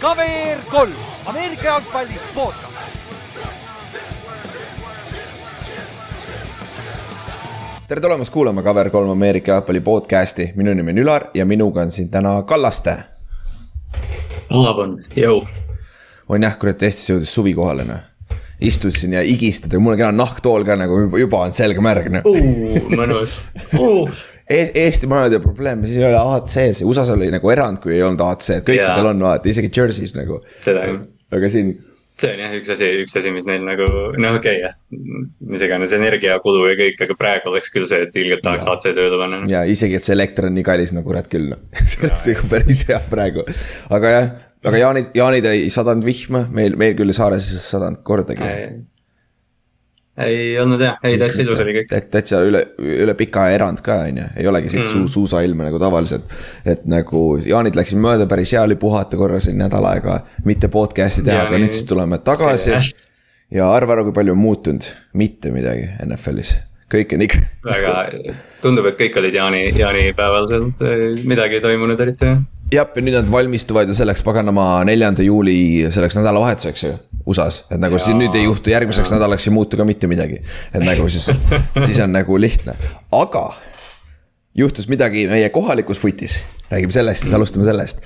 KVR kolm, Ameerika jalgpalli podcast. tere tulemast kuulama Cover3 Ameerika jalgpalli podcast'i, minu nimi on Ülar ja minuga on siin täna Kallaste. Olav on, jõu. on jah, kurat Eestis jõudis suvi kohale noh. istud siin ja igistad ja mul on kena nahktool ka nagu juba, on selga märg noh mõnus uh. Eesti majade probleem, siis ei ole ja USA-s oli nagu erand, kui ei olnud AC-d, kõikidel on vaata, isegi Jersey's nagu. aga siin see on jah üks asi, üks asi, mis neil nagu, noh okei okay, jah. mis iganes energiakulu ja kõik, aga praegu oleks küll see, et ilgelt tahaks AC tööle panna. ja isegi, et see elekter on nii kallis, no kurat küll noh see nagu päris hea praegu. aga jah, aga jaanid, jaanid ei sadanud vihma, meil, meil küll saares ei sadanud kordagi ei olnud jah, ei täitsa ilus oli kõik. täitsa üle, üle pika erand ka on ju, ei olegi siit mm. suusailma nagu tavaliselt. et nagu jaanid läksid mööda, päris hea oli puhata korra siin nädal aega, mitte podcast'i teha, aga nüüd siis tuleme tagasi. ja arva ära, kui palju on muutunud, mitte midagi NFL-is, kõik on ikka. väga, tundub, et kõik olid jaani, jaanipäeval seal, midagi ei toimunud eriti jah jah, ja nüüd nad valmistuvad ju selleks paganama neljanda juuli selleks nädalavahetuseks ju USA-s, et nagu ja, siis nüüd ei juhtu järgmiseks ja. nädalaks ei muutu ka mitte midagi. et nagu siis, siis on nagu lihtne, aga juhtus midagi meie kohalikus foot'is, räägime sellest, siis alustame sellest.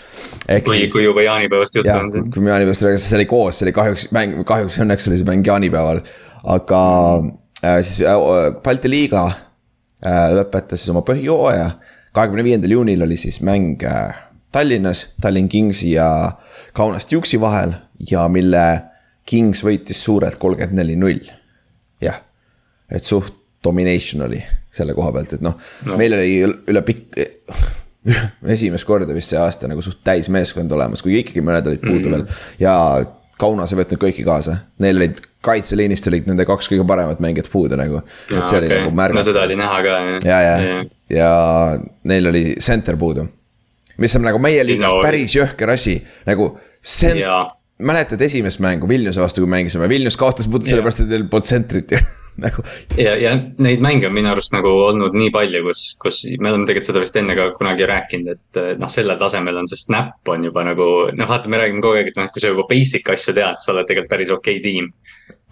kui kui juba jaanipäevast juttu on. kui me jaanipäevast räägime, see oli koos, see oli kahjuks mäng, kahjuks õnneks oli see mäng jaanipäeval. aga äh, siis äh, Balti liiga äh, lõpetas siis oma põhijooaja. kahekümne viiendal juunil oli siis mäng äh, Tallinnas, Tallinn Kingsi ja Kaunas Duke'i vahel ja mille Kings võitis suurelt kolmkümmend neli, null. jah, et suht domination oli selle koha pealt, et noh no., meil oli üle pikk esimest korda vist see aasta nagu suht täismeeskond olemas, kuigi ikkagi mõned olid puudu mm -hmm. veel ja Kaunas ei võtnud kõiki kaasa, neil olid kaitseliinist olid nende kaks kõige paremat mängijat puudu nagu. et see okay. oli nagu märgatav. no seda oli näha ka. ja, ja, ja, ja neil oli center puudu. Mis on nagu meie liigas päris jõhker asi, nagu sent-, mäletad esimest mängu Vilniuse vastu, kui mängisime, Vilnius kaotas puhtalt sellepärast, et neil polnud tsentrit ja nagu. ja, ja neid mänge on minu arust nagu olnud nii palju, kus, kus me oleme tegelikult seda vist enne ka kunagi rääkinud, et noh, sellel tasemel on see snap on juba nagu noh, vaata, me räägime kogu aeg, et noh, et kui sa juba basic asju tead, sa oled tegelikult päris okei okay tiim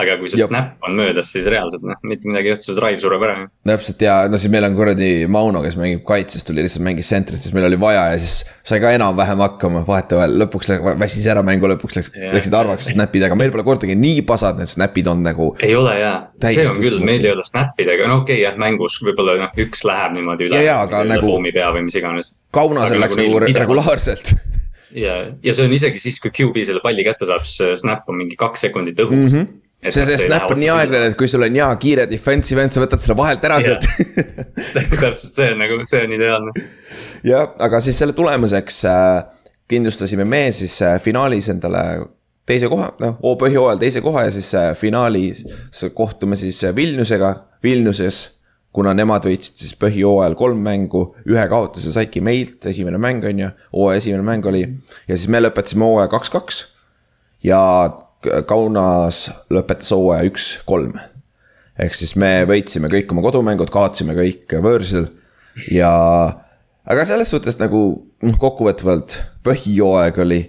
aga kui see snap on möödas, siis reaalselt noh, mitte midagi ei juhtu, see drive sureb ära. täpselt ja no siis meil on kuradi Mauno, kes mängib kaitses, tuli lihtsalt mängis centrit, siis meil oli vaja ja siis sai ka enam-vähem hakkama vahetevahel, lõpuks väsis ära mängu, lõpuks läks, läksid harvaks snap'id, aga meil pole kordagi nii pasad need snap'id on nagu. ei ole jaa, see on küll, meil ei ole snap'idega, no okei okay, jah, mängus võib-olla noh, üks läheb niimoodi üle. ja, ja, aga nagu. pea või mis iganes. Kaunasel läks nagu, nagu regulaarselt ja, ja see on isegi siis, kui QB selle palli kätte saab, siis snap on mingi kaks sekundit õhus mm. -hmm see, see snap on nii aeglane, et kui sul on hea kiire defensive end, sa võtad selle vahelt ära sealt täpselt, see on nagu, see on ideaalne. jah, aga siis selle tulemuseks äh, kindlustasime me siis äh, finaalis endale teise koha, noh, O-põhjooajal teise koha ja siis äh, finaalis kohtume siis Vilniusega, Vilniuses. kuna nemad võitsid siis põhjooajal kolm mängu, ühe kaotuse saidki meilt, esimene mäng on ju, hooaja esimene mäng oli. ja siis me lõpetasime hooaja kaks-kaks ja Kaunas lõpetas hooaja üks-kolm. ehk siis me võitsime kõik oma kodumängud, kaotasime kõik võõrsil ja. aga selles suhtes nagu noh, kokkuvõtvalt põhijooaeg oli.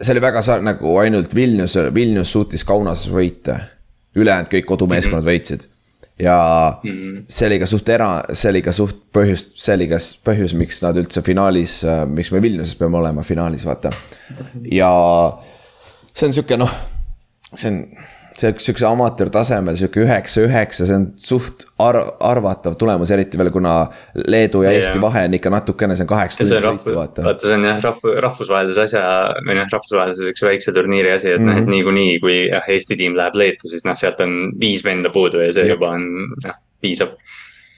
see oli väga sarnane nagu ainult Vilnius, Vilnius suutis Kaunases võita. ülejäänud kõik kodumeeskonnad mm -hmm. võitsid ja mm -hmm. see oli ka suht era, see oli ka suht põhjus, see oli ka põhjus, miks nad üldse finaalis, miks me Vilniuses peame olema finaalis, vaata. ja see on sihuke noh, see on see sihukese amatöörtasemel sihuke üheksa, üheksa, see on suht ar-, arvatav tulemus, eriti veel kuna Leedu ja Eesti yeah. vahe on ikka natukene, see on kaheksa tundi sõitu, vaata. vaata, see on jah, rahv-, rahvusvahelise asja või noh, rahvusvahelise sihukese väikse turniiri asi, et mm. noh, et mhm. niikuinii, kui jah, Eesti tiim läheb Leetu, siis noh, sealt on viis venda puudu ja see Jep. juba on, noh, piisab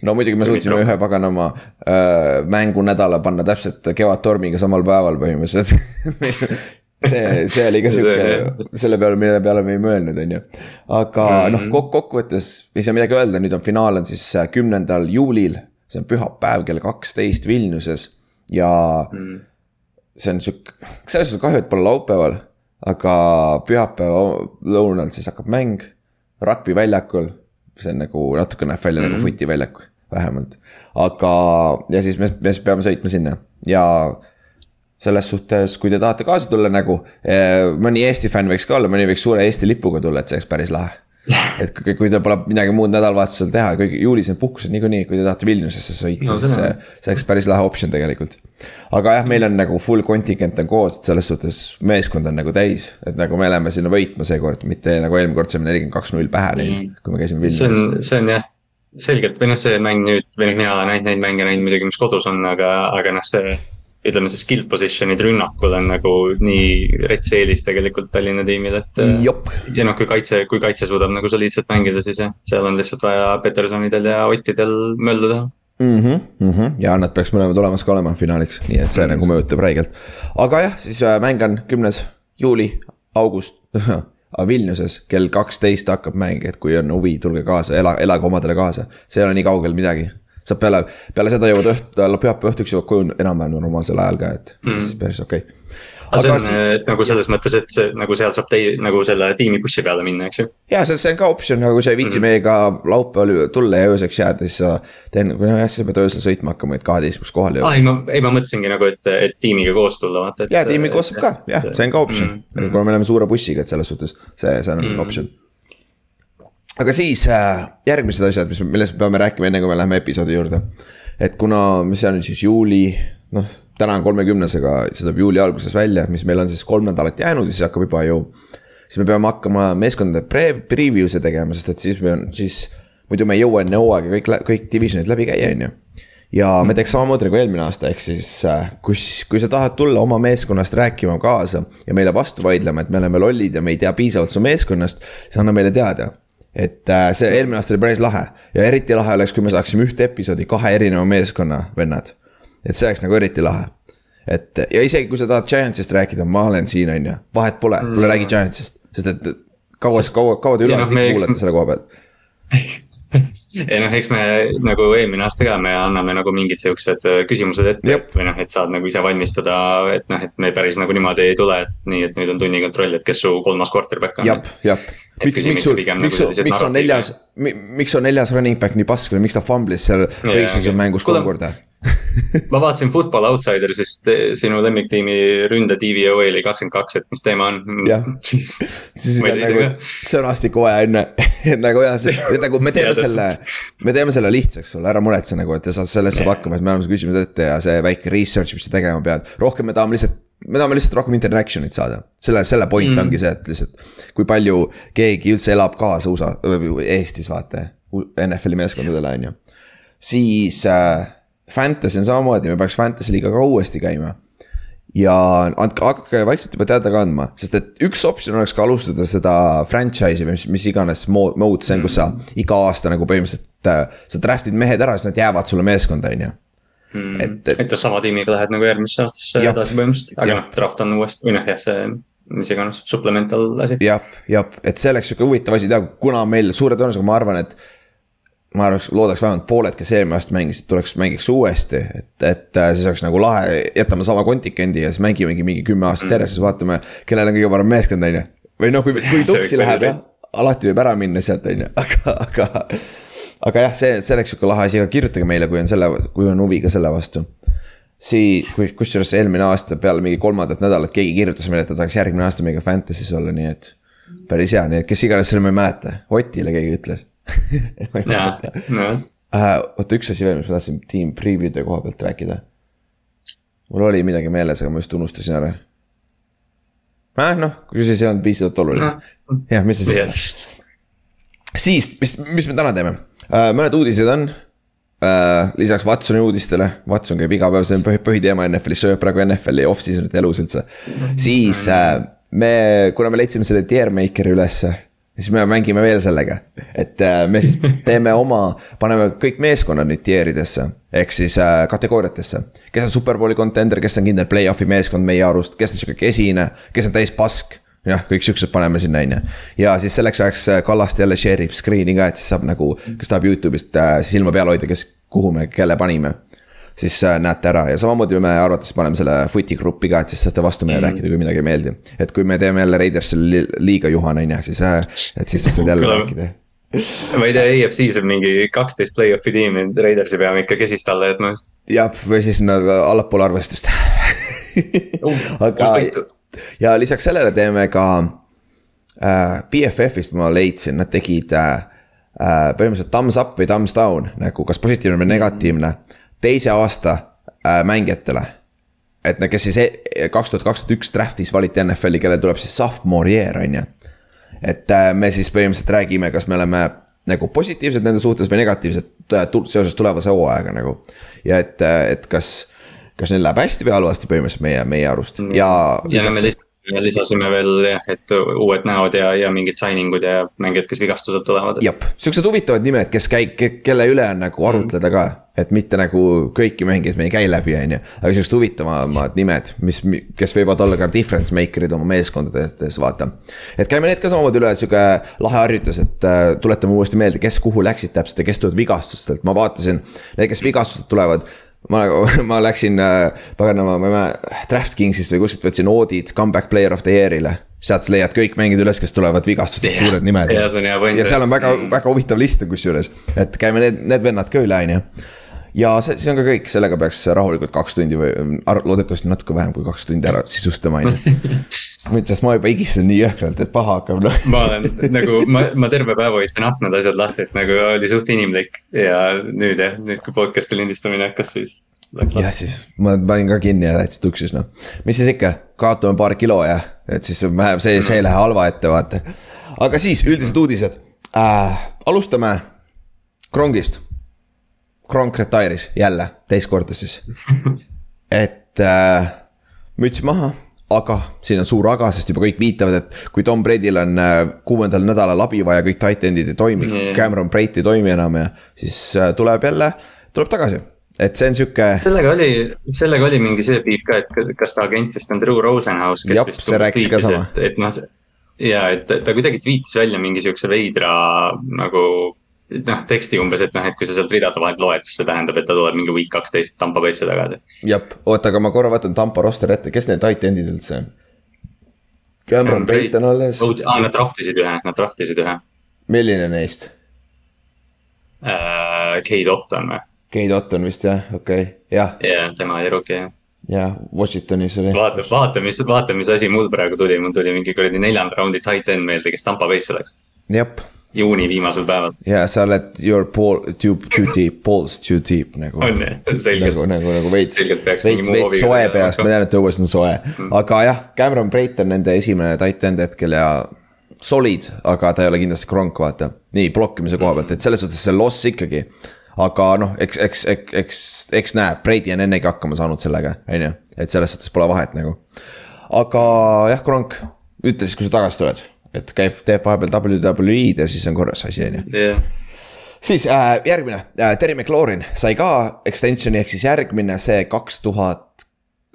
no muidugi me suutsime ühe paganama äh, mängunädala panna täpselt Kevadtormiga samal päeval põhimõtteliselt see, see oli ka sihuke, selle peale, mille peale me ei mõelnud, on ju. aga mm -hmm. noh, kok-, kokkuvõttes ei saa midagi öelda, nüüd on finaal on siis äh, kümnendal juulil. see on pühapäev kell kaksteist Vilniuses ja mm see on sihuke, selles suhtes kahju, et pole laupäeval. aga pühapäeva lõunal siis hakkab mäng, rugby väljakul. see on nagu natuke näeb välja mm -hmm. nagu mhm. footi väljak vähemalt. aga, ja siis me, me peame sõitma sinna ja selles suhtes, kui te tahate kaasa tulla nagu, mõni Eesti fänn võiks ka olla, mõni võiks suure Eesti lipuga tulla, et see oleks päris lahe et kui, kui teil pole midagi muud nädalavahetusel teha, kõik juulis on puhkused niikuinii, kui te tahate Vilniusesse sõita no,, siis see, see oleks päris lahe optsioon tegelikult. aga jah, meil on nagu full kontingent on koos, et selles suhtes meeskond on nagu täis, et nagu me läheme sinna võitma seekord, mitte nagu eelmine kord saime nelikümmend kaks null pähe neil mm., kui me käisime Vilniuses. see on, see on jah, selgelt või noh, see mäng nüüd või noh, mina olen näinud neid mänge näinud muidugi, mis kodus on, aga, aga noh, see ütleme, see skill position'id rünnakul on nagu nii rets eelis tegelikult Tallinna tiimil, et. ja noh, kui kaitse, kui kaitse suudab nagu soliidselt mängida, siis jah, seal on lihtsalt vaja Petersonidel ja Ottidel möllu teha mm. -hmm, mm -hmm. ja nad peaks mõlemad olemas ka olema finaaliks, nii et see nagu mõjutab räigelt. aga jah, siis äh, mäng on kümnes juuli, august Vilniuses kell kaksteist hakkab mäng, et kui on huvi, tulge kaasa, ela, elage omadele kaasa, see ei ole nii kaugel midagi saab peale, peale seda jõuad õht-, pühapäeva õhtuks jõuad koju enam-vähem normaalsel ajal ka, et mm. siis päris okei okay aga see on siis... et nagu selles mõttes, et see nagu seal saab tei-, nagu selle tiimibussi peale minna, eks ju. ja see, see on ka optsioon, aga kui sa ei viitsi mm -hmm. meiega laupäeval tulla ja ööseks jääda, siis sa. teen, kui jah, siis sa pead öösel sõitma hakkama, et kaheteistkümneks kohale jõuda. aa ei, ma, ei ma mõtlesingi nagu, et, et tiimiga koos tulla, vaata. ja tiimiga koos saab ka, jah, see on ka optsioon mm, -hmm. kuna me oleme suure bussiga, et selles suhtes see, see on mm -hmm. optsioon aga siis äh, järgmised asjad, mis, millest me peame rääkima, enne kui me läheme episoodi juurde. Et kuna, mis see on siis juuli, noh, täna on kolmekümnes, aga see tuleb juuli alguses välja, mis meil on siis kolm nädalat jäänud ja siis hakkab juba ju. siis me peame hakkama meeskondade pre-, preview'e tegema, sest et siis me on, siis muidu me ei jõua enne hooaega kõik, kõik divisionid läbi käia, on ju. Ja me teeks samamoodi nagu eelmine aasta, ehk siis äh, kus, kui sa tahad tulla oma meeskonnast rääkima kaasa ja meile vastu vaidlema, et me oleme lollid ja me ei tea piisavalt su meeskonnast, siis anna meile teada et äh, see eelmine aasta oli päris lahe ja eriti lahe oleks, kui me saaksime ühte episoodi kahe erineva meeskonna vennad. et see oleks nagu eriti lahe. et ja isegi kui sa tahad Giantsist rääkida, ma olen siin, on ju, vahet pole, tule räägi Giantsist, sest et kaua, kaua, kaua te üleval no, kuulate selle koha pealt ei noh, eks me nagu eelmine aasta ka, me anname nagu mingid siuksed äh, küsimused ette Jep. või noh, et saad nagu ise valmistada, et noh, et me päris nagu niimoodi ei tule, et nii, et nüüd on tunnikontroll, et kes su kolmas quarterback on. jah, jah, miks, miks sul, miks, nagu miks on neljas, miks on neljas running back nii pask või miks ta fumblis seal pre-season mängus kolm korda? ma vaatasin Football Outsidersist sinu lemmiktiimi ründe DVOA oli kakskümmend kaks, et mis teema on. jah, siis on nagu sõnastikku vaja enne, et nagu jah, nagu me teeme selle, me teeme selle lihtsaks sulle, ära muretse nagu, et sa sellest saab hakkama, et me anname su küsimused ette ja see väike research, mis sa tegema pead, rohkem me tahame lihtsalt me tahame lihtsalt rohkem interaction'it saada, selle, selle point mm. ongi see, et lihtsalt kui palju keegi üldse elab kaasa USA, Eestis vaata. NFL-i meeskondadele on ju, siis äh, Fantasy on samamoodi, me peaks Fantasy liiga ka uuesti käima. ja andke, hakake vaikselt juba teada ka andma, sest et üks optsioon oleks ka alustada seda franchise'i või mis, mis iganes mode see on, kus sa iga aasta nagu põhimõtteliselt äh,. sa draft'id mehed ära, siis nad jäävad sulle meeskonda, on ju Hmm. et, et. et sama tiimiga lähed nagu järgmisse aastasse ja. edasi põhimõtteliselt, aga noh, draft on uuesti või noh, jah, see mis iganes, supplemental asi. jah, jah, et see oleks sihuke huvitav asi teha, kuna meil suure tõenäosusega ma arvan, et ma arvaks, loodaks vähemalt pooled, kes eelmine aasta mängisid, tuleks, mängiks uuesti, et, et äh, siis oleks nagu lahe, jätame sama kontikendi ja siis mängimegi mingi kümme aastat mm. järjest, siis vaatame, kellel on kõige parem meeskond, on ju. või noh, kui, kui tuksi läheb jah, alati võib ära minna sealt, on ju, aga, aga. Aga jah, see, see oleks sihuke lahe asi, aga kirjutage meile, kui on selle, kui on huvi ka selle vastu. Sii-, kusjuures eelmine aasta peale mingi kolmandat nädalat keegi kirjutas meile, et ta tahaks järgmine aasta meiega Fantasy's olla, nii et. päris hea, nii et kes iganes selle ma ei mäleta, Otile keegi ütles Äh, oota, üks asi veel, mis ma tahtsin tiim preview'de koha pealt rääkida. mul oli midagi meeles, aga ma just unustasin ära. äh, noh, kui siis ei olnud piisavalt oluline. jah, mis see siis. siis, mis, mis me täna teeme mõned uudised on uh,. lisaks Watsoni uudistele, Watson käib iga päev, see on põhi, põhiteema NFL-is, sööb praegu NFL-i off-season'it elus üldse. siis uh, me, kuna me leidsime selle tier maker'i ülesse siis me mängime veel sellega, et äh, me siis teeme oma, paneme kõik meeskonnad nüüd tieridesse. ehk siis äh, kategooriatesse, kes on superbowli contender, kes on kindel play-off'i meeskond meie arust, kes on sihuke kesine, kes on täis pask jah, kõik siuksed paneme sinna, on ju. ja siis selleks ajaks äh, Kallaste jälle share ib screen'i ka, et siis saab nagu, kes tahab Youtube'ist silma peal hoida, kes, kuhu me kelle panime siis äh, näete ära ja samamoodi me arvates paneme selle footi gruppi ka, et siis saate vastu meile mm. rääkida, kui midagi ei meeldi. et kui me teeme jälle Raidersile liiga Juhan, on ju, siis, äh, et siis sa saad jälle rääkida. ma ei tea, EFC-s on mingi kaksteist play-off'i tiimi, Raidersi peame ikka kesist alla jätma jah, või siis nad allapoole arvestust aga ja lisaks sellele teeme ka äh, BFF-ist ma leidsin, nad tegid äh, äh, põhimõtteliselt thumbs up või thumbs down nagu kas positiivne või negatiivne teise aasta äh, mängijatele. et no kes siis e-, kaks tuhat kakskümmend üks draft'is valiti NFL-i, kellel tuleb siis sophomore year on ju et äh, me siis põhimõtteliselt räägime, kas me oleme nagu positiivsed nende suhtes või negatiivsed äh, seoses tulevase hooajaga nagu. ja et, et kas, kas neil läheb hästi või halvasti põhimõtteliselt meie, meie arust Mm. ja. ja no me lihtsalt lisasime veel jah, et uued näod ja, ja mingid signing ud ja mängijad, kes vigastused tulevad. jah, siuksed huvitavad nimed, kes käib, kelle üle on nagu arutleda ka. et mitte nagu kõiki mängijaid me ei käi läbi, on ju. aga siuksed huvitavamad nimed, mis, kes võivad olla ka difference maker'id oma meeskondades, vaata. et käime need ka samamoodi üle, sihuke lahe harjutus, et äh, tuletame uuesti meelde, kes kuhu läksid täpselt ja kes tulevad vigastustelt, ma vaatasin. Need, kes vigastustelt tulevad ma, ma läksin äh, paganama, ma ei mäleta, DraftKingsist või kuskilt võtsin audit comeback player of the year'ile. sealt sa leiad kõik mängid üles, kes tulevad vigastustelt, suured nimed. ja seal on väga, väga huvitav list on kusjuures, et käime need, need vennad ka üle, on ju ja see, see on ka kõik, sellega peaks rahulikult kaks tundi või loodetavasti natuke vähem kui kaks tundi ära sisustama, on ju. sest ma juba higistasin nii jõhkralt, et paha hakkab no.. ma olen nagu, ma, ma terve päeva hoidsin aknad asjad lahti, et nagu oli suht inimlik ja nüüd jah, nüüd kui podcast'i lindistamine hakkas, siis. jah, siis ma panin ka kinni ja täitsa tuksis noh, mis siis ikka, kaotame paar kilo ja, et siis vähem see, see ei lähe halva ette, vaata. aga siis üldised uudised äh,, alustame Krongist Kronk retire'is jälle, teist korda siis. et äh, müts maha, aga siin on suur aga, sest juba kõik viitavad, et kui Tom Brady'l on äh, kuuendal nädalal abi vaja, kõik tight end'id ei toimi mm., Cameron Brate ei toimi enam ja siis äh, tuleb jälle, tuleb tagasi et see on sihuke. sellega oli, sellega oli mingi see piif ka, et kas ta agent vist on Drew Rosenhaus, kes Jop, vist see rääkis ka sama. et, et noh, ja et ta kuidagi tweetis välja mingi siukse veidra nagu noh, teksti umbes, et noh, et kui sa sealt ridade vahelt loed, siis see tähendab, et ta tuleb mingi week kaksteist Tampa Bay'sse tagasi. jah, oota, aga ma korra võtan Tampa roster ette, kes need tight end'id üldse on? Cameron Brate on alles. aa, nad draftisid ühe, nad draftisid ühe. milline neist uh,? Kate Otton või? Kate Otton vist jah, okei okay., jah. jah, tema oli rookie jah jah, Washingtonis oli. vaata, vaata, mis, vaata, mis asi mul praegu tuli, mul tuli mingi kuradi neljanda raundi tight end meelde, kes Tampa Bay'sse läks. jep. Juuni viimasel päeval. ja sa oled your ball too, too deep, balls too deep nagu. on jah, selgelt. nagu, nagu, nagu veits, veits, veits, soe peast, ma tean, et õues on soe mm., aga jah, Cameron Brate on nende esimene tight end hetkel ja solid, aga ta ei ole kindlasti kronk, vaata. nii, blokkimise koha pealt, et selles suhtes see loss ikkagi aga noh, eks, eks, eks, eks, eks näeb, Brady on ennegi hakkama saanud sellega, on ju, et selles suhtes pole vahet nagu. aga jah, Kronk, ütle siis, kui sa tagasi tuled, et käib, teeb vahepeal WWE-d ja siis on korras asi, on ju. siis äh, järgmine äh,, Terry McLaurin sai ka extension'i ehk siis järgmine, see kaks tuhat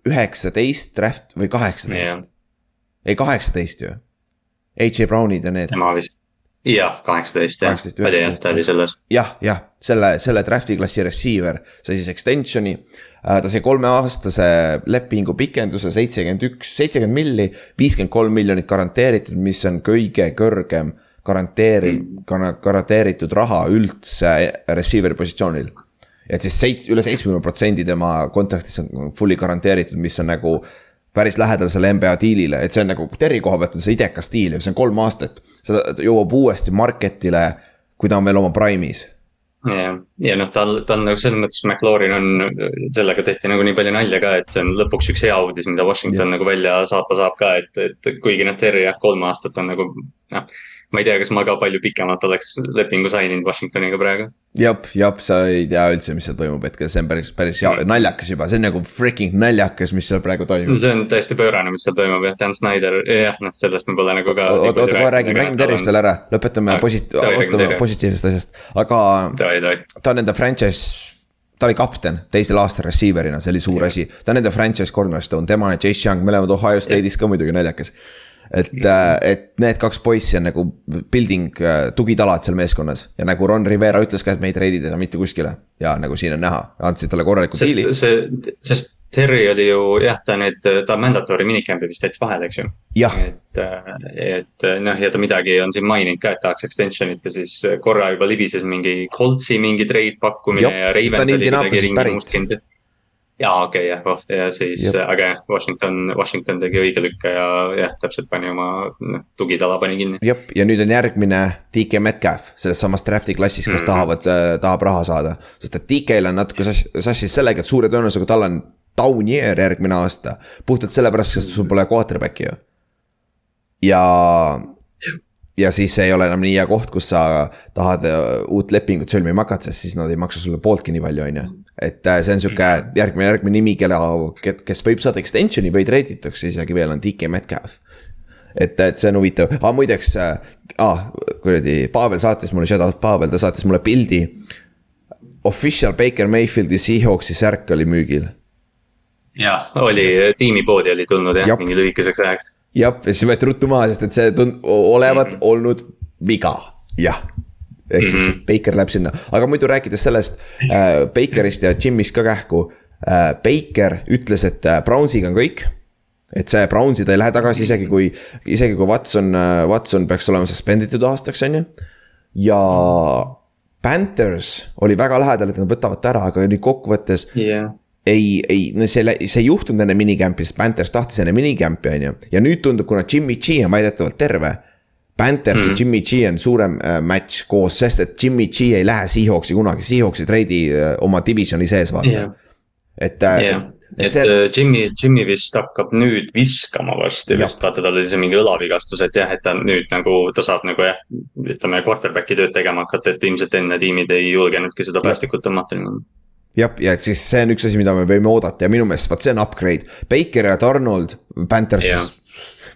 üheksateist draft või kaheksateist. ei, kaheksateist ju. AJ Brownid ja need. tema vist jah, kaheksateist jah, ta oli selles. jah, jah, selle, selle draft'i klassi receiver sai siis extension'i. ta sai kolmeaastase lepingu pikenduse seitsekümmend üks, seitsekümmend milli, viiskümmend kolm miljonit garanteeritud, mis on kõige kõrgem garanteeri- mm., garanteeritud raha üldse receiver'i positsioonil. et siis seits-, üle seitsmekümne protsendi tema contract'is on fully garanteeritud, mis on nagu päris lähedal selle NBA diilile, et see on nagu Terri koha pealt on see idekas diil ja see on kolm aastat. see jõuab uuesti market'ile, kui ta on veel oma prime'is. ja, ja noh, tal, ta on nagu selles mõttes, McLaurin on, sellega tehti nagu nii palju nalja ka, et see on lõpuks üks hea uudis, mida Washington ja. nagu välja saata saab ka, et, et kuigi noh, Terri jah, kolm aastat on nagu noh ma ei tea, kas ma ka palju pikemalt oleks lepingu saininud Washingtoniga praegu. jep, jep, sa ei tea üldse, mis seal toimub hetkel, see on päris, päris ja, naljakas juba, see on nagu freaking naljakas, mis seal praegu toimub. see on täiesti pöörane, mis seal toimub jah, Dan Snyder, jah, noh, sellest me pole nagu ka. oota, oota, kohe räägime, räägime Tervist veel ära, lõpetame posit-, alustame positiivsest asjast, aga. ta on enda franchise ta oli kapten teisel aastal receiver'ina, see oli suur asi, ta on nende franchise cornerstone, tema ja Chase Young, mõlemad Ohio State'is ka muidugi naljakas et, et need kaks poissi on nagu building tugitalad seal meeskonnas ja nagu Ron Rivera ütles ka, et me ei treidi teda mitte kuskile. ja nagu siin on näha, andsid talle korraliku diili. see, sest Terry oli ju jah, ta need, ta mandatory minicamp'i vist jättis vahele, eks ju. et, et noh, ja ta midagi on siin maininud ka, et tahaks extension'it ja siis korra juba libises mingi Coltsi mingi trade pakkumine Jop, ja Ravens oli kuidagi ringi mustkind. Jaa, okei okay, jah, ja siis, aga jah, Washington, Washington tegi õige lükke ja jah, täpselt pani oma noh, tugitala pani kinni. jep, ja nüüd on järgmine DK Metcalf sellest samast draft'i klassist, kes Mhm. tahavad äh,, tahab raha saada. sest et DK-l on natuke sass- sassis sellega, et suure tõenäosusega tal on down year järgmine aasta. puhtalt sellepärast, sest sul pole quarterback'i ju. ja, ja siis see ei ole enam nii hea koht, kus sa tahad äh, uut lepingut sõlmima hakata, sest siis nad ei maksa sulle pooltki nii palju, on ju. Et äh, see on sihuke järgmine, järgmine nimi, kelle, kes võib saada extension'i või treiditakse isegi veel, on DK Metcalf et, et see on huvitav, aa muideks äh,, aa kuradi, Pavel saatis mulle, shout out Pavel, ta saatis mulle pildi. Official Baker Mayfieldi Seahawksi särk oli müügil. jaa, oli, tiimipoodi oli tulnud jah mingi lühikeseks ajaks. jah, ja siis võeti ruttu maha, sest et see tund- olevat mm -hmm. olnud viga, jah. Ehk siis mm -hmm. Baker läheb sinna, aga muidu rääkides sellest äh, Bakerist ja Jimist ka kähku äh,. Baker ütles, et äh, Brownsiga on kõik et see Brownsi, ta ei lähe tagasi isegi kui, isegi kui Watson, Watson peaks olema suspenditud aastaks, on ju. ja Panthers oli väga lähedal, et nad võtavad ta ära, aga nüüd kokkuvõttes jah, ei, ei, no see, see ei juhtunud enne minicamp'i, sest Panthers tahtis enne minicamp'i, on ju. ja nüüd tundub, kuna Jimmy G on väidetavalt terve. Panthers mm. ja Jimmy G on suurem äh, match koos, sest et Jimmy G ei lähe Seahawksi kunagi, Seahawksi treidi äh, oma divisioni sees vaata jah, et äh, jah. et et see- see... Jimmy, Jimmy vist hakkab nüüd viskama varsti vist, vaata tal oli see mingi õlavigastus, et jah, et ta nüüd nagu, ta saab nagu jah. ütleme quarterback'i tööd tegema hakata, et ilmselt enne tiimid ei julgenudki seda päästikut tõmmata niimoodi. jah, ja et siis see on üks asi, mida me võime oodata ja minu meelest vot see on upgrade. Baker ja Donald, Panthers Jah.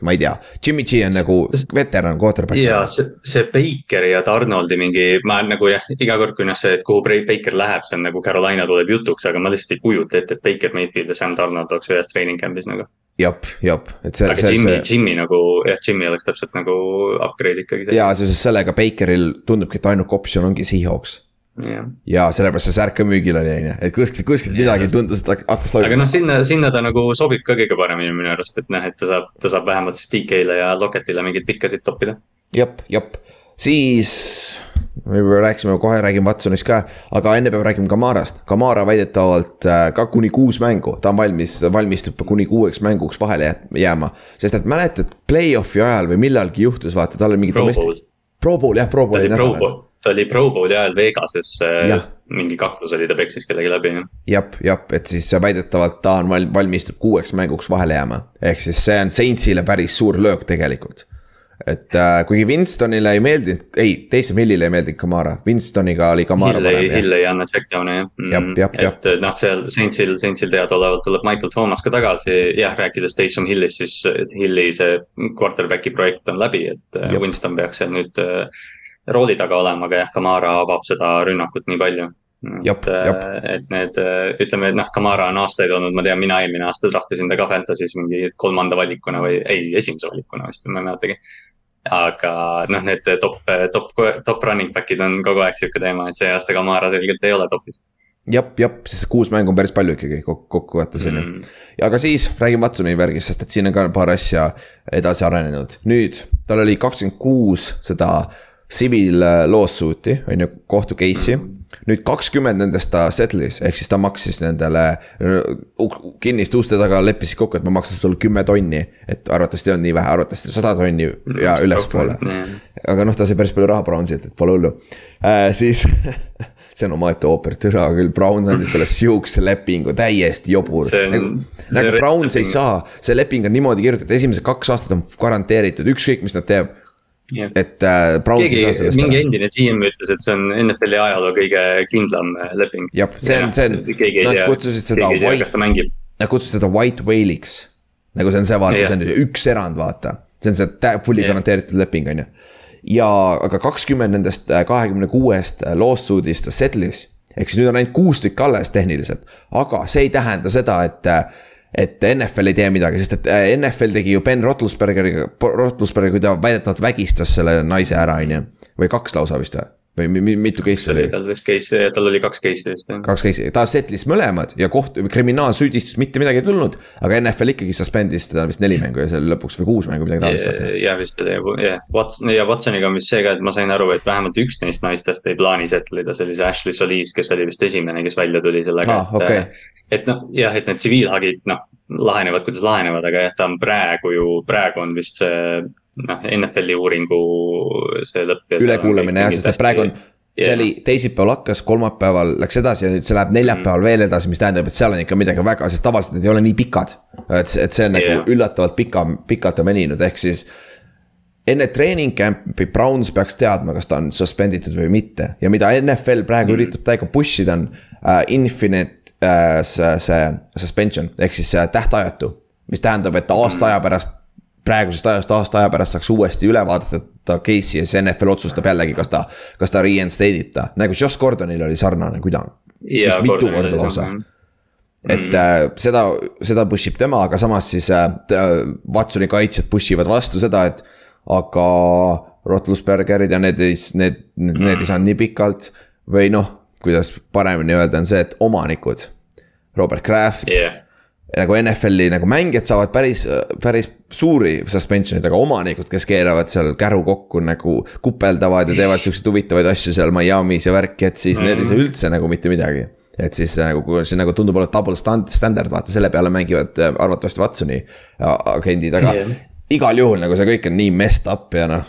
Ma ei tea, Jimmy G on nagu veteran quarterback. ja see, see Bakeri ja Donaldi mingi, ma nagu jah, iga kord, kui noh, see, et kuhu Baker läheb, see on nagu Carolina tuleb jutuks, aga ma lihtsalt ei kujuta ette, et Baker Mayfield ja Sam Donald oleks ühes treening camp'is nagu. jep, jep, et see, aga see, Jimmy see, Jimmy nagu, jah, Jimmy oleks täpselt nagu upgrade ikkagi. ja seoses sellega Bakeril tundubki, et ainuke optsioon ongi Seahawks. Jah ja sellepärast see särk ka müügil oli, on ju, et kuskilt, kuskilt midagi tundus, et hakkas aga toimuma. noh, sinna, sinna ta nagu sobib ka kõige paremini minu arust, et noh, et ta saab, ta saab vähemalt siis DK-le ja Locketile mingeid pikkasid toppida. jep, jep, siis juba rääkisime, kohe räägime Watsonist ka, aga enne peame rääkima Kamarast. Kamara väidetavalt äh, ka kuni kuus mängu, ta on valmis, valmistub kuni kuueks mänguks vahele jääma. sest et mäletad, play-off'i ajal või millalgi juhtus, vaata, tal oli mingi Pro Bowl, Pro Bowl jah, Pro Bowli nädalal. Ta oli Pro Bowli ajal Vegases Jah. mingi kaklus oli, ta peksis kellegi läbi jah. jep, jep, et siis väidetavalt ta on val-, valmistub kuueks mänguks vahele jääma. ehk siis see on Saintsile päris suur löök tegelikult. et äh, kuigi Winstonile ei meeldinud, ei, Taysom Hillile ei meeldinud Kamara, Winstoniga oli Kamara Hill parem. Hill ei anna checkdown'e jah mm, Jep, jep, jep. et noh, seal Saintsil, Saintsil teadaolevalt tuleb Michael Thomas ka tagasi, jah, rääkides Taysom Hillist, siis et Hilli see quarterback'i projekt on läbi, et Jep. Winston peaks seal nüüd äh, rooli taga olema, aga jah, Kamara avab seda rünnakut nii palju. Et, et need, äh, ütleme, et noh, Kamara on aastaid olnud, ma tean, mina eelmine aasta trahvisin ta ka Fantasy's mingi kolmanda valikuna või ei, esimese valikuna vist, ma ei mäletagi. aga noh, need top, top, top running back'id on kogu aeg sihuke teema, et see aasta Kamara selgelt ei ole topis jep, jep, sest kuus mängu on päris palju ikkagi kokku, kokkuvõttes on ju. mm. aga siis räägime Watsoni värgist, sest et siin on ka paar asja edasi arenenud. nüüd, tal oli kakskümmend kuus seda civil äh, lawsuit'i, on ju, kohtu case'i. nüüd kakskümmend nendest ta settle'is, ehk siis ta maksis nendele äh, kinniste uste taga leppisid kokku, et ma maksan sulle kümme tonni. et arvatavasti ei olnud nii vähe, arvatavasti sada tonni ja ülespoole. aga noh, ta sai päris palju raha Brownsilt, et pole hullu äh,, siis see on omaette ooper, türa küll, Browns andis talle sihukese lepingu, täiesti jobur. Nagu, nagu Browns ei saa, see leping on niimoodi kirjutatud, esimesed kaks aastat on garanteeritud, ükskõik, mis nad teeb. Et äh, Browns ei saa keegi, sellest mingi endine GM ütles, et see on NFL-i ajaloo kõige kindlam äh, leping. Jah, see on- see on- keegi nad kutsusid seda keegi white-. Nad kutsusid seda white whale'iks. nagu see on see, vaata, see on üks erand, vaata. see on see fully Jah. garanteeritud leping, on ju. ja, aga kakskümmend nendest äh, kahekümne kuuest lawsuit'ist ta settle'is. ehk siis nüüd on ainult kuus tükki alles tehniliselt. aga see ei tähenda seda, et äh, et NFL ei tee midagi, sest et äh, NFL tegi ju Ben Roethlisbergeriga, Roethlisbergi, kui ta väidetavalt vägistas selle naise ära, on ju. või kaks lausa vist või? Või mi- mi- mitu case'i oli? tal vist case, tal oli kaks case'i vist jah. kaks case'i, ta settle'is mõlemad ja koht-, kriminaalsüüdistust mitte midagi ei tulnud. aga NFL ikkagi suspend'is teda vist neli mängu ja seal lõpuks või kuus mängu midagi taolist. jah, vist oli jah, Watson ja Watsoniga on vist see ka, et ma sain aru, et vähemalt üks neist naistest ei plaani settle ida, see oli see Ashley Solis, kes oli vist esimene, kes välja tuli sellega ah,. Okay. et noh, jah, et need tsiviilhagid noh, lahenevad, kuidas lahenevad, aga jah, ta on praegu ju, praegu on vist see noh, NFL-i uuringu see lõpp. ülekuulamine jah, sest et praegu on see yeah. oli teisipäeval hakkas, kolmapäeval läks edasi ja nüüd see läheb neljapäeval mm. veel edasi, mis tähendab, et seal on ikka midagi väga, sest tavaliselt need ei ole nii pikad. et, et see on yeah. nagu üllatavalt pika, pikalt on veninud, ehk siis. enne treening camp'i Browns peaks teadma, kas ta on suspend itud või mitte ja mida NFL praegu mm. üritab täiega push ida, on uh, infinite uh, see, see suspension ehk siis uh, tähtajatu. mis tähendab, et aasta mm. aja pärast praegusest ajast aasta aja pärast saaks uuesti üle vaadata case'i ja siis NFL otsustab jällegi, kas ta, kas ta reinstate ib ta, nagu Josh Gordonil oli sarnane kuidagi. mitu korda lausa. et mm. äh, seda, seda push ib tema, aga samas siis äh, Watsoni kaitsjad push ivad vastu seda, et aga Rotlusbergerid ja need ei, need, need mm. ei saanud nii pikalt. või noh, kuidas paremini öelda, on see, et omanikud, Robert Kraft yeah nagu NFL-i nagu mängijad saavad päris, päris suuri suspension'id, aga omanikud, kes keeravad seal käru kokku nagu kupeldavad ja teevad siukseid huvitavaid asju seal Miami's ja värki, et siis mm -hmm. need ei saa üldse nagu mitte midagi. et siis nagu, kui see nagu tundub olevat double stand, standard, vaata selle peale mängivad äh, arvatavasti Watsoni agendid, aga yeah. igal juhul nagu see kõik on nii messed up ja noh.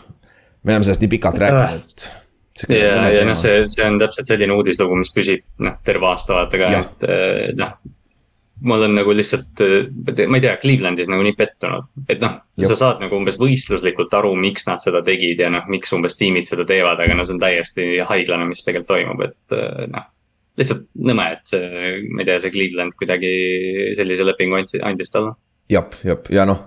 me oleme sellest nii pikalt rääkinud, et ja, ja noh, see, see on täpselt selline uudislugu, mis püsib noh, terve aasta vaata ka, et äh, noh ma olen nagu lihtsalt, äh, ma ei tea, Clevelandis nagu nii pettunud, et noh, sa saad nagu umbes võistluslikult aru, miks nad seda tegid ja noh, miks umbes tiimid seda teevad, aga no see on täiesti haiglane, mis tegelikult toimub, et äh, noh. lihtsalt nõme, et see, ma ei tea, see Cleveland kuidagi sellise lepingu andis, andis talle. jah, jah, ja noh,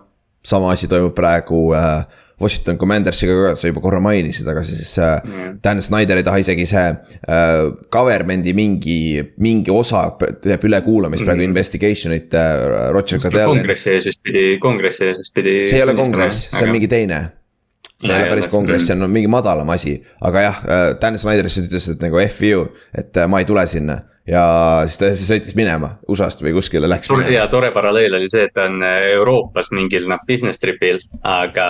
sama asi toimub praegu äh Washington Commandersiga ka, sa juba korra mainisid, aga siis äh, mm. Dan Snyder ei taha isegi see äh, government'i mingi, mingi osa teeb ülekuulamist mm. praegu investigation'it äh, Roger Goodell. kongressi ees vist pidi, kongressi ees vist pidi. see ei ole kongress, see on aga... mingi teine see ei ole päris kongress, see on mingi madalam asi, aga jah, äh, Dan Snyder siis ütles, et nagu F you, et äh, ma ei tule sinna ja siis ta siis sõitis minema USA-st või kuskile läks ja tore paralleel oli see, et ta on äh, Euroopas mingil noh business trip'il, aga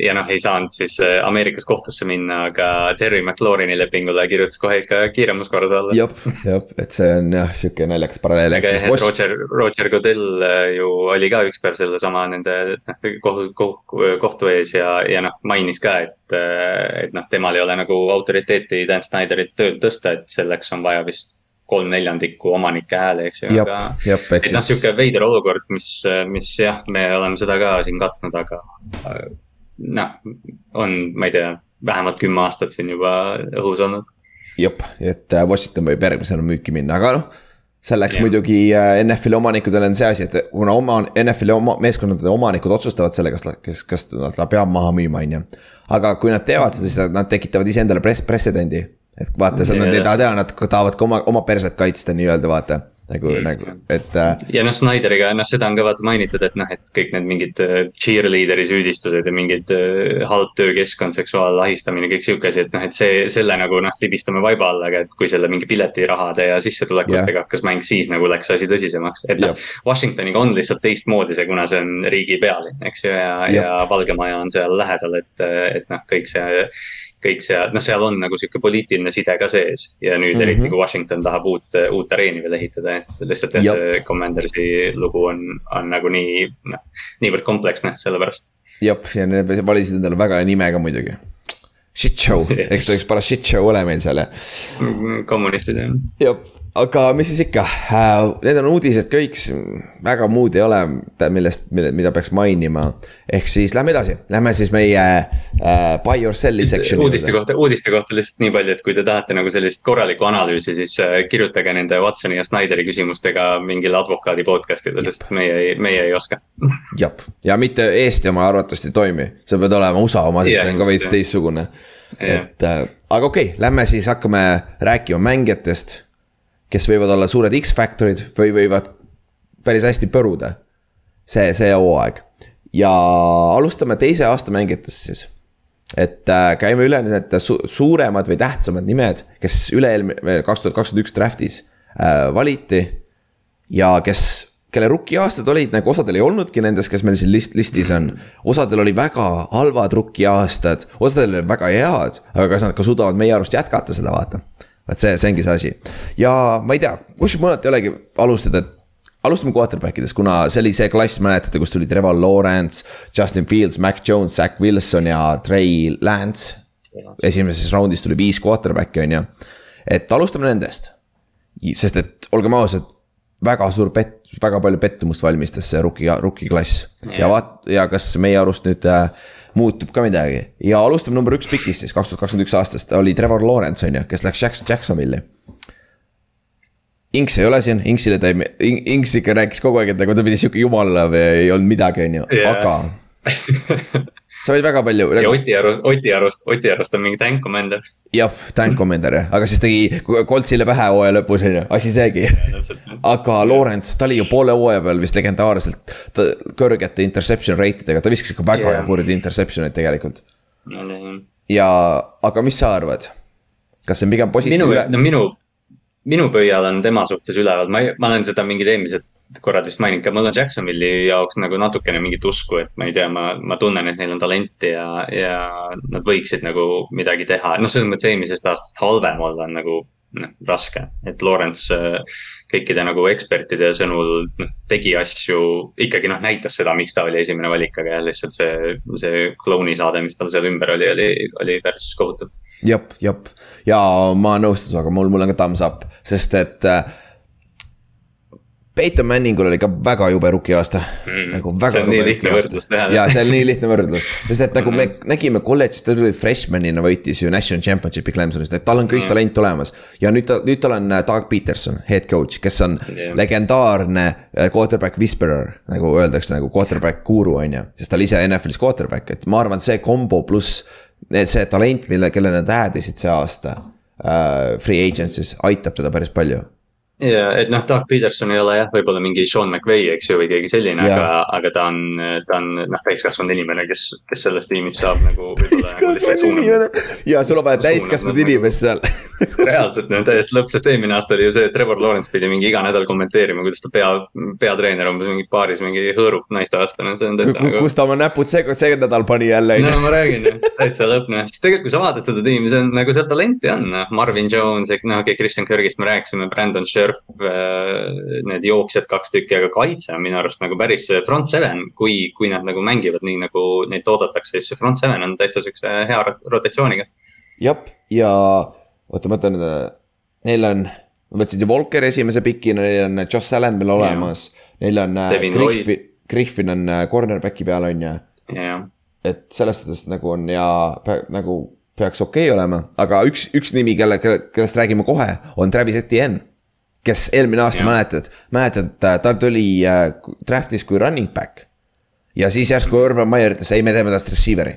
ja noh, ei saanud siis äh, Ameerikas kohtusse minna, aga Terry McLaureni lepingule kirjutas kohe ikka kiiremas korda alla. jep, jep, et see on jah, sihuke naljakas paralleel. aga jah, et Roger, Roger Goodell äh, ju oli ka üks päev sellesama nende kohtu, kohtu, kohtu ees ja, ja noh, mainis ka, et, et noh, temal ei ole nagu autoriteeti Dan Snyderit töölt tõsta, et selleks on vaja vist kolm neljandikku omanike hääli, eks ju, aga. et noh, sihuke veider olukord, mis, mis jah, me oleme seda ka siin katnud, aga noh, on, ma ei tea, vähemalt kümme aastat siin juba õhus olnud. jep, et äh, Washington võib järgmisena müüki minna, aga noh selleks yeah. muidugi äh, NFL-i omanikudel on see asi, et kuna oma NFL-i oma meeskondade omanikud otsustavad selle, kas, kes, kas nad peab maha müüma, on ju. aga kui nad teevad seda, siis nad tekitavad iseendale press, pretsedendi et vaata, nad ei taha teha, nad tahavad ka oma, oma perset kaitsta nii-öelda, vaata nagu mm., nagu, et äh.... ja noh, Snyderiga, noh, seda on ka vaata mainitud, et noh, et kõik need mingid äh, cheerleader'i süüdistused ja mingid äh, halb töökeskkond, seksuaalahistamine, kõik sihuke asi, et noh, et see, selle nagu noh, libistame vaiba alla, aga et kui selle mingi piletirahade ja sissetulekutega yeah. hakkas mäng, siis nagu läks asi tõsisemaks. et noh yeah., Washingtoniga on lihtsalt teistmoodi see, kuna see on riigi pealinn, eks ju, ja yeah., ja Valge Maja on seal lähedal, et, et noh, kõik see kõik seal, noh, seal on nagu sihuke poliitiline side ka sees ja nüüd mm -hmm. eriti kui Washington tahab uut, uut areeni veel ehitada, et lihtsalt jah, see Commandersi lugu on, on nagu nii, noh, niivõrd kompleksne, sellepärast. jep, ja need valisid endale väga hea nime ka muidugi. Shit show eks ta üks paras shit show ole meil seal jah. Mm, kommunistid jah. jep aga mis siis ikka, äh, need on uudised kõik, väga muud ei ole, millest, mida peaks mainima. ehk siis lähme edasi, lähme siis meie äh, buy or sell'i section'i. uudiste kohta, uudiste kohta lihtsalt nii palju, et kui te tahate nagu sellist korralikku analüüsi, siis äh, kirjutage nende Watsoni ja Snyderi küsimustega mingile advokaadi podcast'ile, sest meie, meie ei oska. jah, ja mitte Eesti oma arvatavasti ei toimi, sa pead olema USA oma, siis see on ka veits teistsugune. Et äh, aga okei okay,, lähme siis hakkame rääkima mängijatest kes võivad olla suured X-faktorid või võivad päris hästi põruda. see, see hooaeg ja alustame teise aasta mängijatest siis. et äh, käime üle need su suuremad või tähtsamad nimed, kes üle-eelmine, kaks tuhat kakskümmend üks draft'is äh, valiti. ja kes, kelle rukkiaastad olid nagu osadel ei olnudki nendes, kes meil siin list, listis on. osadel oli väga halvad rukkiaastad, osadel olid väga head, aga kas nad ka suudavad meie arust jätkata seda, vaata. vot see, see ongi see asi ja ma ei tea, kuskilt mujalt ei olegi alustada, et alustame quarterback idest, kuna see oli see klass, mäletate, kus tuli Trevor Lawrence, Justin Fields, Mac Jones, Zack Wilson ja Trey Lance. esimeses raundis tuli viis quarterback'i, on ju. et alustame nendest. sest et olgem ausad, väga suur pet-, väga palju pettumust valmistas see rookie, rookie klass. ja vaat-, ja kas meie arust nüüd äh, muutub ka midagi? Ja alustame number üks pikist siis kaks tuhat kakskümmend üks aastast. Oli Trevor Lawrence on ju, kes läks Jackson, Jacksonville'i. Inks ei ole siin, Inksile ta ei, Inks ikka rääkis kogu aeg, et nagu ta pidi sihuke jumala või ei olnud midagi, on ju, aga sa võid väga palju ja Oti arust, Oti arust, Oti arust on mingi tank commander. jah, tank commander jah, aga siis tegi Coltsile pähe hooaja lõpus on ju, asi seegi. aga Lawrence, ta oli ju poole hooaja peal vist legendaarselt ta, kõrgete interception rate idega, ta viskas ikka väga yeah. jaburid interception eid tegelikult ja, aga mis sa arvad? kas see on pigem positiivne? minu, no minu minu pöial on tema suhtes üleval, ma, ma olen seda mingid eelmised korrad vist maininud ka, mul on Jacksonville'i jaoks nagu natukene mingit usku, et ma ei tea, ma, ma tunnen, et neil on talenti ja, ja nad võiksid nagu midagi teha. noh, selles mõttes eelmisest aastast halvem olla on nagu noh, raske, et Lawrence kõikide nagu ekspertide sõnul noh, tegi asju, ikkagi noh, näitas seda, miks ta oli esimene valik, aga jah, lihtsalt see, see klounisaade, mis tal seal ümber oli, oli, oli päris kohutav. Jep, jep. Ja ma nõustun sinuga, mul, mul on ka thumbs up, sest et äh, Peyton Manningul oli ka väga jube rookie aasta mm,. nagu väga. see on nii lihtne võrdlus teha. ja see on nii lihtne võrdlus, sest et nagu me mm. nägime kolledžis, ta tuli freshman'ina võitis ju national championship'i Clemsonist, et tal on kõik mm. talent olemas. ja nüüd ta, nüüd tal on äh, Doug Peterson, head coach, kes on yeah. legendaarne äh, quarterback whisperer. nagu öeldakse nagu quarterback guru on ju, sest ta oli ise NFL-is quarterback, et ma arvan, see kombo pluss see talent, mille, kelle nad add isid see aasta uh, free agency's aitab teda päris palju ja et noh, Doug Peterson ei ole jah, võib-olla mingi Sean McVay, eks ju, või keegi selline, aga, aga ta on, ta on noh, täiskasvanud inimene, kes, kes selles tiimis saab nagu. täiskasvanud inimene ja sul on vaja täiskasvanud inimest seal reaalselt no täiesti lõpp, sest eelmine aasta oli ju see, et Trevor Lawrence pidi mingi iga nädal kommenteerima, kuidas ta pea, peatreener umbes mingi baaris mingi hõõrub naistevastane, see on täitsa nagu. kus ta oma näpud see, see nädal pani jälle. no ma räägin täitsa lõpp noh, sest tegelikult kui sa vaatad seda tiimi, see on nagu seal talenti on, noh, Marvin Jones, noh okei okay,, Christian Kirgist me rääkisime, Brandon Scherf, äh, need jooksjad kaks tükki, aga kaitse on minu arust nagu päris front seven, kui, kui nad nagu mängivad nii nagu neid oodatakse, siis see front seven on täitsa siukse hea rotatsiooniga. jah, ja oota, ma mõtlen, neil on, ma võtsin ju Volkeri esimese pikina, neil on Josh Allan veel olemas. Neil on äh, Griffin, Griffin on äh, cornerback'i peal, on ju. et selles suhtes nagu on ja nagu peaks okei okay olema, aga üks, üks nimi, kelle, kellest räägime kohe, on Travis Etienne. Kes eelmine aasta mäletad, mäletad, ta tuli äh, draft'is kui running back. ja siis järsku Urban Meyer ütles, ei, me teeme tast receiver'i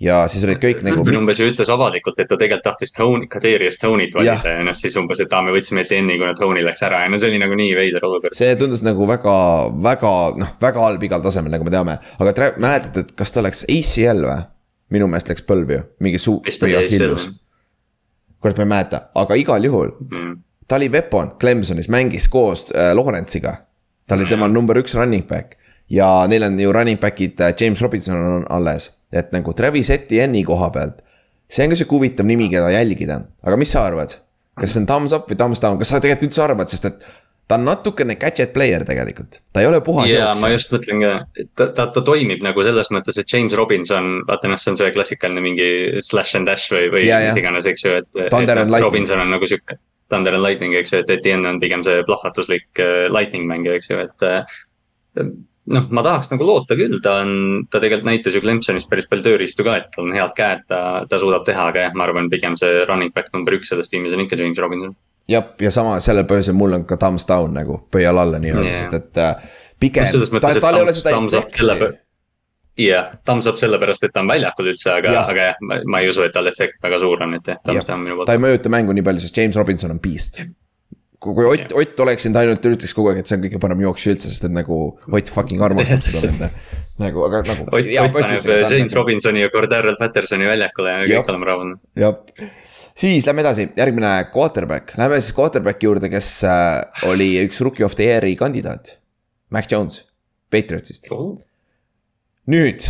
ja siis olid kõik nagu. umbes ju ütles avalikult, et ta tegelikult tahtis Tony, Kadrius Tony't valida ja, noh, siis umbes, et aa, me võtsime Etienne'i, kuna Tony läks ära ja no see oli nagu nii veider olukord. see tundus nagu väga, väga noh, väga halb igal tasemel, nagu me teame, aga mäletate, et kas ta läks ACL või? minu meelest läks põlv ju, mingi suu kurat, ma ei mäleta, aga igal juhul mm. Ta oli Weapon Clemsonis, mängis koos äh, Lawrence'iga. ta oli tema number üks running back ja neil on ju running back'id, äh, James Robinson on alles et nagu Travis Etienne'i koha pealt. see on ka sihuke huvitav nimi, keda jälgida, aga mis sa arvad? kas see on thumbs up või thumbs down, kas sa tegelikult üldse arvad, sest et ta on natukene gadget player tegelikult, ta ei ole puhas. ja ma just mõtlen ka, et ta, ta, ta toimib nagu selles mõttes, et James Robinson, vaata noh, see on see klassikaline mingi slash and dash või, või mis iganes, eks ju, et. et no, Robinson on nagu sihuke, Thunder and Lightning, eks ju, et Etienne on pigem see plahvatuslik uh, lightning mängija, eks ju, et uh, noh, ma tahaks nagu loota küll, ta on, ta tegelikult näitas ju Clemsonis päris palju tööriistu ka, et tal on head käed, ta, ta suudab teha, aga jah, ma arvan, pigem see running back number üks selles tiimis on ikka James Robinson. jah, ja sama sellel põhjusel mul on ka thumbs down nagu pöial alla nii-öelda yeah., sest et äh, pigem no,. tal ta ei ole seda efekti jah, thumbs up sellepärast, et ta on väljakul üldse, aga, aga jah, ma, ei usu, et tal efekt väga suur on, et jah, thumbs down minu poolt. ta ei mõjuta mängu nii palju, sest James Robinson on beast kui kui Ott, Ott oleks siin, ta ainult ütleks kogu aeg, et see on kõige parem jooksja üldse, sest et nagu Ott fucking armastab seda venda. nagu, aga nagu. Ott, Ott paneb James Robinsoni ja Cordarrelle Pattersoni väljakule ja kõik oleme rahul. jah, siis lähme edasi, järgmine quarterback, lähme siis quarterback'i juurde, kes äh, oli üks rookie of the year'i kandidaat. Mac Jones, Patriotsist, nüüd.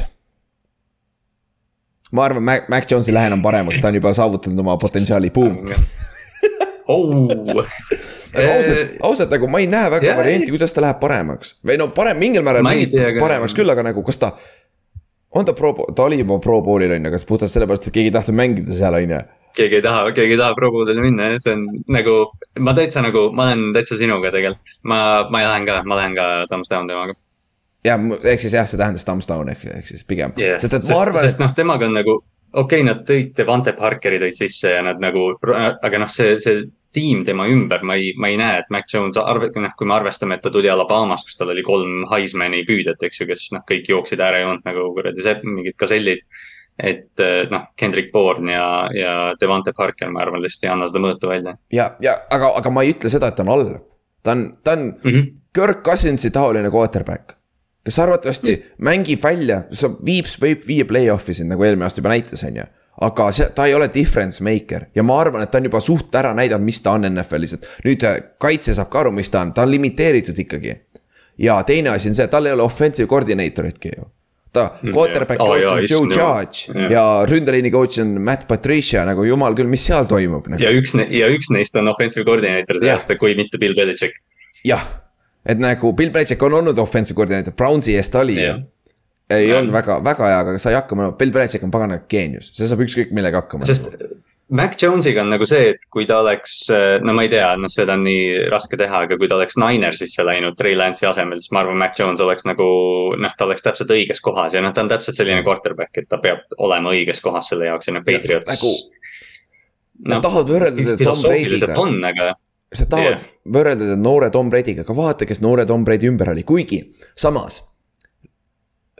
ma arvan, Mac, Mac Jones ei lähe enam paremaks, ta on juba saavutanud oma potentsiaali, boom. oh.. ausalt, ausalt nagu ma ei näe väga jaa, varianti, kuidas ta läheb paremaks või no parem mingil määral tea paremaks küll, aga nagu kas ta. on ta pro, ta oli juba pro poolil on ju, kas puhtalt sellepärast, et keegi ei tahtnud mängida seal on ju. keegi ei taha, keegi ei taha Pro Bowlile minna ja see on nagu, ma täitsa nagu, ma olen täitsa sinuga tegelikult. ma, ma lähen ka, ma lähen ka thumbs down temaga ja ehk siis jah, see tähendas thumbs down ehk, ehk siis pigem yeah.. sest et ma arvan, sest noh, temaga on nagu, okei okay,, nad tõid Devante Parkeri tõid sisse ja nad nagu, aga noh, see, see tiim tema ümber, ma ei, ma ei näe, et Mac Jones arve-, noh, kui me arvestame, et ta tuli Alabamast, kus tal oli kolm Heismani püüdjat, eks ju, kes noh, kõik jooksid äärejoont nagu kuradi see- mingid gasellid. et eh, noh, Kendrick Bourne ja, ja Devante Parker, ma arvan, lihtsalt ei anna seda mõõtu välja ja, ja aga, aga ma ei ütle seda, et ta on halb. ta on, ta on mm. -hmm. Kirk Cousinsi taoline quarterback. Kes arvatavasti mängib välja, sa viib, võib viia play-off'i sind nagu eelmine aasta juba näitas, on ju. aga see, ta ei ole difference maker ja ma arvan, et ta on juba suht ära näidanud, mis ta on NFL-is, et nüüd äh, kaitse saab ka aru, mis ta on, ta on limiteeritud ikkagi. ja teine asi on see, tal ei ole offensive coordinator'itki ju. ta quarterback Aa, coach on Joe issand, jaa. Judge Jah. ja ründeliini coach on Matt Patricia nagu jumal küll, mis seal toimub nagu.. ja üks, ja üks neist on offensive coordinator see aasta, kui mitte Bill Belichik. jah, et nagu Bill Belichik on olnud offensive coordinator, Brownsi eest ta oli ju ei olnud väga, väga hea, aga sai hakkama, Bill Belichik on pagana geenius, see saab ükskõik millega hakkama. sest Mac Jones'iga on nagu see, et kui ta oleks, no ma ei tea, noh, seda on nii raske teha, aga kui ta oleks Ninersisse läinud Trey Lance'i asemel, siis ma arvan, Mac Jones oleks nagu noh, ta oleks täpselt õiges kohas ja noh, ta on täpselt selline quarterback, et ta peab olema õiges kohas selle jaoks ja noh, Patriots. nagu- Nad tahavad võrrelda teda Tom Brady'ga, on, aga sa tahavad Jah. Võrrelda teda noore Tom Brady'ga, aga vaata, kes noore Tom Brady ümber oli, kuigi samas.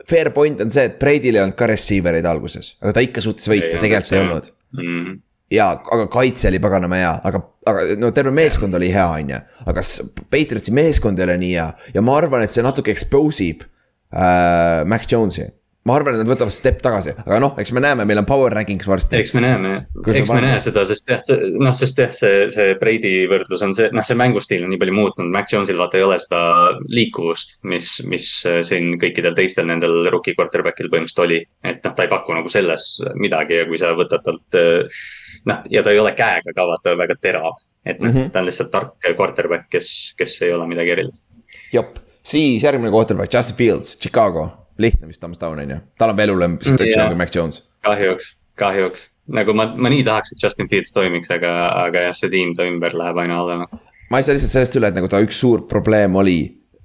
Fair point on see, et Brady'l ei olnud ka receiver eid alguses, aga ta ikka suutis võita, tegelikult ei olnud mm, ja, aga kaitse oli paganama hea, aga, aga no terve meeskond oli hea, on ju. aga Patriotsi meeskond ei ole nii hea ja ma arvan, et see natuke expose ib äh, Mac Jones'i. Ma arvan, et nad võtavad step tagasi, aga noh, eks me näeme, meil on power rankings varsti. eks me näeme, eks me näe seda, sest jah, see noh, sest jah, see, see Brady võrdlus on see, noh, see mängustiil on nii palju muutunud, Mac Jones'il vaata ei ole seda liikuvust, mis, mis äh, siin kõikidel teistel nendel rookie quarterback'il põhimõtteliselt oli. et noh, ta ei paku nagu selles midagi ja kui sa võtad talt äh, noh, ja ta ei ole käega ka vaata väga terav. et noh mm. -hmm. ta on lihtsalt tark quarterback, kes, kes ei ole midagi erilist. jep, siis järgmine quarterback, Justin Fields, Chicago, lihtne vist thumbs down on ju, tal on veel hullem situatsioon Jaa. kui Mac Jones. kahjuks, kahjuks, nagu ma, ma nii tahaks, et Justin Fields toimiks, aga, aga jah, see tiim ta ümber läheb aina halvemaks. ma ei saa lihtsalt sellest üle, et nagu ta üks suur probleem oli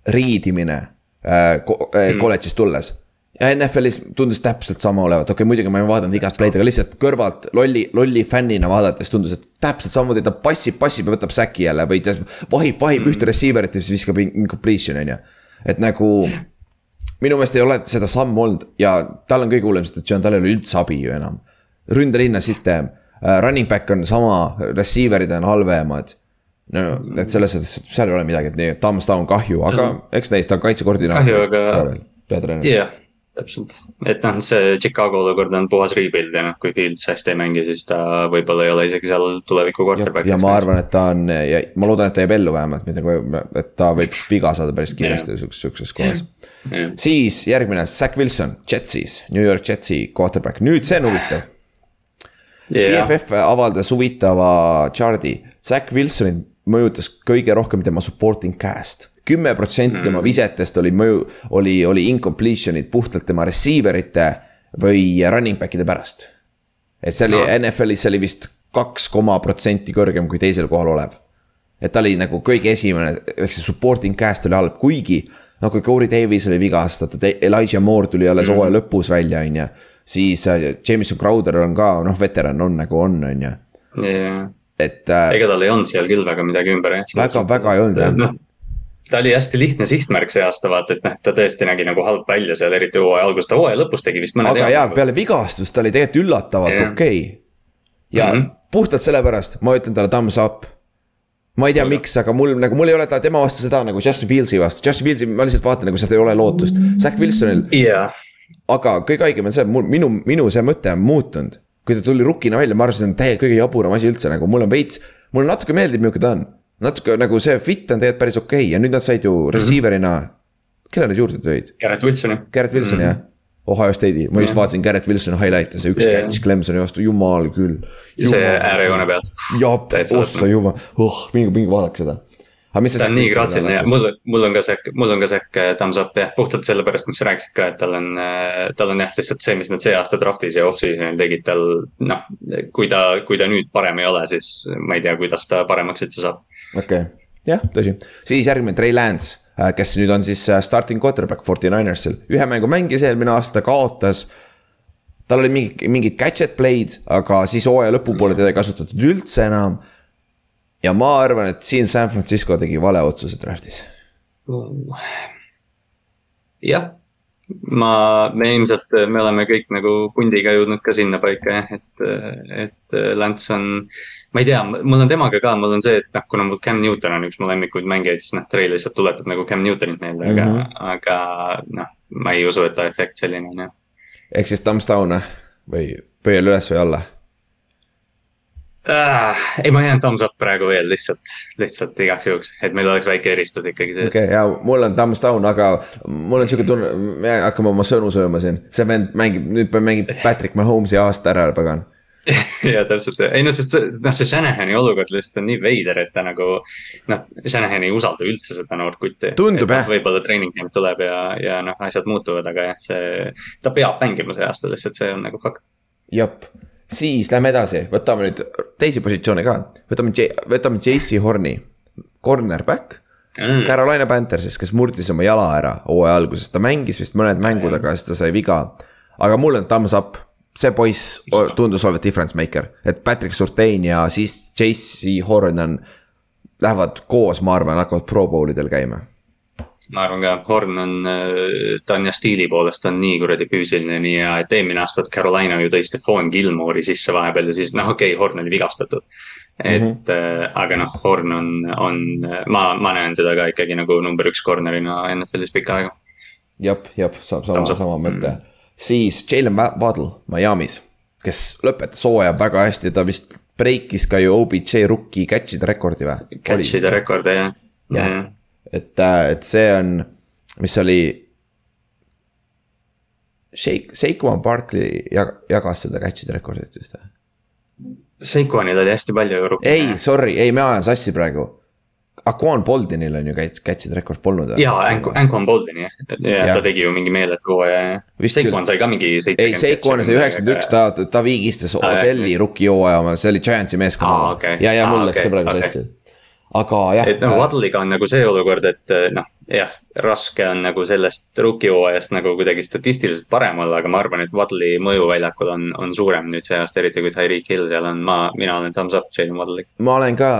riidimine äh, ko- äh, kolledžist tulles. ja NFL-is tundus täpselt sama olevat, okei okay,, muidugi ma ei vaadanud igat play'd, aga lihtsalt kõrvalt lolli, lolli fännina vaadates tundus, et täpselt samamoodi ta passib, passib ja võtab säki jälle või ta vahib, vahib mm. ühte receiver'it ja siis viskab incompletion on ju. et nagu minu meelest ei ole seda sammu olnud ja tal on kõige hullem situatsioon, tal ei ole üldse abi ju enam. ründelinna sitem, running back on sama, receiver'id on halvemad. no et selles suhtes, seal ei ole midagi, et nii, thumbs down kahju, aga eks neist on kaitsekoordinaator. Kahju, aga- peatreener jah, täpselt, et noh, see Chicago olukord on puhas rebuild ja noh, kui Fields hästi ei mängi, siis ta võib-olla ei ole isegi seal tuleviku quarterback. ja ma arvan, et ta on ja ma loodan, et ta jääb ellu vähemalt, mitte kui, et ta võib viga saada päris kiiresti sihukeses, sihukeses kohas. siis järgmine, Zack Wilson, Jetsis, New York Jetsi quarterback, nüüd see on huvitav. jah, BFF avaldas huvitava chart'i, Zack Wilsonit mõjutas kõige rohkem tema supporting cast. Kümme protsenti tema visetest oli mõju, oli, oli incompletion'id puhtalt tema receiver ite või running back'ide pärast. et see oli No. NFL-is, see oli vist kaks koma protsenti kõrgem kui teisel kohal olev. et ta oli nagu kõige esimene, ehk see supporting cast oli halb, kuigi no kui Corey Davis oli vigastatud, Elijah Moore tuli alles Mhm. hooaja lõpus välja, on ju. siis äh, Jameson Crowder on ka noh, veteran on nagu on, on ju, et äh, ega tal ei olnud seal küll väga midagi ümber jah. väga, väga ei olnud jah. Ta oli hästi lihtne sihtmärk see aasta, vaata, et noh, ta tõesti nägi nagu halb välja seal, eriti hooaja alguses, ta hooaja lõpus tegi vist mõned aga jaa, peale vigastust ta oli tegelikult üllatavalt okei okay.. ja mm. -hmm. puhtalt sellepärast ma ütlen talle thumbs up. ma ei tea, miks, aga mul nagu, mul ei ole ta tema vastu seda nagu Justin Fieldsi vastu, Justin Fields, ma lihtsalt vaatan nagu sealt ei ole lootust. Zack Wilsonil yeah., aga kõige haigem on see, mul, minu, minu see mõte on muutunud. kui ta tuli rukina välja, ma arvasin, see on täiega kõige jaburam asi üldse nagu, mul on veits, mulle natuke meeldib, milline ta on. Natuke nagu see fit on tegelikult päris okei okay. ja nüüd nad said ju receiver'ina mm, -hmm. kelle nad juurde tõid? Garrett Wilsoni. Garrett Wilson mm -hmm. jah Ohio State'i, ma just vaatasin Garrett Wilsoni highlight'e, see üks yeah. catch Clemsoni vastu, jumal küll. see äärejoone peal. jap, ossa jumal, oh, minge, minge vaadake seda. aga mis see. ta on nii graatsiline ja mul, mul on ka see, mul on ka see äh, thumbs up jah, puhtalt sellepärast, miks sa rääkisid ka, et tal on, äh, tal on jah, lihtsalt see, mis nad see aasta draft'is ja off-season'il tegid, tal noh. kui ta, kui ta nüüd parem ei ole, siis ma ei tea, kuidas ta paremaks üldse saab. Okei okay., jah, tõsi, siis järgmine Trey Lance Äh, kes nüüd on siis äh, starting quarterback Forty Ninersil, ühe mängu mängis eelmine aasta, kaotas. tal oli mingi, mingid gadget play'd, aga siis hooaja lõpupoole teda ei kasutatud üldse enam. ja ma arvan, et siin San Francisco tegi vale otsuse draft'is. jah, ma, me ilmselt, me oleme kõik nagu pundiga jõudnud ka sinnapaika jah, et, et Lance on. ma ei tea, mul on temaga ka, mul on see, et noh, kuna mul Cam Newton on üks mu lemmikuid mängijaid, siis noh, Trey lihtsalt tuletab nagu Cam Newtonit meelde mm, -hmm. aga, aga noh, ma ei usu, et ta efekt selline on jah. ehk siis thumbs down või pöial üles või alla äh,. ei, ma jään thumbs up praegu veel lihtsalt, lihtsalt igaks juhuks, et meil oleks väike eristus ikkagi. okei okay,, ja mul on thumbs down, aga mul on sihuke tunne, me hakkame oma sõnu sööma siin. see vend mängib, nüüd mängib Patrick Mahomes'i aasta ära, pagan ja täpselt, ei no sest noh, see Shanahani olukord lihtsalt on nii veider, et ta nagu. noh, Shanahan ei usalda üldse seda noort kutti. tundub jah. võib-olla treening camp tuleb ja, ja noh, asjad muutuvad, aga jah, see, ta peab mängima see aasta lihtsalt, see on nagu fakt. jep siis lähme edasi, võtame nüüd teisi positsioone ka, võtame, võtame JC Horni, cornerback. Mm.. Carolina Panthersis, kes murdis oma jala ära hooaja alguses, ta mängis vist mõned mängud, aga siis ta sai viga. aga mul on thumbs up, see poiss tundus olevat difference maker, et Patrick Surtain ja siis JC Horn on. Lähevad koos, ma arvan, hakkavad pro bowl idel käima ma arvan ka, Horn on, äh, ta on jah stiili poolest on nii kuradi füüsiline, nii hea, et eelmine aasta Carolina ju tõi Stefan Gilmore'i sisse vahepeal ja siis noh, okei okay,, Horn oli vigastatud. et mm -hmm. äh, aga noh, Horn on, on, ma, ma näen seda ka ikkagi nagu number üks corner'ina NFL-is pikka aega. jah, jah, sama, sama, sama mõte mm. -hmm. siis Jalen Waddle Miami's, kes lõpetas hooaja väga hästi, ta vist breikis ka ju OBJ rookie catch'ide rekordi või? Catch'ide rekordi jah. jah, et, äh, et see on, mis oli. Shake, Seikuan Barkley jag-, jagas seda catch'ide rekordit vist või? Seikuanil oli hästi palju ju. ei, sorry, ei, ma ajan sassi praegu. Aquan Boldinil on ju catch'ide rekord polnud. jaa, Aquan Boldini jah, ja ta tegi ju mingi meeletu hooaja ja. Seikuan sai ka mingi ei, Seikuan sai üheksakümmend üks, ta, ta viigistas Odelli rookie hooaja, see oli Giantsi meeskonna. ja, ja mul läks see praegu sassi aga jah. et noh, Waddle'iga on nagu see olukord, et eh, noh, jah, raske on nagu sellest rookie hooajast nagu kuidagi statistiliselt parem olla, aga ma arvan, et Waddle'i mõju väljakul on, on suurem nüüd see aasta, eriti kui Tyreek Hill seal on, ma, mina olen thumbs up Jalen Waddle'iga. ma olen ka,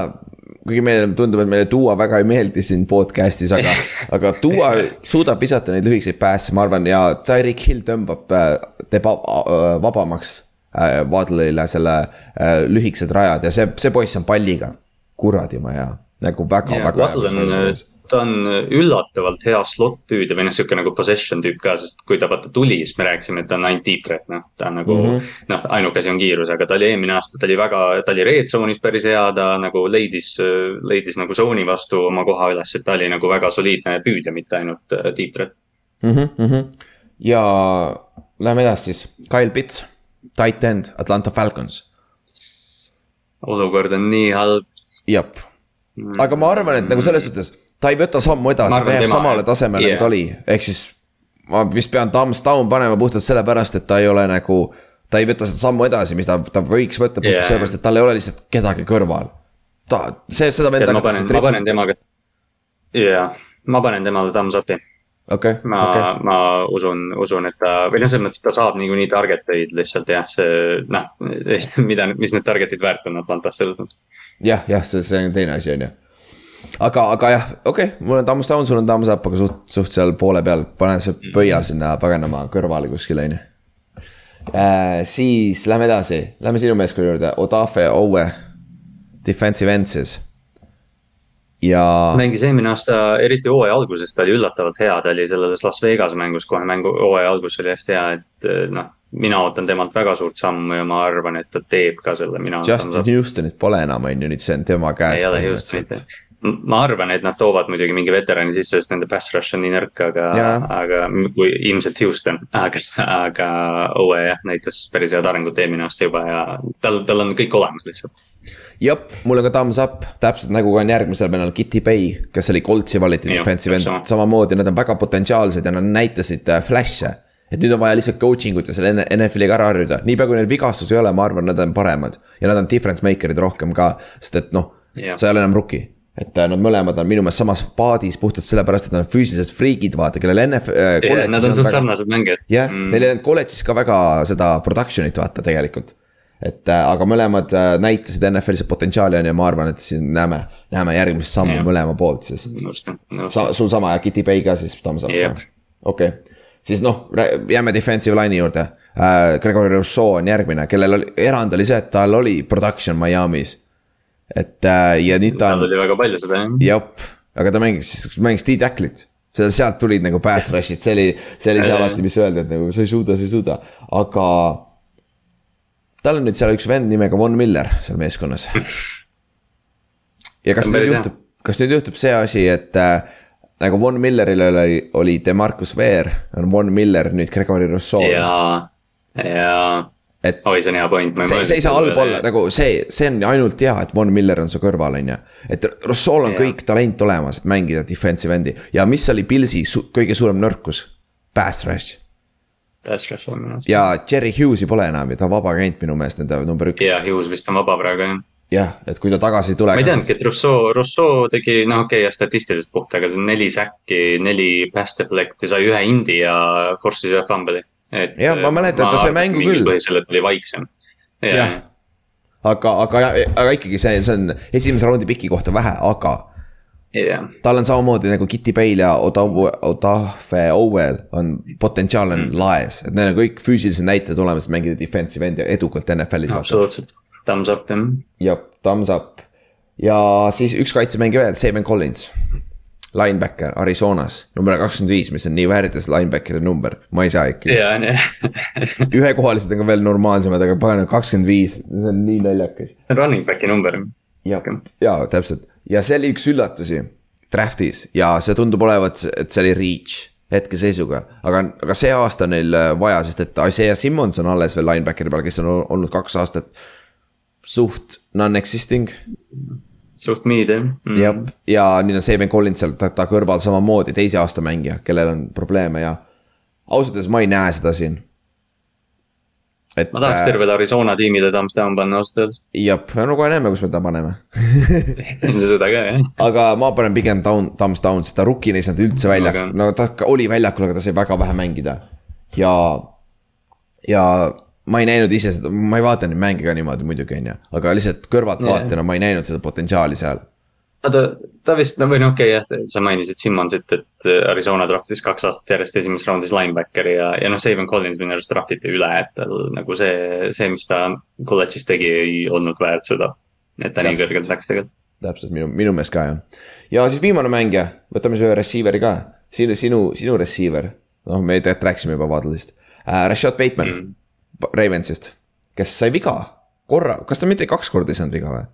kuigi meile tundub, et meile Duo väga ei meeldi siin podcast'is, aga aga Duo suudab visata neid lühikeseid päässe, ma arvan, ja Tyreek Hill tõmbab, äh, teeb vabamaks äh, Waddle'ile selle äh, lühikesed rajad ja see, see poiss on palliga kuradi ma hea, nagu väga yeah,, väga hea. ta on üllatavalt hea slot püüdja või noh, sihuke nagu possession tüüp ka, sest kui ta vaata tuli, siis me rääkisime, et ta on ainult deep threat, noh. ta on nagu mm -hmm. noh, ainuke asi on kiirus, aga ta oli eelmine aasta, ta oli väga, ta oli red zone'is päris hea, ta nagu leidis, leidis nagu zone'i vastu oma koha üles, et ta oli nagu väga soliidne püüdja, mitte ainult äh, deep threat mm -hmm. ja läheme edasi siis, Kyle Pitts, tight end, Atlanta Falcons olukord on nii halb, jep, aga ma arvan, et nagu selles suhtes, ta ei võta sammu edasi, ta jääb samale tasemele yeah., nagu ta oli, ehk siis. ma vist pean thumbs down panema puhtalt sellepärast, et ta ei ole nagu, ta ei võta seda sammu edasi, mis ta, ta võiks võtta puhtalt yeah. sellepärast, et tal ei ole lihtsalt kedagi kõrval. ta, see, seda venda. ma panen, ma panen temaga, jaa, ma panen temale thumbs up'i okay,. ma okay., ma usun, usun, et ta või noh, selles mõttes, et ta saab niikuinii target eid lihtsalt jah, see noh, mida, mis need target'id väärt on Atlantas selles mõttes. Jah, jah, see, see on teine asi, on ju. aga, aga jah, okei okay,, mul on thumbs down, sul on thumbs up, aga suht, suht seal poole peal, pane see pöial sinna paganama kõrvale kuskile, on ju. Äh, siis lähme edasi, lähme sinu meeskonna juurde, Odafe Owe, defensive end siis ja mängis eelmine aasta, eriti hooaja alguses, ta oli üllatavalt hea, ta oli selles Las Vegas mängus kohe mängu, hooaja algus oli hästi hea, et noh. Mina ootan temalt väga suurt sammu ja ma arvan, et ta teeb ka selle, mina. Justin Houstonit pole enam, on ju, nüüd see on tema käes ei ole Houstonit. ma arvan, et nad toovad muidugi mingi veterani sisse, sest nende pass rush on nii nõrk, aga Jaa., aga kui ilmselt Houston, aga, aga Owe jah, näitas päris head arengut eelmine aasta juba ja tal, tal on kõik olemas lihtsalt. jep, mul on ka thumbs up, täpselt nagu ka on järgmisel vennal Kitty Bay, kes oli Coltsi valiti defensive end samamoodi nad on väga potentsiaalsed ja nad näitasid äh, flash'e. Et nüüd on vaja lihtsalt coaching ut ja selle NFL-iga ära harjuda, niipea kui neil vigastusi ei ole, ma arvan, nad on paremad. ja nad on difference maker'id rohkem ka, sest et noh Jah. sa ei ole enam rookie. et äh, nad mõlemad on minu meelest samas paadis puhtalt sellepärast, et nad on füüsilised friigid, vaata, kellel NFL äh,. Nad on suht sarnased mängijad. jah mm., neil ei olnud kolledžis ka väga seda production'it vaata tegelikult. et äh, aga mõlemad näitasid NFL-is potentsiaali on ju, ma arvan, et siin näeme, näeme järgmist sammu Jah. mõlema poolt siis. sul sama ja Kitty Bay ka siis Jep. või? okei okay., siis noh, jääme defensive line'i juurde äh,. Gregory Rousseau on järgmine, kellel oli, erand oli see, et tal oli production Miami's. et äh, ja nüüd ta tal on, oli väga palju seda jah. jep, aga ta mängis, mängis D-tacklit. seda, sealt tulid nagu pass rush'id, see oli, see oli see Jaa. alati, mis öeldi, et nagu sa ei suuda, sa ei suuda, aga. tal on nüüd seal üks vend nimega Von Miller seal meeskonnas. ja kas nüüd juhtub, kas nüüd juhtub see asi, et äh, nagu Von Milleril oli, oli Demarcus Ware, on Von Miller nüüd Gregory Rousseau. ja, ja, et oi, see on hea point. see, see ei saa halb olla, nagu see, see on ainult hea, et Von Miller on su kõrval, on ju. et Rossool on Jaa. kõik talent olemas, et mängida defensive end'i ja mis oli Pilsi su kõige suurem nõrkus? Pass rush Pass rush on minu arust. ja Cherry Hughes'i pole enam ja ta on vaba agent minu meelest nende number üks. ja Hughes vist on vaba praegu jah. jah, et kui ta tagasi ei tule. ma ei teadnudki, et Rousseau, Rousseau tegi, noh okei okay,, statistiliselt puht, aga neli säkki, neli pass deflect'i, sai ühe indi ja force'is ühe fumble'i. Jah, ma mäletan, et ta sai mängu küll. põhjusel, et oli vaiksem. Jah. aga, aga, aga ikkagi see, see on esimese raundi piki kohta vähe, aga jah, tal on samamoodi nagu Kitty Bale ja Odav-, Odafe Owell on potentsiaal on mm. laes, et neil on kõik füüsilised näitajad olemas, mängida defensive end'i edukalt NFL-is. absoluutselt. Thumbs up jah. jah, thumbs up. ja siis üks kaitsemängija veel, Saban Collins. Linebacker Arizonas, number kakskümmend viis, mis on nii väärides linebackeri number, ma ei saa ikka. ja, ühekohalised on ka veel normaalsemad, aga pagan kakskümmend viis, see on nii naljakas. running back'i number. ja, ja täpselt ja see oli üks üllatusi draft'is ja see tundub olevat, et see oli reach hetkeseisuga, aga, aga see aasta on neil vaja, sest et Isaiah Simmons on alles veel linebackeri peal, kes on ol- olnud kaks aastat suht non-existing suht mid jah mm.. jah, ja nüüd on Saban Collins seal ta, ta kõrval samamoodi teise aasta mängija, kellel on probleeme ja ausalt öeldes ma ei näe seda siin. et ma tahaks tervele Arizona tiimile thumbs down panna ausalt öeldes. jah, no kohe näeme, kus me ta paneme seda ka jah. aga ma panen pigem down, thumbs down, sest ta rookina ei saanud üldse välja Aga-, no ta oli väljakul, aga ta sai väga vähe mängida. ja, ja ma ei näinud ise seda, ma ei vaata neid mänge ka niimoodi muidugi, on ju, aga lihtsalt kõrvaltvaatajana ma ei näinud seda potentsiaali seal. ta, ta vist, no või noh, okei okay, jah, sa mainisid Simmonsit, et Arizona draftis kaks aastat järjest esimeses raundis linebackeri ja, ja noh, Saban Collins minu arust draftiti üle, et tal nagu see, see, mis ta kolledžis tegi, ei olnud väärt seda. et ta nii Täpselt. kõrgelt läks tegelikult. täpselt minu, minu meelest ka jah. ja siis viimane mängija, võtame siis ühe receiver'i ka, sinu, sinu, sinu receiver. noh, me tegelikult rääkisime juba Waddle'ist äh,. Rashad Bateman mm. Ravensist, kes sai viga korra, kas ta mitte kaks korda ei saanud viga või?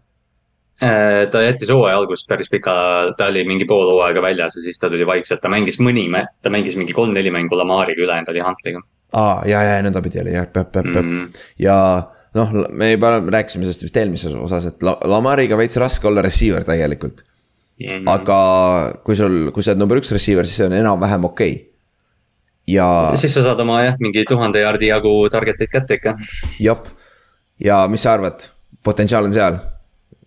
Äh, ta jättis hooaja algust päris pika, ta oli mingi pool hooaega väljas ja siis ta tuli vaikselt, ta mängis mõni, ta mängis mingi kolm-neli mängu Lamariga, ülejäänud oli Huntliga aa, ja, ja nõndapidi oli jah, peab, peab, peab mm.. ja noh, me juba rääkisime sellest vist eelmises osas, et La- Lamariga veits raske olla receiver tegelikult. Mm. aga kui sul, kui sa oled number üks receiver, siis see on enam-vähem okei okay.. Ja siis sa saad oma jah, mingi tuhande jaardi jagu target'id kätte ikka. jep, ja mis sa arvad, potentsiaal on seal?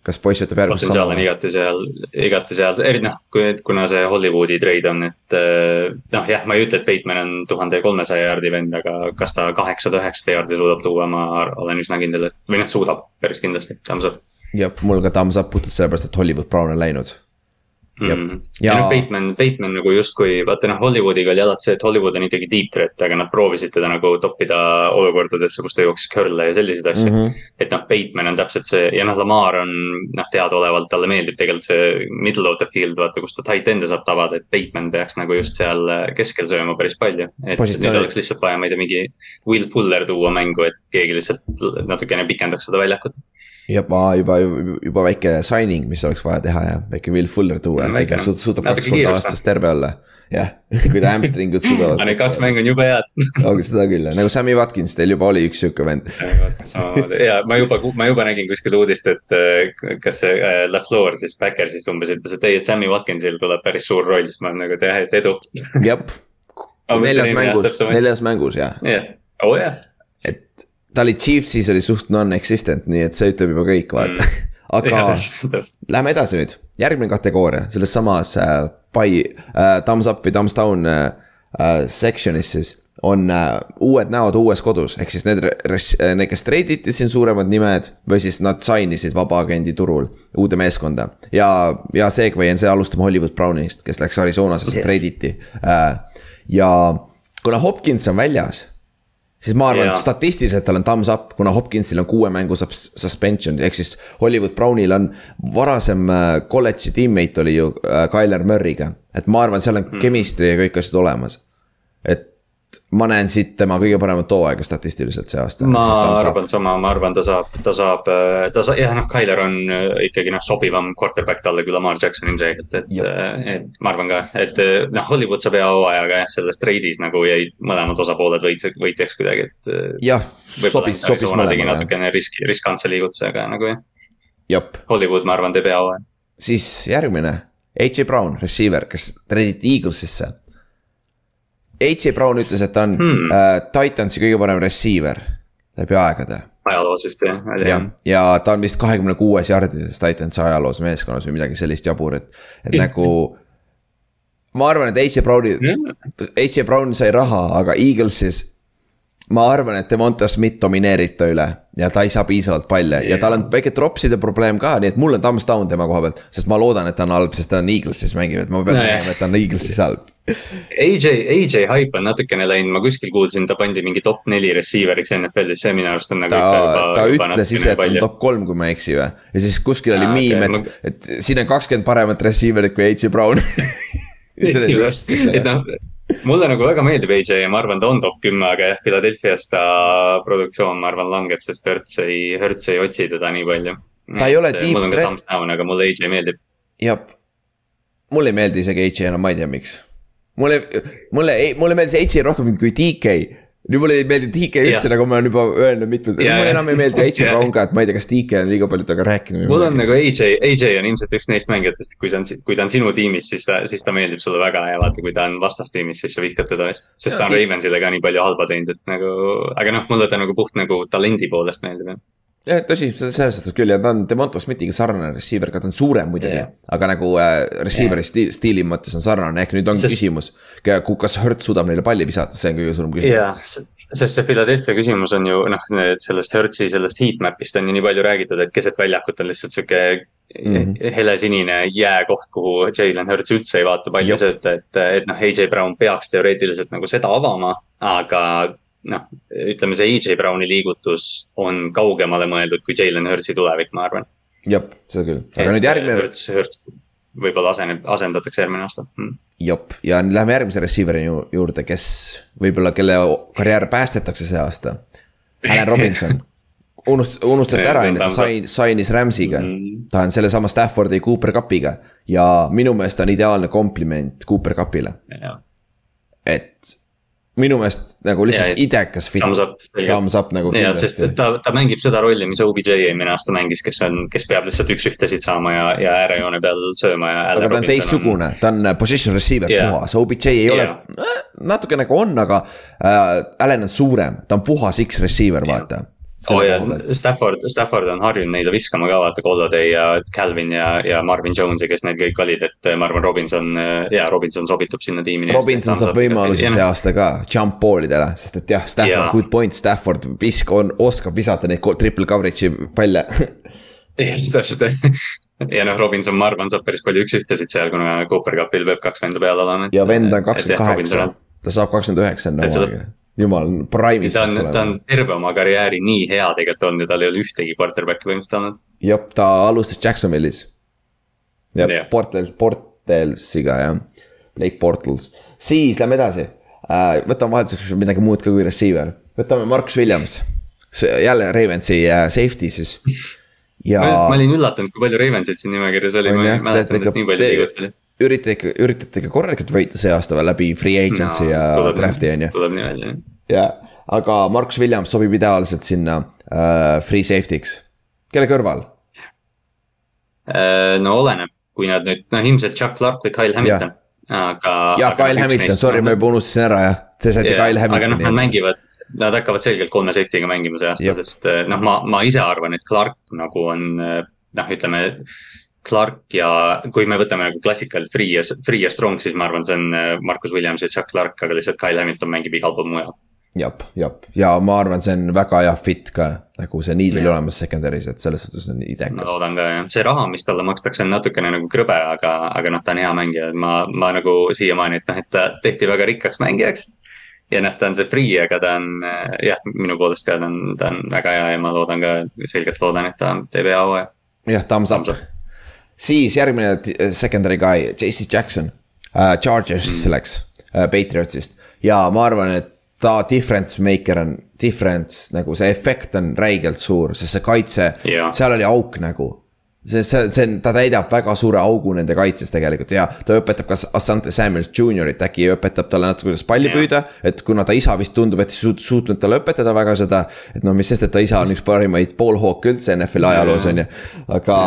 kas poiss võtab järgmise potentsiaal on igati seal, igati seal, eri noh, kui, kuna see Hollywoodi treid on, et eh, noh, jah, ma ei ütle, et Bateman on tuhande kolmesaja jaardi vend, aga kas ta kaheksasada, üheksasada jaardi suudab tuua, ma olen üsna kindel, et või noh, suudab päris kindlasti, up jah, mul ka up puhtalt sellepärast, et Hollywood Brown on läinud. mm.. Ja- ja noh, Bateman, Bateman nagu justkui vaata noh, Hollywoodiga oli alati see, et Hollywood on ikkagi deep threat, aga nad proovisid teda nagu toppida olukordadesse, kus ta jooksis curl'e ja selliseid asju mm. -hmm. et noh, Bateman on täpselt see ja noh, Lamar on noh, teadaolevalt talle meeldib tegelikult see middle of the field, vaata, kus ta tight end'e saab tabada, et Bateman peaks nagu just seal keskel sööma päris palju. et Positsiooni- nüüd oleks lihtsalt vaja, ma ei tea, mingi Will Fuller tuua mängu, et keegi lihtsalt natukene pikendaks seda väljakut. juba, juba, juba väike signing, mis oleks vaja teha ja väike Will Fuller tuua Mm, väike, ja suudab, kaks korda aastas terve olla. jah, kui ta hamstringud aga suudavad. need kaks mängu on jube head. Ongi seda küll, nagu Sammy Watkins, teil juba oli üks sihuke vend. ja ma juba, ma juba nägin kuskil uudist, et äh, kas see äh, LaFleur siis Backersist umbes ütles, et ei, et Sammy Watkinsil tuleb päris suur roll, siis ma olen nagu, et jah, et edu. jah, neljas mängus, neljas mängus jah, jah, oo jah, et ta oli Chiefsis oli suht non-existent, nii et see ütleb juba kõik, vaata mm. aga täpselt, lähme edasi nüüd, järgmine kategooria selles samas äh, by äh, thumbs up või thumbs down äh, äh, section'is siis on äh, uued näod uues kodus, ehk siis need, need, kes trade iti siin suuremad nimed või siis nad sign isid vabaagendi turul uude meeskonda. ja, ja Segway on see, alustame Hollywood Brownist, kes läks Arizonasse, trade iti äh,. ja kuna Hopkins on väljas siis ma arvan, et statistiliselt tal on thumbs up, kuna Hopkinsil on kuue mängu sus- suspension, ehk siis Hollywood Brownil on varasem äh, kolledži teammate oli ju äh, Tyler Murry'ga. et ma arvan, seal on Hmm. chemistry ja kõik asjad olemas. et ma näen siit tema kõige paremat hooaega statistiliselt see aasta. ma arvan sama, ma arvan, ta saab, ta saab, ta saab, jah, noh, Tyler on äh, ikkagi noh, sobivam quarterback talle kui Lamar Jackson ilmselgelt, et, et ma arvan ka, et äh, noh, Hollywood saab hea hooajaga jah, selles trade'is nagu jäid mõlemad osapooled võitjaks, võitjaks kuidagi, et äh, jah, sobis, sobis mõlemale. natukene riski, riskantse liigutusega nagu jah. Hollywood, ma arvan, teeb hea hooaja. siis järgmine, H.J. Brown, receiver, kes treeniti Eaglesisse. H.J. Brown ütles, et ta on Hmm. hmm. äh, Titansi kõige parem receiver läbi aegade ajaloos vist jah, oli jah jah., ja ta on vist kahekümne kuues jardides Titansi ajaloos meeskonnas või midagi sellist jabur, et, et nagu. ma arvan, et H.J. Browni, H.J. Brown sai raha, aga Eaglesis. Ma arvan, et Devonta Smith domineerib ta üle ja ta ei saa piisavalt palle ja tal on väike dropside probleem ka, nii et mul on thumbs down tema koha pealt. sest ma loodan, et ta on halb, sest ta on Eaglesis mängib, et ma pean Nojah. nägema, et ta on Eaglesis halb. AJ, AJ hype on natukene läinud, ma kuskil kuulsin, ta pandi mingi top neli receiver'iks NFL-is, see minu arust on nagu ta, ta ütles ise, et on top kolm, kui ma ei eksi või. ja siis kuskil oli Aa, miim et, et siin on kakskümmend paremat receiver'it kui H.J. Brown. et noh, mulle nagu väga meeldib AJ ja ma arvan, ta on top kümme, aga jah, Philadelphia's ta produktsioon, ma arvan, langeb, sest Hertz ei, Hertz ei otsi teda nii palju. Ta ei ole deep on ka threat. aga mulle AJ meeldib. jah, mulle ei meeldi isegi H.J. enam, ma ei tea, miks. mulle, mulle, mulle meeldis H.J. rohkem kui DK. Nüüd mulle ei meeldi DK üldse, Jah. nagu ma olen juba öelnud mitmed, Jah, mulle enam ei meeldi H.J. Jah. Brown ka, et ma ei tea, kas DK on liiga palju temaga rääkinud. mul on nagu AJ, AJ on ilmselt üks neist mängijatest, kui see on, kui ta on sinu tiimis, siis ta, siis ta meeldib sulle väga ja vaata, kui ta on vastastiimis, siis sa vihkad teda vist. sest ta on Ja, Ravensile ka nii palju halba teinud, et nagu, aga noh, mulle ta nagu puht nagu talendi poolest meeldib jah. jah, tõsi, selles suhtes küll ja ta on Devonta Smithiga sarnane receiver, aga ta on suurem muidugi Jah. aga nagu äh, receiver'i sti- stiili mõttes on sarnane, ehk nüüd on Sest- küsimus. kas Hurt suudab neile palli visata, see on kõige suurem küsimus. jah, sest see Philadelphia küsimus on ju noh, sellest Hertzi, sellest heatmap'ist on ju nii palju räägitud, et keset väljakut on lihtsalt sihuke mm. -hmm. helesinine jääkoht, kuhu Jalen Hurts üldse ei vaata palju Jop. sööta, et, et noh, AJ Brown peaks teoreetiliselt nagu seda avama, aga noh, ütleme see AJ Browni liigutus on kaugemale mõeldud kui Jalen Hurtsi tulevik, ma arvan. jah, seda küll, aga nüüd järgmine, Hurts, Hurts võib-olla aseneb, asendatakse järgmine aasta mm.. jop, ja lähme järgmise receiver'i ju- juurde, kes võib-olla, kelle karjäär päästetakse see aasta. Allan Robinson, unust-, unustati ära, on ju, ta sain, sainis Rams'iga Mm. ta on sellesama Staffordi Cooper Cupiga ja minu meelest on ideaalne kompliment Cooper Cupile, et minu meelest nagu lihtsalt Ja, idekas fit, Thumbs up. nagu ja, sest ta, ta mängib seda rolli, mis OBJ eelmine aasta mängis, kes on, kes peab lihtsalt üks-ühtesid saama ja, ja äärejoone peal sööma ja. aga ta on teistsugune, ta on position receiver Jaa. puhas, OBJ ei ole Jaa., natuke nagu on, aga äh, Allan on suurem, ta on puhas X receiver, vaata. Ja Stafford, Stafford on harjunud neile viskama ka vaata Golladay ja Calvin ja, ja Marvin Jones ja kes need kõik olid, et äh, ma arvan, Robinson, ja Robinson sobitub sinna tiimi. Robinson saab võimaluse see aasta ka jump ball'idele, sest et jah, Stafford Jaa., good point, Stafford visk-, on, oskab visata neid triple coverage'i palle. jah, täpselt, ja noh, Robinson, ma arvan, saab päris palju üks-ühtesid seal, kuna Cooper Cupil peab kaks venda peal olema. ja vend on kakskümmend kaheksa, ta saab kakskümmend üheksa enne hooaega. Jumal, prime'is. ta on, ta on terve oma karjääri nii hea tegelikult olnud ja tal ei ole ühtegi quarterback'i põhimõtteliselt olnud. jah, ta alustas Jacksonvilis. ja yeah. Portals, Portalsiga jah, Blake Portals, siis lähme edasi uh,. võtame vahetuseks midagi muud ka kui receiver, võtame Marcus Williams jälle Ravensi uh, safety siis ja. ma olin üllatunud, kui palju Ravensit siin nimekirjas oli, ma ei mäletanud, et nii palju liigut oli. Üritate üritate korralikult võita see aasta veel läbi free agency no, ja draft'i on ju. tuleb nii välja, jah. jah, aga Marcus Williams sobib ideaalselt sinna uh, free safety'ks, kelle kõrval uh,? no oleneb, kui nad nüüd, noh ilmselt Chuck Clark või Kyle Hamilton, aga. jah, Kyle Hamilton, sorry, ma juba unustasin ära jah, te saite Kyle Hamiltoni. aga noh, nad mängivad nad hakkavad selgelt kolme safety'ga mängima see aasta, sest eh, noh, ma, ma ise arvan, et Clark nagu on eh, noh, ütleme. Clark ja kui me võtame nagu klassikal free ja, free ja strong, siis ma arvan, see on eh, Marcus Williams ja Chuck Clark, aga lihtsalt Kyle Hamilton mängib igal pool mujal jep, jep ja ma arvan, see on väga hea fit ka, nagu see need oli olemas secondary's, et selles suhtes on idekas. ma loodan ka jah, see raha, mis talle makstakse, on natukene nagu krõbe, aga, aga noh, ta on hea mängija, et ma, ma nagu siiamaani, et noh, et ta tehti väga rikkaks mängijaks ja noh, ta on see free, aga ta on äh, jah, minu poolest ka ta on, ta on väga hea ja ma loodan ka, selgelt loodan, et ta teeb hea hooaja. jah, thumbs up. Siis järgmine secondary guy, JC Jackson. Uh,, Chargers'isse mm. läks uh,, Patriotsist. Ja ma arvan, et ta difference maker on, difference nagu see efekt on räigelt suur, sest see kaitse, seal oli auk nagu see, see, see on, ta täidab väga suure augu nende kaitses tegelikult ja ta õpetab ka Asante Samuels Junior'it, äkki õpetab talle natuke, kuidas palli püüda. et kuna ta isa vist tundub, et ei suut, suutnud talle õpetada väga seda, et no mis sest, et ta isa on üks parimaid poolhooke üldse NFL-i ajaloos on ju. aga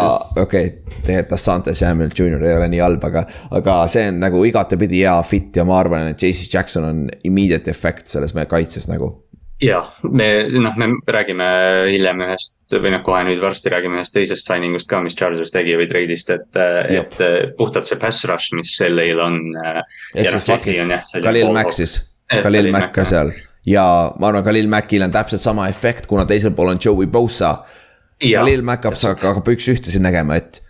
okei okay,, tegelikult Asante Samuel Junior ei ole nii halb, aga, aga see on nagu igatepidi hea fit ja ma arvan, et JC Jackson on immediate effect selles meie kaitses nagu jah, me noh, me räägime hiljem ühest või noh, kohe nüüd varsti räägime ühest teisest signing ust ka, mis Charles tegi või trade'ist, et, et puhtalt see pass rush, mis LA-l on. Khalil Mack siis, Khalil Mack ka seal. Ja ma arvan, Khalil Mackil on täpselt sama efekt, kuna teisel pool on Joey Bosa. Khalil Mack hakkab, hakkab üks-ühte siin nägema, et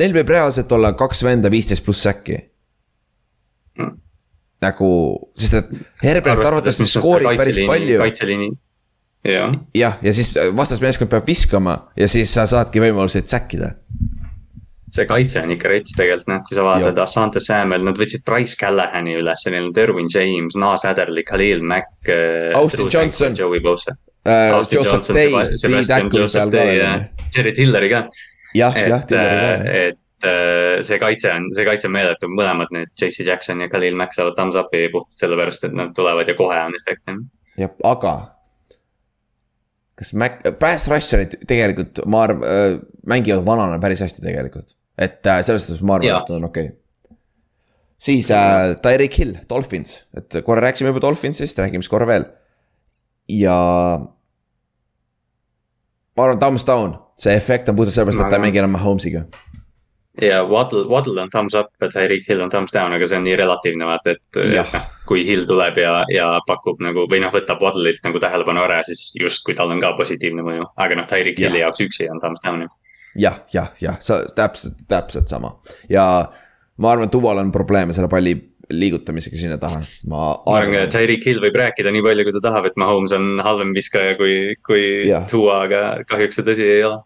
neil võib reaalselt olla kaks venda viisteist pluss säkki. Mm nagu, sest et Herbert arvatavasti skoorib päris palju. kaitseliini, jah. jah, ja siis vastasmeeskond peab viskama ja siis sa saadki võimaluseid säkkida. see kaitse on ikka rets tegelikult noh, kui sa vaatad Asante Samuel, nad võtsid Price Callahani üles, neil on Derwin James, Nas Adderley, Khalil Mack. Äh, Austin Johnson. Joey Bosa uh,. Joseph Day, Sebastian Joseph Day ja Jared Hilleri ka. jah, jah, Hilleri ka. Äh, et Äh, see kaitse on, see kaitse on meeletu, mõlemad need JC Jackson ja Khalil Mack saavad thumbs up'i puhtalt sellepärast, et nad tulevad ja kohe on efekt. jah, aga. kas Mac, pass rusher'id tegelikult, ma arvan äh,, mängivad vanana päris hästi tegelikult. et äh, selles suhtes ma arvan, et on okei okay. siis äh, Tyreek Hill, Dolphins, et korra rääkisime juba Dolphinsist, räägime siis korra veel. ja. ma arvan, thumbs down, see efekt on puhtalt sellepärast, et ta ei mängi enam Mahomes'iga ja Waddle, Waddle on thumbs up, Tyreek Hill on thumbs down, aga see on nii relatiivne vaata, et noh, kui Hill tuleb ja, ja pakub nagu või noh, võtab Waddle'ilt nagu tähelepanu ära, siis justkui tal on ka positiivne mõju, aga noh, Tyreek Hilli jaoks üksi on thumbs down ju. jah, jah, jah, sa täpselt, täpselt sama. Ja ma arvan, et Duval on probleeme selle palli liigutamisega sinna taha, ma arvan. ma arvan, et Tyreek Hill võib rääkida nii palju, kui ta tahab, et Mahomes on halvem viskaja kui, kui Tua, aga kahjuks see tõsi ei ole.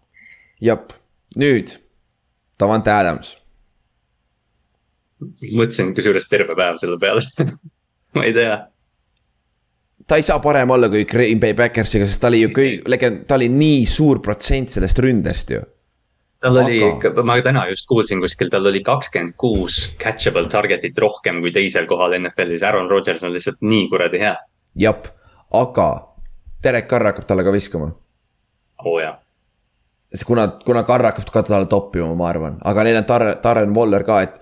jep, nüüd Davante Adams. mõtlesin kusjuures terve päev selle peale ma ei tea. ta ei saa parem olla kui Green Bay Backersiga, sest ta oli ju kõik, legend, ta oli nii suur protsent sellest ründest ju tal oli aga..., ma täna just kuulsin kuskil, tal oli kakskümmend kuus catchable target'it rohkem kui teisel kohal NFL-is, Aaron Rodgers on lihtsalt nii kuradi hea. jep, aga Derek Carr hakkab talle ka viskama. oo oh, jaa kuna, kuna Karr hakkab ka talle toppima, ma arvan, aga neil on Tar-, Darren Waller ka, et.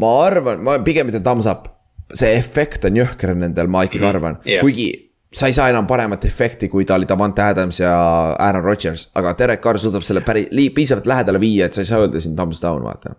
ma arvan, ma pigem ütlen thumbs up, see efekt on jõhker nendel, ma ikkagi mhm. arvan yeah., kuigi sa ei saa enam paremat efekti, kui ta oli Davante Adams ja Aaron Rodgers, aga Derek Carr suudab selle päris, piisavalt lähedale viia, et sa ei saa öelda siin thumbs down, vaata.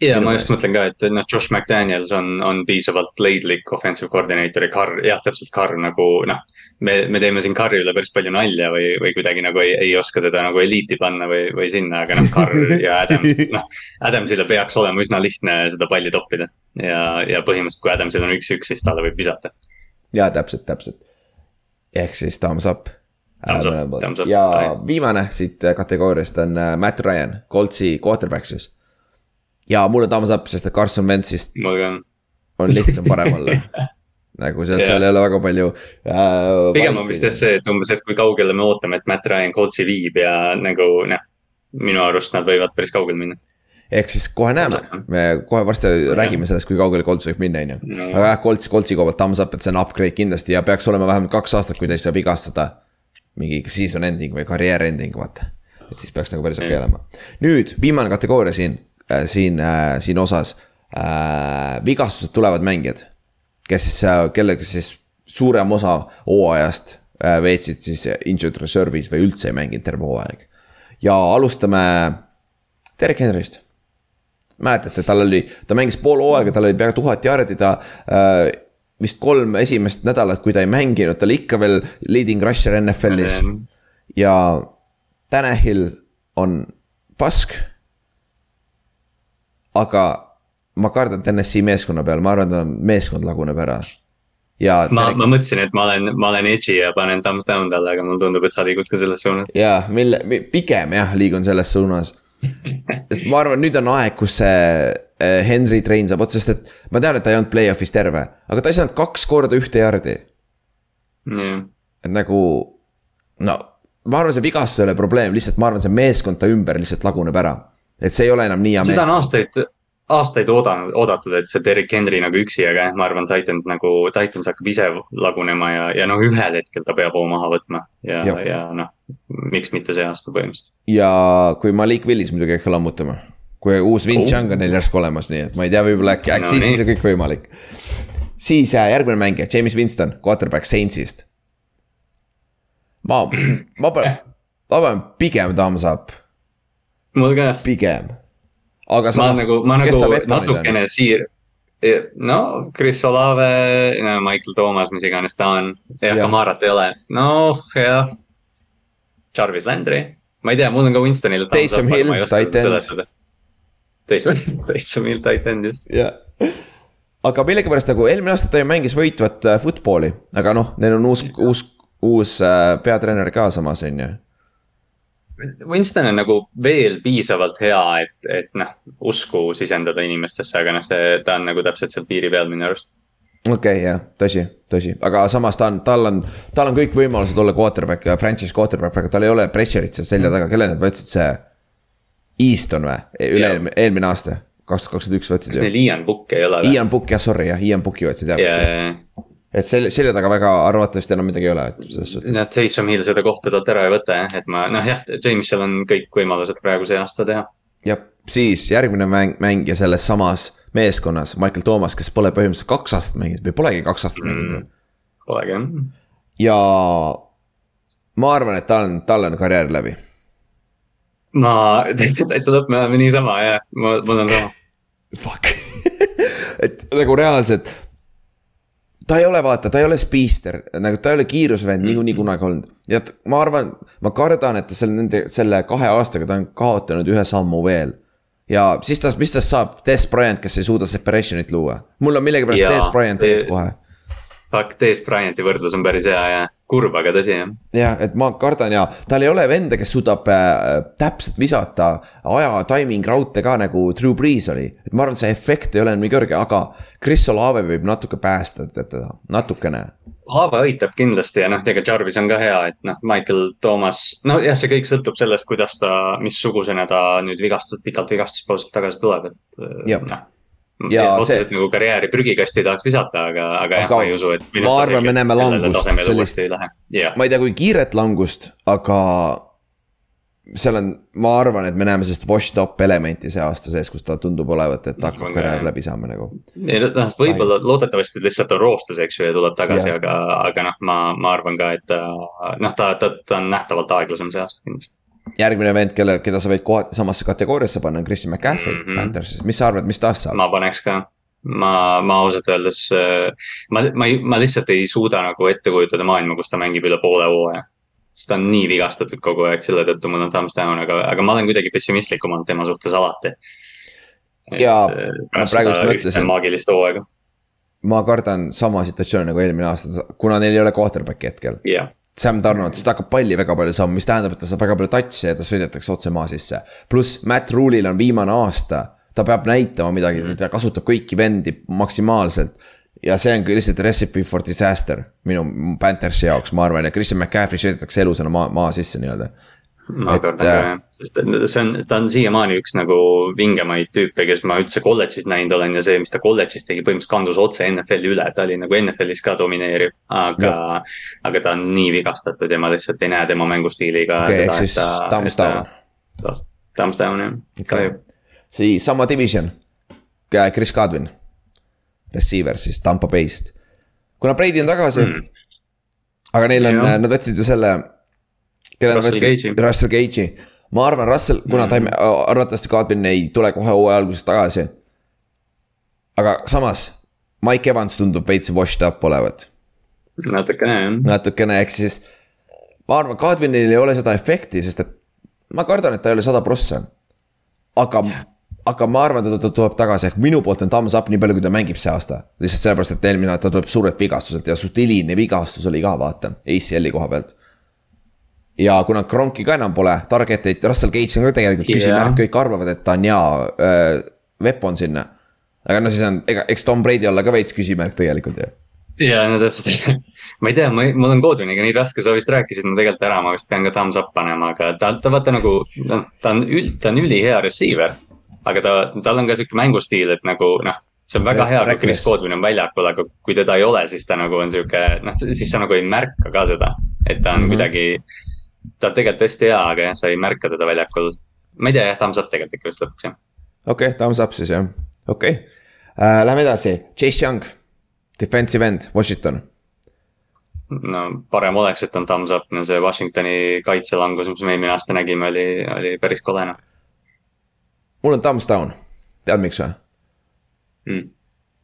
Ja ma just mõtlen ka, et noh, Josh McDaniels on, on piisavalt leidlik offensive coordinator ja Carr, jah, täpselt Carr nagu noh. me, me teeme siin Carri üle päris palju nalja või, või kuidagi nagu ei, ei oska teda nagu eliiti panna või, või sinna, aga noh, Carr ja Adams, noh. Adamsile peaks olema üsna lihtne seda palli toppida ja, ja põhimõtteliselt, kui Adamsil on üks-üks, siis talle võib visata. ja täpselt, täpselt. ehk siis thumbs up Thumbs up, ja viimane siit kategooriast on äh, Matt Ryan, Coltsi quarterback siis ja mulle thumbs up, sest et Carson Wentzist on lihtsam parem olla nagu seal, seal ei ole väga palju äh,. pigem on vist jah see, et umbes, et kui kaugele me ootame, et Matt Ryan Coltsi viib ja nagu noh, minu arust nad võivad päris kaugele minna ehk siis kohe näeme, me kohe varsti ja. räägime sellest, kui kaugele Colts võib minna, on ju. aga jah, Colts, Coltsi koha pealt thumbs up, et see on upgrade kindlasti ja peaks olema vähemalt kaks aastat, kui ta ei saa vigastada. mingi season ending või karjäär ending, vaata. et siis peaks nagu päris okei okay olema. nüüd viimane kategooria siin siin, äh, siin osas äh,. vigastused tulevad mängijad, kes siis, äh, kellega siis suurem osa hooajast äh, veetsid siis injured reserve'is või üldse ei mänginud terve hooaeg. ja alustame Derek Henry'st. mäletate, tal oli, ta mängis pool hooaega, tal oli pea tuhat jaardi, ta äh, vist kolm esimest nädalat, kui ta ei mänginud, ta oli ikka veel leading rusher NFL-is. ja Tanahil on pask aga ma kardan TNS-i meeskonna peal, ma arvan, et meeskond laguneb ära. ja. ma ma mõtlesin, et ma olen, ma olen edgy ja panen thumbs down talle, aga mulle tundub, et sa liigud ka selles suunas. ja, mille, pigem jah, liigun selles suunas sest ma arvan, nüüd on aeg, kus see äh, Henry Train saab otsa, sest et ma tean, et ta ei olnud play-off'is terve, aga ta ei saanud kaks korda ühte jardi mm.. et nagu, no ma arvan, see vigastus ei ole probleem, lihtsalt ma arvan, see meeskond ta ümber lihtsalt laguneb ära et see ei ole enam nii hea mees. seda on aastaid, aastaid oodanud, oodatud, et see Derek Henry nagu üksi, aga jah, ma arvan, Titans nagu, Titans hakkab ise lagunema ja, ja noh, ühel hetkel ta peab hoo maha võtma. ja, ja, noh, miks mitte see aasta põhimõtteliselt. ja kui Malik Willis muidugi hakka lammutama. kui uus Vince Young oh. on neil järsku olemas, nii et ma ei tea, võib-olla äkki, äkki no, siis on kõik võimalik. siis äh, järgmine mängija, James Winston, quarterback Saintsist. ma, ma panen, ma panen pigem thumbs up mul ka. pigem. aga samas. ma nagu, ma nagu natukene siir-, no Chris Olave, no Michael Thomas, mis iganes ta on, jah ja. Kamarat ei ole, noh jah. Jarvis Landry, ma ei tea, mul on ka Winstonil. Taysom Hill, titan. Taysom, Taysom Hill, titan just. jah aga millegipärast nagu eelmine aasta ta ju mängis võitvat äh, football'i, aga noh, neil on uus, uus, uus äh, peatreener ka samas, on ju Winston on nagu veel piisavalt hea, et, et noh, usku sisendada inimestesse, aga noh, see, ta on nagu täpselt seal piiri peal minu arust. okei okay,, jah, tõsi, tõsi, aga samas ta on, tal on, tal on kõik võimalused olla quarterback ja franchise quarterback, aga tal ei ole pressure'it seal selja taga, kelle nad võtsid, see. Easton või, üle-eelmine, eelmine aasta, kaks tuhat kakskümmend üks võtsid kas neil Ian Book ei ole või? Ian Book jah, sorry jah, Ian Booki võtsid jah. Yeah et selle, selja taga väga arvatavasti enam midagi ei ole, et selles suhtes. Nad Taysom Hill seda kohta talt ära ei võta jah, et ma noh, jah, James'il on kõik võimalused praegu see aasta teha. jah, siis järgmine mäng, mängija selles samas meeskonnas, Michael Thomas, kes pole põhimõtteliselt kaks aastat mänginud või polegi kaks aastat mänginud mm,. Polegi jah. ja ma arvan, et tal on, tal on karjäär läbi. ma täitsa lõpp, me oleme niisama ja, mul on sama. Fuck et nagu reaalselt ta ei ole, vaata, ta ei ole spiister, nagu ta ei ole kiirusvend niikuinii mm. kunagi olnud. ja ma arvan, ma kardan, et ta selle, nende, selle kahe aastaga ta on kaotanud ühe sammu veel. ja siis ta, mis tast saab, Des Bryant, kes ei suuda separation'it luua. mul on millegipärast Des Bryant ees kohe. Fuck, Des Bryanti võrdlus on päris hea ja kurb, aga tõsi jah. jah, et ma kardan ja tal ei ole venda, kes suudab äh, täpselt visata aja timing raute ka nagu Drew Brees oli. et ma arvan, see efekt ei ole nii kõrge, aga Chris Olave võib natuke päästa teda, natukene. Olave aitab kindlasti ja noh, tegelikult Jarvis on ka hea, et noh, Michael Thomas, nojah, see kõik sõltub sellest, kuidas ta, missugusena ta nüüd vigastus, pikalt vigastuspausilt tagasi tuleb, et noh ja otseselt see... nagu karjääri prügikasti tahaks visata, aga, aga jah, ma ei usu, et. ma arvan, me näeme langust, sellist, yeah. ma ei tea, kui kiiret langust, aga. seal on, ma arvan, et me näeme sellist washed up elementi see aasta sees, kus ta tundub olevat, et hakkab karjääri läbi saama nagu. ei noh, võib-olla loodetavasti lihtsalt on roostes, eks ju, ja tuleb tagasi, aga, aga noh, ma, ma arvan ka, et ta noh, ta, ta, ta on nähtavalt aeglasem see aasta kindlasti järgmine vend, kelle, keda sa võid kohati samasse kategooriasse panna, on Christian McCaffrey mm. -hmm. Panthersis, mis sa arvad, mis tast saab? ma paneks ka. ma, ma ausalt öeldes, ma, ma ei, ma lihtsalt ei suuda nagu ette kujutada maailma, kus ta mängib üle poole hooaja. sest ta on nii vigastatud kogu aeg, selle tõttu mul on thumbs down, aga, aga ma olen kuidagi pessimistlikum olnud tema suhtes alati. Jaa, ma praegu just mõtlesin. maagilist hooaega, ma kardan sama situatsiooni nagu eelmine aasta, kuna neil ei ole quarterback'i hetkel. jah. Sam Donald, siis ta hakkab palli väga palju saama, mis tähendab, et ta saab väga palju touch'e ja ta sõidetakse otse maa sisse. pluss Matt Rule'il on viimane aasta, ta peab näitama midagi, ta kasutab kõiki vendi maksimaalselt. ja see on lihtsalt recipe for disaster minu Panthersi jaoks, ma arvan, ja Christian McCaffrey sõidetakse elusana maa, maa sisse nii-öelda. Ma Et, kardan ka äh, jah, sest see on, ta on siiamaani üks nagu vingemaid tüüpe, kes ma üldse kolledžis näinud olen ja see, mis ta kolledžis tegi, põhimõtteliselt kandus otse NFL-i üle, ta oli nagu NFL-is ka domineeriv. aga, aga ta on nii vigastatud ja ma lihtsalt ei näe tema mängustiiliga. okei, ehk siis thumbs down. Thumbs down jah, kahju. siis sama division, Chris Godwin, receiver siis Tampa Bay'st. kuna Brady on tagasi mm., aga neil on, Jah. nad võtsid ju selle. Kelle võtsid Gage'i., Russell Gage'i, ma arvan, Russell, kuna ta ei, arvatavasti Godwin ei tule kohe hooaja alguses tagasi. aga samas, Mike Evans tundub veits washed up olevat natukene jah. natukene, ehk siis ma arvan, Godwinil ei ole seda efekti, sest et ma kardan, et ta ei ole sada prossa. aga, aga ma arvan, et ta tuleb tagasi, ehk minu poolt on thumbs up nii palju, kui ta mängib see aasta. lihtsalt sellepärast, et eelmine aasta ta tuleb suurelt vigastuselt ja suht hiline vigastus oli ka vaata, ACL-i koha pealt. Ja kuna Kronki ka enam pole, target eid, Russell Gates on ka tegelikult Jah. küsimärk, kõik arvavad, et ta on hea äh, weapon sinna. aga no siis on, ega, eks Tom Brady olla ka veits küsimärk tegelikult ju. ja no täpselt, ma ei tea, ma, mul on Godwiniga nii raske, sa vist rääkisid mu tegelikult ära, ma vist pean ka thumbs up panema, aga ta, ta vaata nagu, noh, ta on ül-, ta on ülihea receiver. aga ta, tal on ka sihuke mängustiil, et nagu noh, see on väga hea, kui Chris. Godwin on väljakul, aga kui teda ei ole, siis ta nagu on sihuke, noh, siis sa nagu ei märka ka seda. et ta on mm. -hmm. kuidagi, ta on tegelikult hästi hea, aga jah, sa ei märka teda väljakul. ma ei tea jah, thumbs up tegelikult ikka vist lõpuks jah. okei okay,, thumbs up siis jah, okei okay. uh,. Lähme edasi, Chase Young, defensive end, Washington. no parem oleks, et on thumbs up, no see Washingtoni kaitselangus, mis me eelmine aasta nägime, oli, oli päris kole noh mul on thumbs down, tead miks või? mm..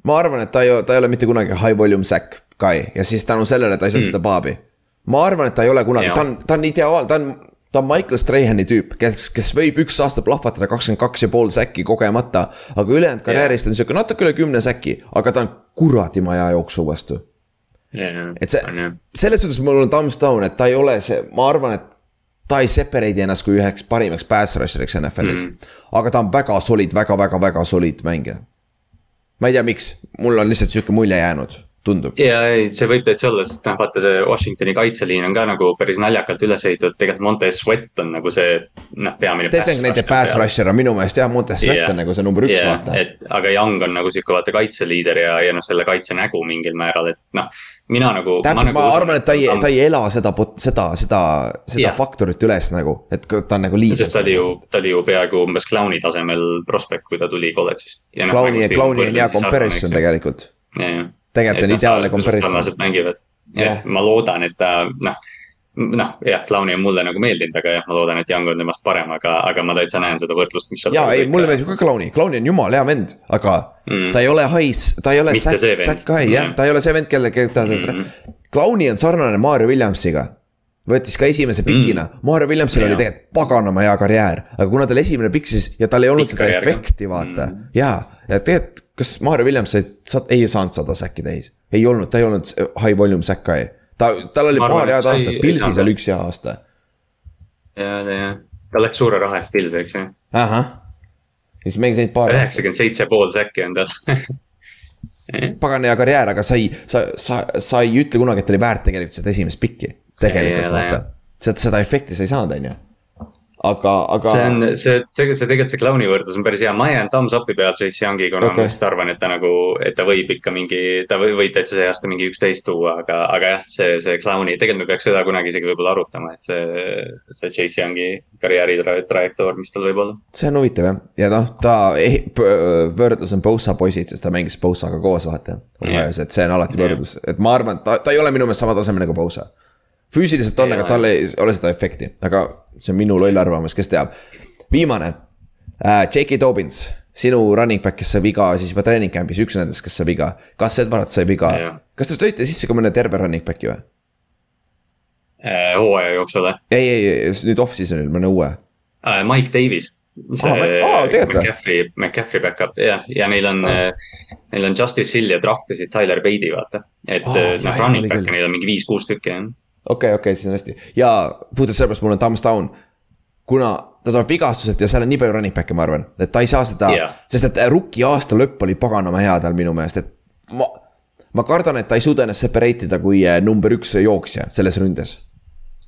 ma arvan, et ta ei, ta ei ole mitte kunagi high volume sack guy ja siis tänu sellele ta ei saa mm. seda paabi. Ma arvan, et ta ei ole kunagi, ta on, ta on ideaal, ta on, ta on Michael Strahani tüüp, kes, kes võib üks aasta plahvatada kakskümmend kaks ja pool säkki kogemata. aga ülejäänud karjäärist on sihuke natuke üle kümne säki, aga ta on kuradi maja jooksu vastu et see, selles suhtes mul on thumbs down, et ta ei ole see, ma arvan, et ta ei separate ennast kui üheks parimaks pass rusher'iks NFL-is mm. -hmm. aga ta on väga solid väga,, väga-väga-väga solid mängija. ma ei tea, miks, mul on lihtsalt sihuke mulje jäänud, tundub. ja ei, see võib täitsa olla, sest noh, vaata see Washingtoni kaitseliin on ka nagu päris naljakalt üles ehitatud, tegelikult Montez Sweat on nagu see noh, peamine. Designate pass rusher on minu meelest jah, Montes Sweat on nagu see number üks, vaata. et aga Young on nagu sihuke vaata kaitseliider ja, ja noh, selle kaitse nägu mingil määral, et noh, mina nagu. täpselt, ma nagu arvan, et ta ei, ta ei ela seda, seda, seda, seda Jah. faktorit üles nagu, et ta on nagu liider. sest ta oli ju, ta oli ju peaaegu umbes clown'i tasemel prospekt, kui ta tuli kolledžist. Clowni, Clowni on hea comparison. tegelikult. tegelikult tegelikult on ideaalne comparison. sarnaselt mängivad, Jah. ma loodan, et ta noh, noh jah, Clowni on mulle nagu meeldinud, aga jah, ma loodan, et Young on temast parem, aga, aga ma täitsa näen seda võrdlust, mis. ja ei, mulle meeldib ka Clowni, Clowni on jumala hea vend, aga Mm. ta ei ole hais, ta ei ole vend. Zack Guy jah Mm., ta ei ole see vend, kelle, kelle ta Mm., Clowni on sarnane Mario Williamsiga. võttis ka esimese pikina mm., Mario Williamsil Jaa. oli tegelikult paganama hea karjäär, aga kuna tal esimene pikk siis ja tal ei olnud Pikk seda efekti, vaata mm.. ja, ja tegelikult, kas Mario Williams sai, ei saanud sada säkki täis, ei olnud, ta ei olnud high volume sack guy. ta, tal oli paar head aastat, Pilsis ei oli üks hea aasta. ja, ja, ta läks suure raha eest pilvi, eks ju. ahah, siis mängis ainult paar üheksakümmend seitse pool säkki on tal. pagan hea karjäär, aga sa ei, sa, sa, sa ei ütle kunagi, et oli väärt tegelikult seda esimest pikki. tegelikult Ei ole, vaata, seda, seda efekti sa ei saanud, on ju. aga, aga see on, see, see, see tegelikult see Clowni võrdlus on päris hea, ma jään thumbs up'i peal Chase Youngi, kuna okay. ma lihtsalt arvan, et ta nagu, et ta võib ikka mingi, ta võib, võib täitsa see aasta mingi üksteist tuua, aga, aga jah, see, see Clowni, tegelikult me peaks seda kunagi isegi võib-olla arutama, et see, see Chase Youngi karjääri tra trajektoor, mis tal võib olla. see on huvitav jah, ja noh, ta eh, võrdlus on Bosa poisid, sest ta mängis Bosaga koos, vaata. Ohio's, et see on alati võrdlus, et ma arvan, et ta, ta ei ole minu meelest sama tasemel nagu Bosa. Füüsiliselt on, aga tal ei ole seda efekti, aga see on minu loll arvamus, kes teab. viimane äh,, J.K. Dobbins, sinu running back, kes sai viga siis juba treening camp'is, üks nendest, kes sai viga. kas Edward sai viga? kas te tõite sisse ka mõne terve running back'i või? Äh, hooaja jooksul või? ei, ei, ei, nüüd off-season'il, mõne uue uh,. Mike Davis. see ah, ah, McCaffrey, McCaffrey back-up jah, ja neil on ah., neil on Justice Hill ja draftisid Tyler Bate'i vaata. et ah, noh, running back'e neil on mingi viis-kuus tükki jah. Okei okay,, okei okay,, siis on hästi ja puhtalt sellepärast mul on thumbs down kuna ta tuleb vigastuselt ja seal on nii palju running back'e, ma arvan, et ta ei saa seda yeah., sest et rookie aasta lõpp oli paganama hea tal minu meelest, et ma. ma kardan, et ta ei suuda ennast separate ida kui eh, number üks jooksja selles ründes.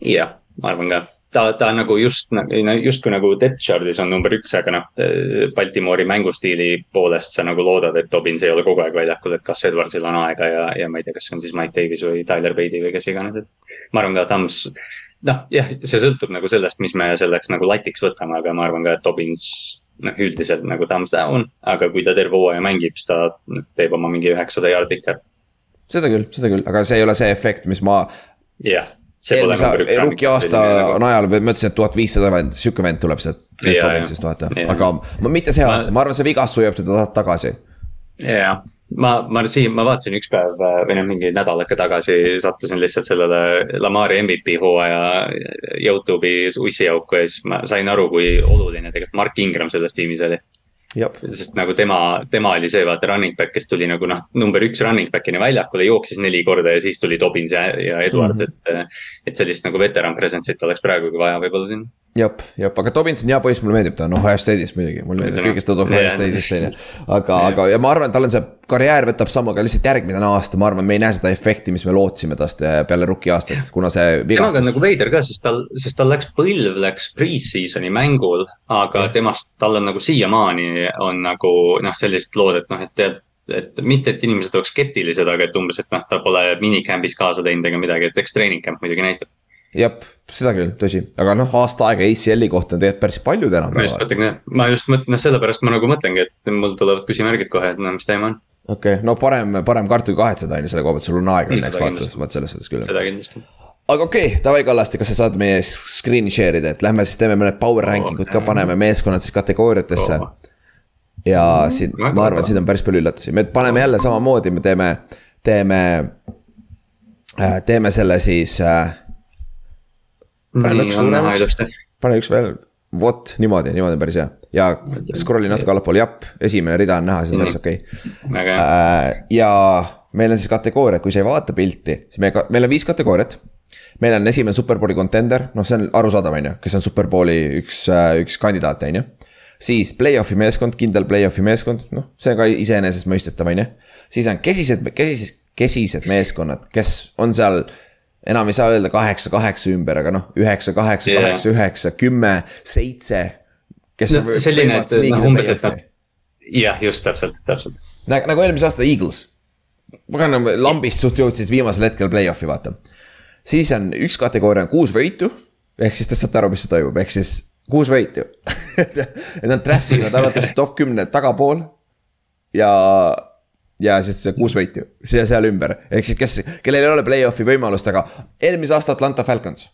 jah, ma arvan ka ta, ta nagu just, justkui nagu depth chart'is on number üks, aga noh. Baltimoori mängustiili poolest sa nagu loodad, et Dobbins ei ole kogu aeg väljakul, et kas Edwardsil on aega ja, ja ma ei tea, kas see on siis Mike Davis või Tyler Beatty või kes iganes, et. ma arvan ka, Tams, noh jah, see sõltub nagu sellest, mis me selleks nagu latiks võtame, aga ma arvan ka, et Dobbins noh, üldiselt nagu thumbs down, aga kui ta terve hooaja mängib, siis ta teeb oma mingi üheksasada jaardi ikka. seda küll, seda küll, aga see ei ole see efekt, mis ma. jah eelmise rookie aasta najal ma ütlesin, et tuhat viissada vend, sihuke vend tuleb sealt. aga mitte see aasta, ma arvan, see vigastus hoiab teda tagasi. jah, ma, ma siin, ma vaatasin üks päev või noh, mingi nädalake tagasi sattusin lihtsalt sellele Lamari MVP hooaja Youtube'i ussiauku ja siis ma sain aru, kui oluline tegelikult Mark Ingram selles tiimis oli sest nagu tema, tema oli see vaata running back, kes tuli nagu noh, number üks running back'ina väljakule, jooksis neli korda ja siis tuli Dobbins ja, ja Edwards mm, -hmm. et. et sellist nagu veteran presence'it oleks praegugi vaja võib-olla siin jep, jep, aga Dobbins on hea poiss, mulle meeldib ta, noh Ohio State'ist muidugi, mulle meeldib kõigest ta tuleb Ohio State'ist on ju. aga, aga ja ma arvan, et tal on see karjäär võtab sammu, aga lihtsalt järgmine aasta, ma arvan, me ei näe seda efekti, mis me lootsime tast eh, peale rookie aastat, kuna see. temaga on nagu veider ka, sest tal, sest tal läks põlv läks pre-season'i mängul, aga temast, tal on nagu siiamaani on nagu noh, sellised lood, et noh, et tead et mitte, et inimesed oleks skeptilised, aga et umbes, et noh, ta pole minicamp'is kaasa teinud ega midagi, et eks treening camp muidugi näitab jah, seda küll, tõsi, aga noh, aasta aega ACL-i kohta on tegelikult päris palju tänapäeval. ma just mõtlengi, ma just mõtlen, noh sellepärast ma nagu mõtlengi, et mul tulevad küsimärgid kohe, et no mis teema on. okei okay., no parem, parem karta kui kahetseda on ju selle koha pealt, sul on aega õnneks vaata, vaat selles suhtes küll. seda kindlasti. Aga okei okay,, davai Kallaste, kas sa saad meie screen'i share ida, et lähme siis teeme mõned power ranking ud ka, paneme meeskonnad siis kategooriatesse. Oh.. ja mm, siin, ma arvan, siin on päris palju üllatusi, me paneme jälle samamoodi, me teeme, teeme, teeme selle siis äh, pane üks suuremaks, pane üks veel, vot niimoodi, niimoodi on päris hea. ja scroll'i natuke allapoole, jah, esimene rida on näha, see on päris okei. Okay.. Äh, ja meil on siis kategooriad, kui sa ei vaata pilti, siis me, meil on viis kategooriat. meil on esimene superbowli contender, noh, see on arusaadav, on ju, kes on superbowli üks, äh, üks kandidaat, on ju. siis play-off'i meeskond, kindel play-off'i meeskond, noh, see on ka iseenesestmõistetav, on ju. siis on kesised, kesised, kesised meeskonnad, kes on seal enam ei saa öelda kaheksa, kaheksa ümber, aga noh, üheksa, kaheksa, kaheksa, üheksa, kümme, seitse. kes no, selline, et noh, umbes, et nad, jah, just täpselt, täpselt. nagu eelmise aasta Eagles. pagan, lambist suht jõudsid viimasel hetkel play-off'i, vaata. siis on üks kategooria on kuus võitu. ehk siis te saate aru, mis toimub, ehk siis kuus võitu et nad draft ivad arvatavasti top kümne tagapool. ja ja siis see kuus võitu, see seal ümber, ehk siis kes, kellel ei ole play-off'i võimalust, aga eelmise aasta Atlanta Falcons.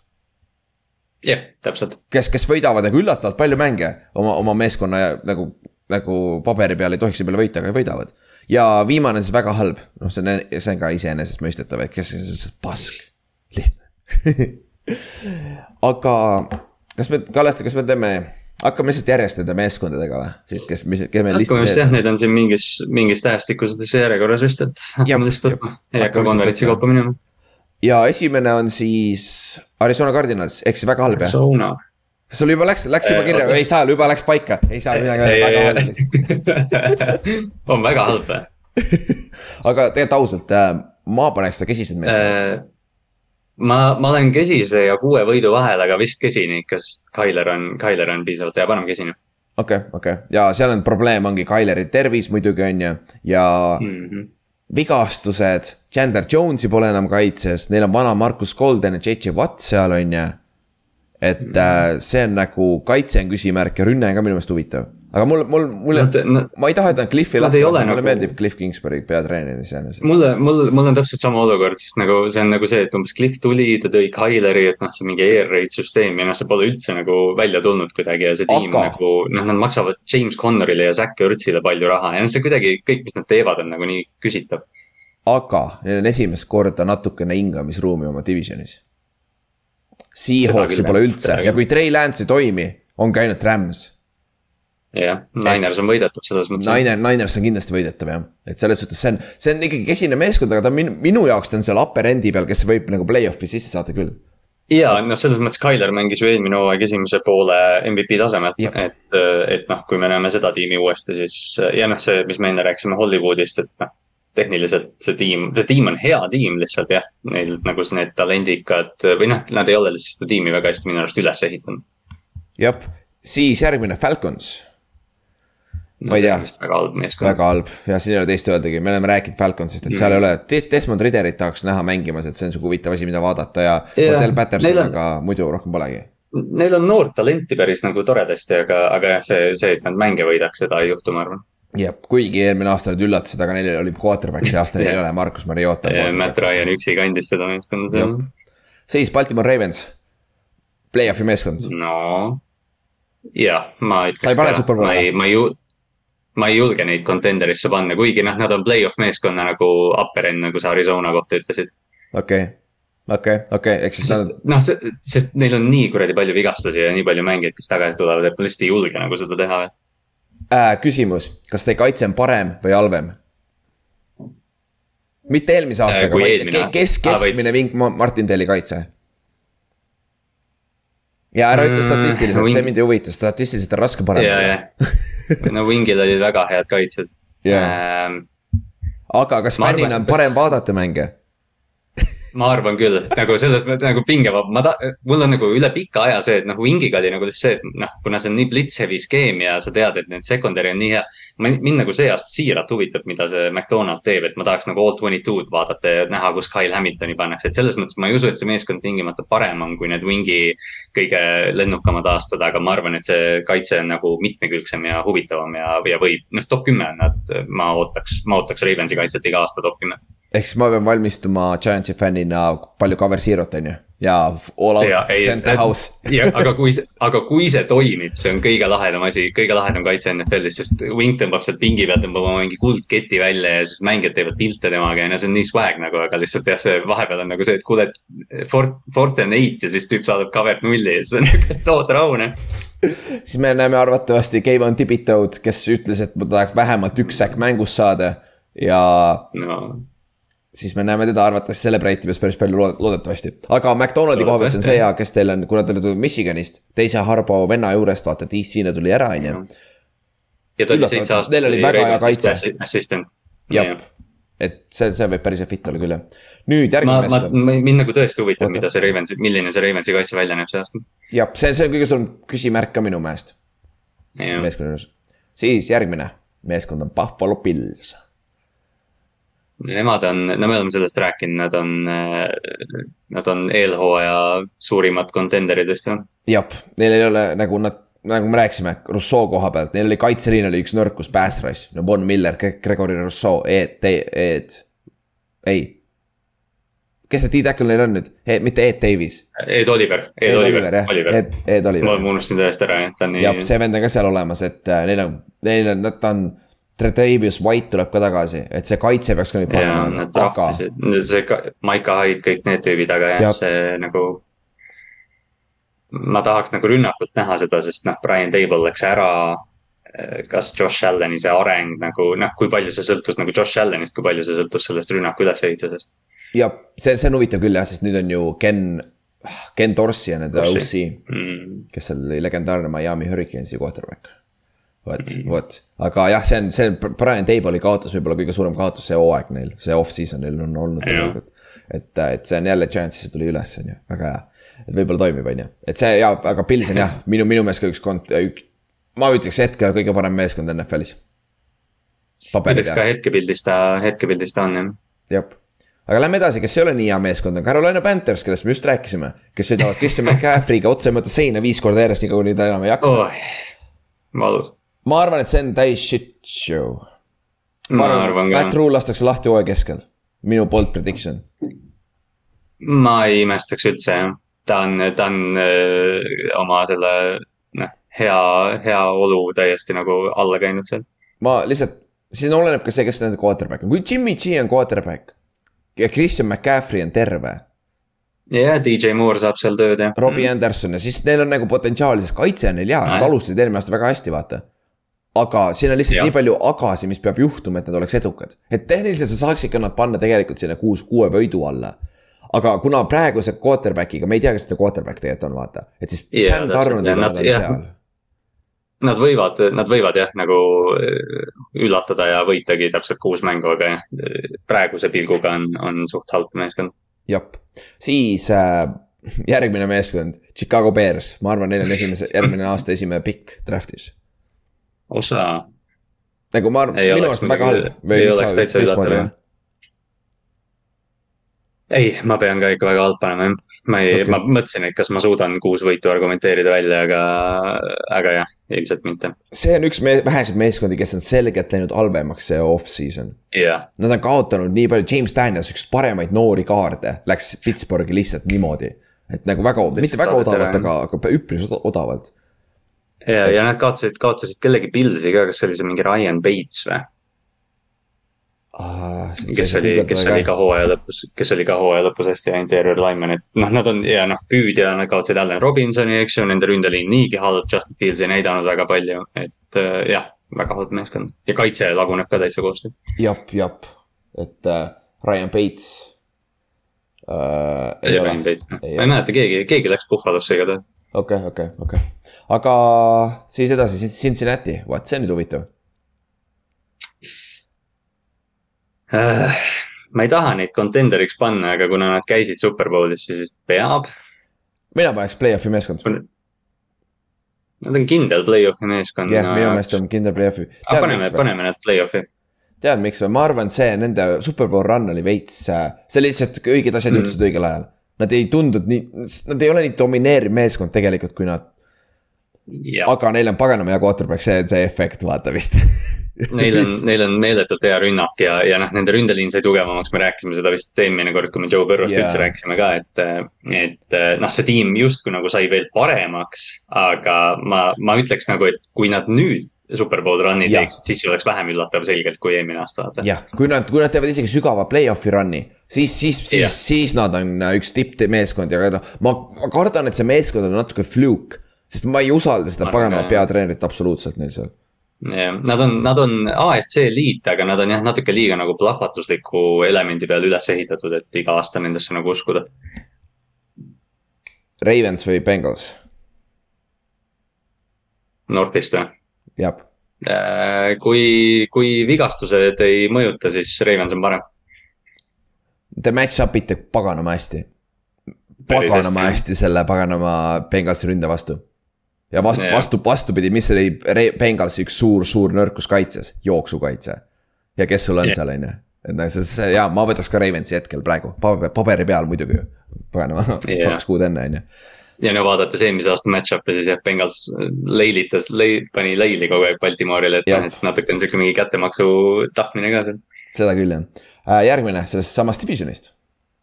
jah yeah,, täpselt. kes, kes võidavad nagu üllatavalt palju mänge oma, oma meeskonna nagu, nagu paberi peal ei tohiks selle peale võita, aga võidavad. ja viimane on siis väga halb, noh, see on, see on ka iseenesestmõistetav, et kes, pask, lihtne aga kas me, Kallaste, kas me teeme hakkame lihtsalt järjest nende meeskondadega või, siit, kes, mis, kes meil listis ees. jah, neid on siin mingis, mingis tähestikuses järjekorras vist, et hakkame lihtsalt võtma, ei hakka konverentsi kaupa minema. ja esimene on siis Arizona Cardinals, ehk siis väga halb jah? Arizona. sul juba läks, läks juba kirja, ei saa, juba läks paika, ei saa midagi öelda, väga halb. on väga halb või? aga tegelikult ausalt, äh, ma paneks seda kesised meeskonnad äh, ma, ma olen kesise ja kuue võidu vahel, aga vist kesini ikka, sest Tyler on, Tyler on piisavalt hea, paneme kesini. okei okay,, okei okay. ja seal on probleem ongi Tyleri tervis muidugi on ju ja mm. -hmm vigastused, Chandler Jones'i pole enam kaitses, neil on vana Markus Golden ja JJ Watt seal on ju. et mm -hmm. see on nagu, kaitse on küsimärk ja rünne on ka minu meelest huvitav. Aga mul, mul, mulle Nad- nad- ma ei taha, et nad Cliffi lahti lasevad, mulle nagu- meeldib Cliff Kingsbury peatreener iseenesest. mulle, mul, mul on täpselt sama olukord, sest nagu see on nagu see, et umbes Cliff tuli, ta tõi Kyleri, et noh, see mingi air raid süsteem ja noh, see pole üldse nagu välja tulnud kuidagi ja see tiim Aga- nagu noh, nad maksavad James Connorile ja Zack Ertzile palju raha ja noh, see kuidagi kõik, mis nad teevad, on nagu nii küsitav. aga neil on esimest korda natukene hingamisruumi oma divisionis. Seahawksi pole üldse ja kui Trey Lance ei toimi, ongi ainult Rams. jah, Niners on võidetud selles mõttes. Niner, Niners on kindlasti võidetav jah, et selles suhtes see on, see on ikkagi kesine meeskond, aga ta on minu, minu jaoks ta on seal upper end'i peal, kes võib nagu play-off'i sisse saada küll. ja noh, selles mõttes Tyler mängis ju eelmine hooaeg esimese poole MVP tasemel, et, et noh, kui me näeme seda tiimi uuesti, siis ja noh, see, mis me enne rääkisime Hollywoodist, et noh. tehniliselt see tiim, see tiim on hea tiim lihtsalt jah, neil nagu need talendikad või noh, nad ei ole lihtsalt seda tiimi väga hästi minu arust üles ehitanud. jah, siis järgmine Falcons, Ma ei tea. väga halb meeskond. väga halb ja siin ei ole teist öeldagi, me oleme rääkinud Falconsist, et seal ei ole, Desmond Ridderit tahaks näha mängimas, et see on sihuke huvitav asi, mida vaadata ja Jah, Odell Patterson aga muidu rohkem polegi. Neil on noort talenti päris nagu toredasti, aga, aga jah, see, see, et nad mänge võidaks, seda ei juhtu, ma arvan. jah, kuigi eelmine aasta nad üllatasid, aga neil oli quarterback, see aasta neil ei Jah. ole, Markus Mariota. Matt Ryan üksi kandis seda meeskonda Jah.. siis Baltimore Ravens, play-off'i meeskond, no jah, ma ütleks. Sa ei pane Super Bowli? ma ei, ma ei ju-, ma ei julge neid contender'isse panna, kuigi noh, nad on play-off meeskonna nagu upper end, nagu sa Arizona kohta ütlesid. okei, okei, okei, ehk siis nad noh, sest neil on nii kuradi palju vigastusi ja nii palju mängijaid, kes tagasi tulevad, et ma lihtsalt ei julge nagu seda teha. äh,, küsimus, kas teie kaitse on parem või halvem? mitte eelmise aastaga, kui vaid kes, Aa, vaid- keskmine vink Ma- Martin Telli kaitse. ja ära ütle Mm, statistiliselt, see wing- mind ei huvita, statistiliselt on raske parem ja, ja, no Wingil olid väga head kaitsjad Jaa. ähm,. aga kas Ma fännina on parem vaadata mänge? ma arvan küll, nagu selles mõttes nagu pingevaba, ma ta-, mul on nagu üle pika aja see, et noh, Wingiga oli nagu see, et noh, kuna see on nii blitz-heavy skeem ja sa tead, et need secondary on nii hea. Mind nagu see aasta siiralt huvitab, mida see McDonald teeb, et ma tahaks nagu all twenty two'd vaadata ja näha, kus Kyle Hamiltoni pannakse, et selles mõttes ma ei usu, et see meeskond tingimata parem on, kui need Wingi kõige lennukamad aastad, aga ma arvan, et see kaitse on nagu mitmekülgsem ja huvitavam ja, ja võib, noh, top kümme on nad, ma ootaks, ma ootaks Ravensi kaitset iga aasta top kümme. Ehk siis ma pean valmistuma Giantsi fännina palju cover zero't on ju ja all out center et- house. aga kui, aga kui see toimib, see on kõige lahedam asi, kõige lahedam kaitse NFL-is, sest Wing tõmbab sealt pingi pealt, tõmbab oma mingi kuldketi välja ja siis mängijad teevad pilte temaga ja no see on nii swag nagu, aga lihtsalt jah, see vahepeal on nagu see, et kuule, et Fort, eight ja siis tüüp saadab cover nulli ja siis on nagu, et oota rahune. siis me näeme arvatavasti Kevin Tibitoed, kes ütles, et ma tahaks vähemalt üks säkk mängus saada ja no siis me näeme teda arvatavasti celebrate imas päris palju lood- loodetavasti. aga McDonaldi koha pealt on see hea, kes teil on, kuna te olete Michiganist, teise Harbo venna juurest, vaata DC-le tuli ära, on ju. ja ta oli seitse aastat. neil oli väga hea kaitse. assistant. jah, et see, see võib päris fit olla küll jah. nüüd ma järgmine, ma, meeskond. mind nagu tõesti huvitab, mida see Ravens, milline see Ravensi kaitse välja näeb see aasta. jah, see, see on kõige suurem küsimärk ka minu meelest meeskonna juures. siis järgmine meeskond on Buffalo Bills. Nemad on, no me oleme sellest rääkinud, nad on, nad on eelhooaja suurimad contenderidest jah. jah, neil ei ole nagu nad, nagu me rääkisime, Rousseau koha pealt, neil oli kaitseliin oli üks nõrkus, pass rush, no Von Miller, Gregory Rousseau, Ed, Ed, ei. kes see D-tackle neil on nüüd, mitte Ed Davis. Ed Oliver, Ed Oliver, jah, Oliver. Ed, Ed Oliver. ma unustasin täiesti ära jah, ta on jah, nii. see vend on ka seal olemas, et äh, neil on, neil on, ta on. Tredavius White tuleb ka tagasi, et see kaitse peaks ka nüüd ja parem olema, aga see ka- Maika Hyde, kõik need tüübid, aga jah Jah., see nagu. ma tahaks nagu rünnakut näha seda, sest noh, Brian Table läks ära. kas Josh Allan'i see areng nagu noh, kui palju see sõltus nagu Josh Allan'ist, kui palju see sõltus sellest rünnaku ülesehitusest. ja see, see on huvitav küll jah, sest nüüd on ju Ken, Ken Dorsey on nende. OC, Mm. kes oli legendaarne Miami Hurricanesi quarterback. vot, Mhm. vot, aga jah, see on, see on Brian Table'i kaotus võib-olla kõige suurem kaotus see hooaeg neil, see off-season neil on olnud tegelikult. et, et see on jälle chance'isse tuli üles, on ju, väga hea. et võib-olla toimib, on ju, et see ja, aga Pils on jah, minu, minu meelest ka üks kont-, ük-. ma ütleks hetkel kõige parem meeskond NFL-is. ütleks ka hetkepildis ta, hetkepildis ta on jah. jah aga lähme edasi, kes ei ole nii hea meeskond, on Carolina Panthers, kellest me just rääkisime. kes sõidavad Christian McCaffrey'ga otse mõttes seina viis korda järjest, nii kaua kuni ta enam ei jaksa. oh, valus. Ma arvan, et see on täis shit show. ma arvan Matt ka, Rule lastakse lahti hooaja keskel. minu bold prediction. ma ei imestaks üldse jah. ta on, ta on öö, oma selle noh, hea, hea olu täiesti nagu alla käinud seal. ma lihtsalt, siin oleneb ka see, kes nende quarterback on, kui Jimmy G on quarterback ja Christian McCaffrey on terve, ja DJ Moore saab seal tööd jah. Robbie mm. Anderson ja siis neil on nagu potentsiaali, sest kaitse on neil hea, nad Jah. alustasid eelmine aasta väga hästi, vaata. Aga siin on lihtsalt Jah. nii palju agasi, mis peab juhtuma, et nad oleks edukad. et tehniliselt sa saaksid ka nad panna tegelikult sinna kuus, kuue võidu alla. aga kuna praeguse quarterback'iga, me ei tea, kes see quarterback tegelikult on, vaata, et siis Jaa, Sam Darnold ja on nad- seal. Nad võivad, nad võivad jah, nagu öö, üllatada ja võitagi täpselt kuus mängu, aga jah, praeguse pilguga on, on suht halb meeskond. jah, siis äh, järgmine meeskond, Chicago Bears, ma arvan, neil on esimese, järgmine aasta esimene pikk draft'is. osa, nagu ma arvan, Ei minu arust väga muidugi- halb. ei oleks sa, täitsa üllatav, või? ei, ma pean ka ikka väga halb panema jah. ma ei okay., ma mõtlesin, et kas ma suudan kuus võitu argumenteerida välja, aga, aga jah, ilmselt mitte. see on üks me väheseid meeskondi, kes on selgelt läinud halvemaks see off-season. jah, Nad on kaotanud nii palju, James Daniels, üks paremaid noori kaarde, läks Pittsburghi lihtsalt niimoodi. et nagu väga, mitte väga odavalt, aga, aga üpris od- odavalt. ja, ja nad kaotasid, kaotasid kellegi Pilsi ka, kas see oli see mingi Ryan Bates või? kes oli, kes oli ka hooaja lõpus, kes oli ka hooaja lõpus hästi hea interior lineman, et noh, nad on ja noh, püüdja, nad kaotasid Allan Robinsoni, eks ju, nende ründeliin niigi halb, Justin Fields ei näidanud väga palju, et äh, jah, väga halb meeskond ja kaitse laguneb ka täitsa koostöö. jap, jap, et äh, Ryan Bates äh,. ei ole Bates, ma ei mäleta, keegi, keegi läks Buffalosse igatahes. okei, okei, okei, aga siis edasi, Cincinnati, vaat see on nüüd huvitav. Äh, ma ei taha neid contenderiks panna, aga kuna nad käisid Superbowlis, siis vist peab. mina paneks play-off'i meeskond. Nad on kindel play-off'i meeskond. jah, minu meelest on kindel play-off'i. paneme, paneme nad play-off'i. tead, miks või, ma arvan, see nende superbowl run oli veits, see lihtsalt õiged asjad Mm. juhtusid õigel ajal. Nad ei tundunud nii, nad ei ole nii domineeriv meeskond tegelikult, kui nad, aga neil on paganama hea quarterback, see on see efekt, vaata vist. neil on, neil on meeletult hea rünnak ja, ja noh, nende ründeliin sai tugevamaks, me rääkisime seda vist eelmine kord, kui me Joe Burrow'st yeah. üldse rääkisime ka, et. et noh, see tiim justkui nagu sai veel paremaks, aga ma, ma ütleks nagu, et kui nad nüüd Superbowl run'i Jah. teeksid, siis oleks vähem üllatav selgelt kui eelmine aasta, jah, kui nad, kui nad teevad isegi sügava play-off'i run'i, siis, siis, siis siis nad on üks tippmeeskond ja noh, ma, ma kardan, et see meeskond on natuke fluke. sest ma ei usalda seda jah. peatreenerit absoluutselt neil seal. jah, nad on, nad on AFC liit, aga nad on jah, natuke liiga nagu plahvatusliku elemendi peale üles ehitatud, et iga aasta nendesse nagu uskuda. Ravens või Bengals, Northist või? jah. Äh, kui, kui vigastused ei mõjuta, siis Ravens on parem. Te match-up ite paganama hästi. Paganama hästi, selle paganama Bengalsi ründe vastu. ja vastu, vastu, vastupidi, mis oli Bengalsi üks suur, suur nõrkus kaitses, jooksukaitse. ja kes sul on Jah. seal, on ju, et noh, see, see ja ma võtaks ka Ravensi hetkel praegu, paberi, peal muidugi paganama, Jah. kaks kuud enne, on ju. Ja no vaadates eelmise aasta match-up'i, siis jah, Bengals leilitas, lei-, pani leili kogu aeg Baltimore'ile, et Jah. et natuke on siuke mingi kättemaksu tahtmine ka seal. seda küll jah äh,. järgmine sellest samast divisionist.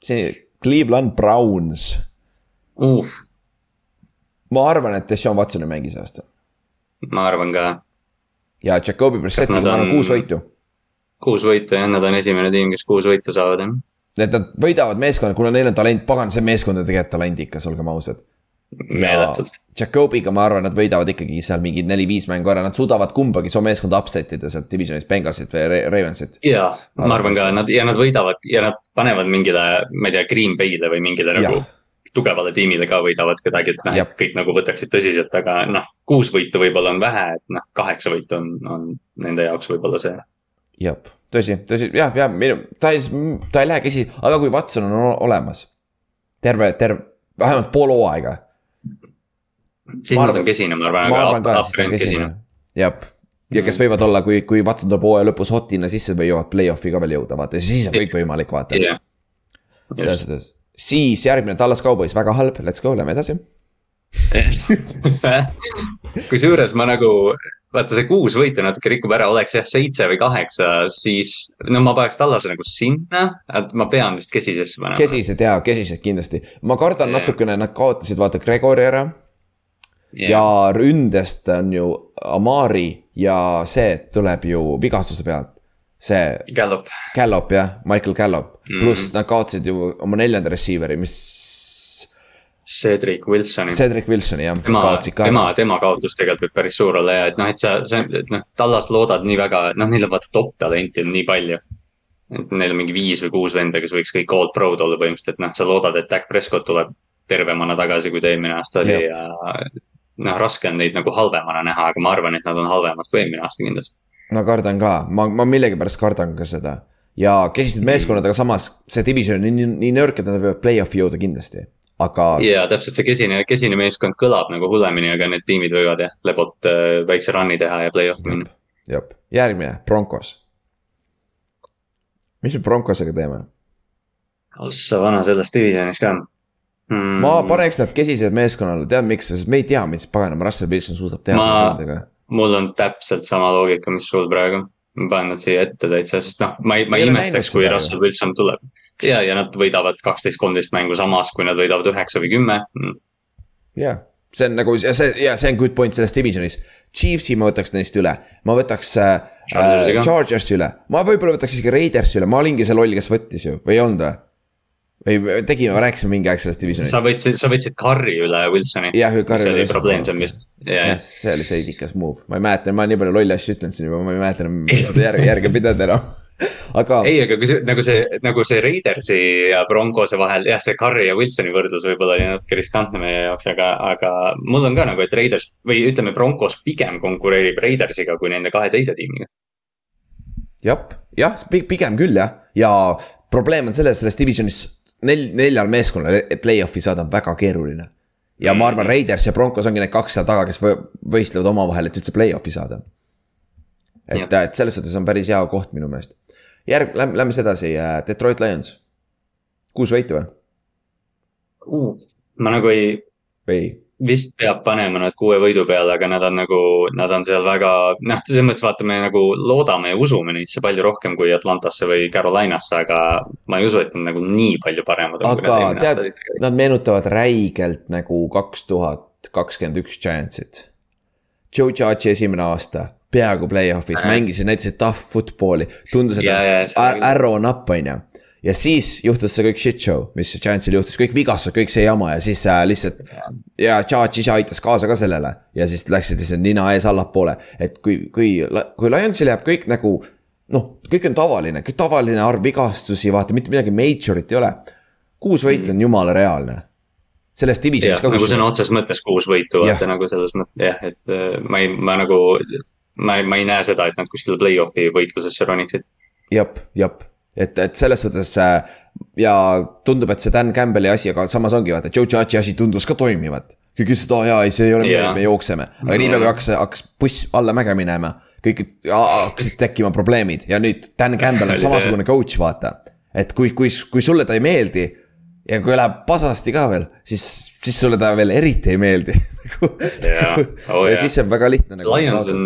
see Cleveland Browns, uh, ma arvan, et Deshaun Watson ei mängi see aasta. ma arvan ka, ja Jakobi Brissettiga nad ma on- kuus võitu kuus võitu jah, nad on esimene tiim, kes kuus võitu saavad jah. et nad võidavad meeskonna, kuna neil on talent, pagan, see meeskond on tegelikult talendikas, olgem ausad. meeletult. Jakobiga ma arvan, nad võidavad ikkagi seal mingid neli-viis mängu ära, nad suudavad kumbagi su meeskonda upset ida sealt divisionist, Bengalsit või Ra- Ravensit. ja, ma arvan ka, nad ja nad võidavad ja nad panevad mingile, ma ei tea, Green Bay'le või mingile nagu Jah. tugevale tiimile ka võidavad kedagi, et noh, et kõik nagu võtaksid tõsiselt, aga noh, kuus võitu võib-olla on vähe, et noh, kaheksa võitu on, on nende jaoks võib-olla see. jah, tõsi, tõsi, jah, jah, minu, ta ei, ta ei lähe käsi, aga kui Watson on olemas. terve, terve, vähemalt pool hooaega. Siis nad on kesine, ma arvan, aga uptrend kesine jah, ja kes võivad olla, kui, kui Watson tuleb hooaja lõpus hotina sisse, võivad play-off'i ka veel jõuda, vaata, siis on kõik võimalik, vaata. jah, selles suhtes, siis järgmine Tallas Cowboys, väga halb, let's go, lähme edasi. kusjuures ma nagu, vaata see kuus võitu natuke rikub ära, oleks jah seitse või kaheksa, siis no ma paneks tallase nagu sinna, et ma pean vist kesisesse panema. kesised jaa, kesised kindlasti, ma kardan Jah. natukene, nad kaotasid vaata Gregori ära yeah. ja ründest on ju Amari ja see tuleb ju vigastuse pealt. see Gallop, Gallop jah, Michael Gallop mm. Mhm. pluss nad kaotasid ju oma neljanda receiver'i, mis. Cedric Wilsoni. Cedric Wilsoni jah, tema, tema, tema kaotus tegelikult võib päris suur olla ja et noh, et sa, sa, et noh, Tallas loodad nii väga, noh, neil on vaata top talenti on nii palju. et neil on mingi viis või kuus venda, kes võiks kõik all pro'd olla põhimõtteliselt, et noh, sa loodad, et Dak Prescott tuleb tervemana tagasi, kui ta eelmine aasta oli ja noh, raske on neid nagu halvemana näha, aga ma arvan, et nad on halvemad kui eelmine aasta kindlasti. ma kardan ka, ma, ma millegipärast kardan ka seda. ja kesised meeskonnad, aga samas see division on nii, nii nõrk, et nad võivad play-off'i jõuda kindlasti, aga. ja täpselt see kesine, kesine meeskond kõlab nagu hullemini, aga need tiimid võivad jah, lebot äh, väikse run'i teha ja play-off'i minna. jah, järgmine, Broncos. mis me Broncosega teeme? ossa vana selles divisionis ka mm.. ma paneks nad kesised meeskonnale, tead miks, sest me ei tea, mis paganama Russell Wilson suudab teha Ma- selle ründega. mul on täpselt sama loogika, mis sul praegu. ma panen nad siia ette täitsa, sest noh, ma ei, ma Ei imestaks, kui. Russell Wilson tuleb. ja, ja nad võidavad kaksteist, kolmteist mängu samas, kui nad võidavad üheksa või kümme. jah, see on nagu see ja see on good point selles divisionis. Chiefsi ma võtaks neist üle, ma võtaks äh, äh. Chargersi üle, ma võib-olla võtaks isegi Raidersi üle, ma olingi see loll, kes võttis ju või ei olnud või? Või tegime, rääkisime mingi aeg sellest divisionist. sa võtsid, sa võtsid Curry üle Wilsoni. Jah, Curry üle- ja, jah ja, see oli see idikas move, ma ei mäleta, ma nii palju lolle asju ütlen siin juba, ma ei mäleta enam seda järge, järge pidada enam. aga ei, aga kui see nagu see, nagu see Raidersi ja Broncose vahel, jah, see Curry ja Wilsoni võrdlus võib-olla oli natuke riskantne meie jaoks, aga, aga mul on ka nagu, et Raiders või ütleme, Broncos pigem konkureerib Raidersiga kui nende kahe teise tiimiga. jah, jah, pigem küll jah, ja probleem on selles, selles divisionis nel-, neljal meeskonnal play-off'i saada on väga keeruline. ja ma arvan, Raiders ja Broncos ongi need kaks seal taga, kes võ- võistlevad omavahel, et üldse play-off'i saada. et, et selles suhtes on päris hea koht minu meelest. järg, lähme, lähme siis edasi, Detroit Lions. kuus võitu või, uh, ma nagu ei, või? Vist peab panema nad kuue võidu peale, aga nad on nagu, nad on seal väga, noh, selles mõttes vaata, me nagu loodame ja usume neisse palju rohkem kui Atlantasse või Carolinasse, aga ma ei usu, et nad nagu nii palju paremad on. aga tead, nad meenutavad räigelt nagu kaks tuhat kakskümmend üks Giantsit. Joe Judge'i esimene aasta, peaaegu play-off'is Äh. mängisid, näitasid tough football'i, tundus, et see oli- arrow on up, on ju. Ja siis juhtus see kõik shit show, mis Giantsil juhtus, kõik vigastused, kõik see jama ja siis äh, lihtsalt. ja Judge ise aitas kaasa ka sellele ja siis läksid lihtsalt nina ees allapoole, et kui, kui, kui Lionsil jääb kõik nagu. noh, kõik on tavaline, kõik tavaline arv vigastusi, vaata mitte midagi major'it ei ole. kuus võitu on jumala reaalne. selles divisionis, ka nagu sõna otseses mõttes kuus võitu, vaata nagu selles mõttes jah, et äh, ma ei, ma nagu, ma ei, ma ei näe seda, et nad kuskile play-off'i võitlusesse roniksid. jep, jep, et, et selles suhtes äh, ja tundub, et see Dan Campbell'i asi, aga samas ongi vaata, Joe Judge'i asi tundus ka toimivat. kõik ütlesid, aa jaa, ei see ei ole midagi me jookseme, aga niipea kui hakkas, hakkas buss alla mäge minema. kõik hakkasid tekkima probleemid ja nüüd Dan Campbell on samasugune coach, vaata. et kui, kui, kui sulle ta ei meeldi ja kui läheb pasasti ka veel, siis, siis sulle ta veel eriti ei meeldi. Jaa. Oh, ja jaa. siis see on väga lihtne nagu. Lions on,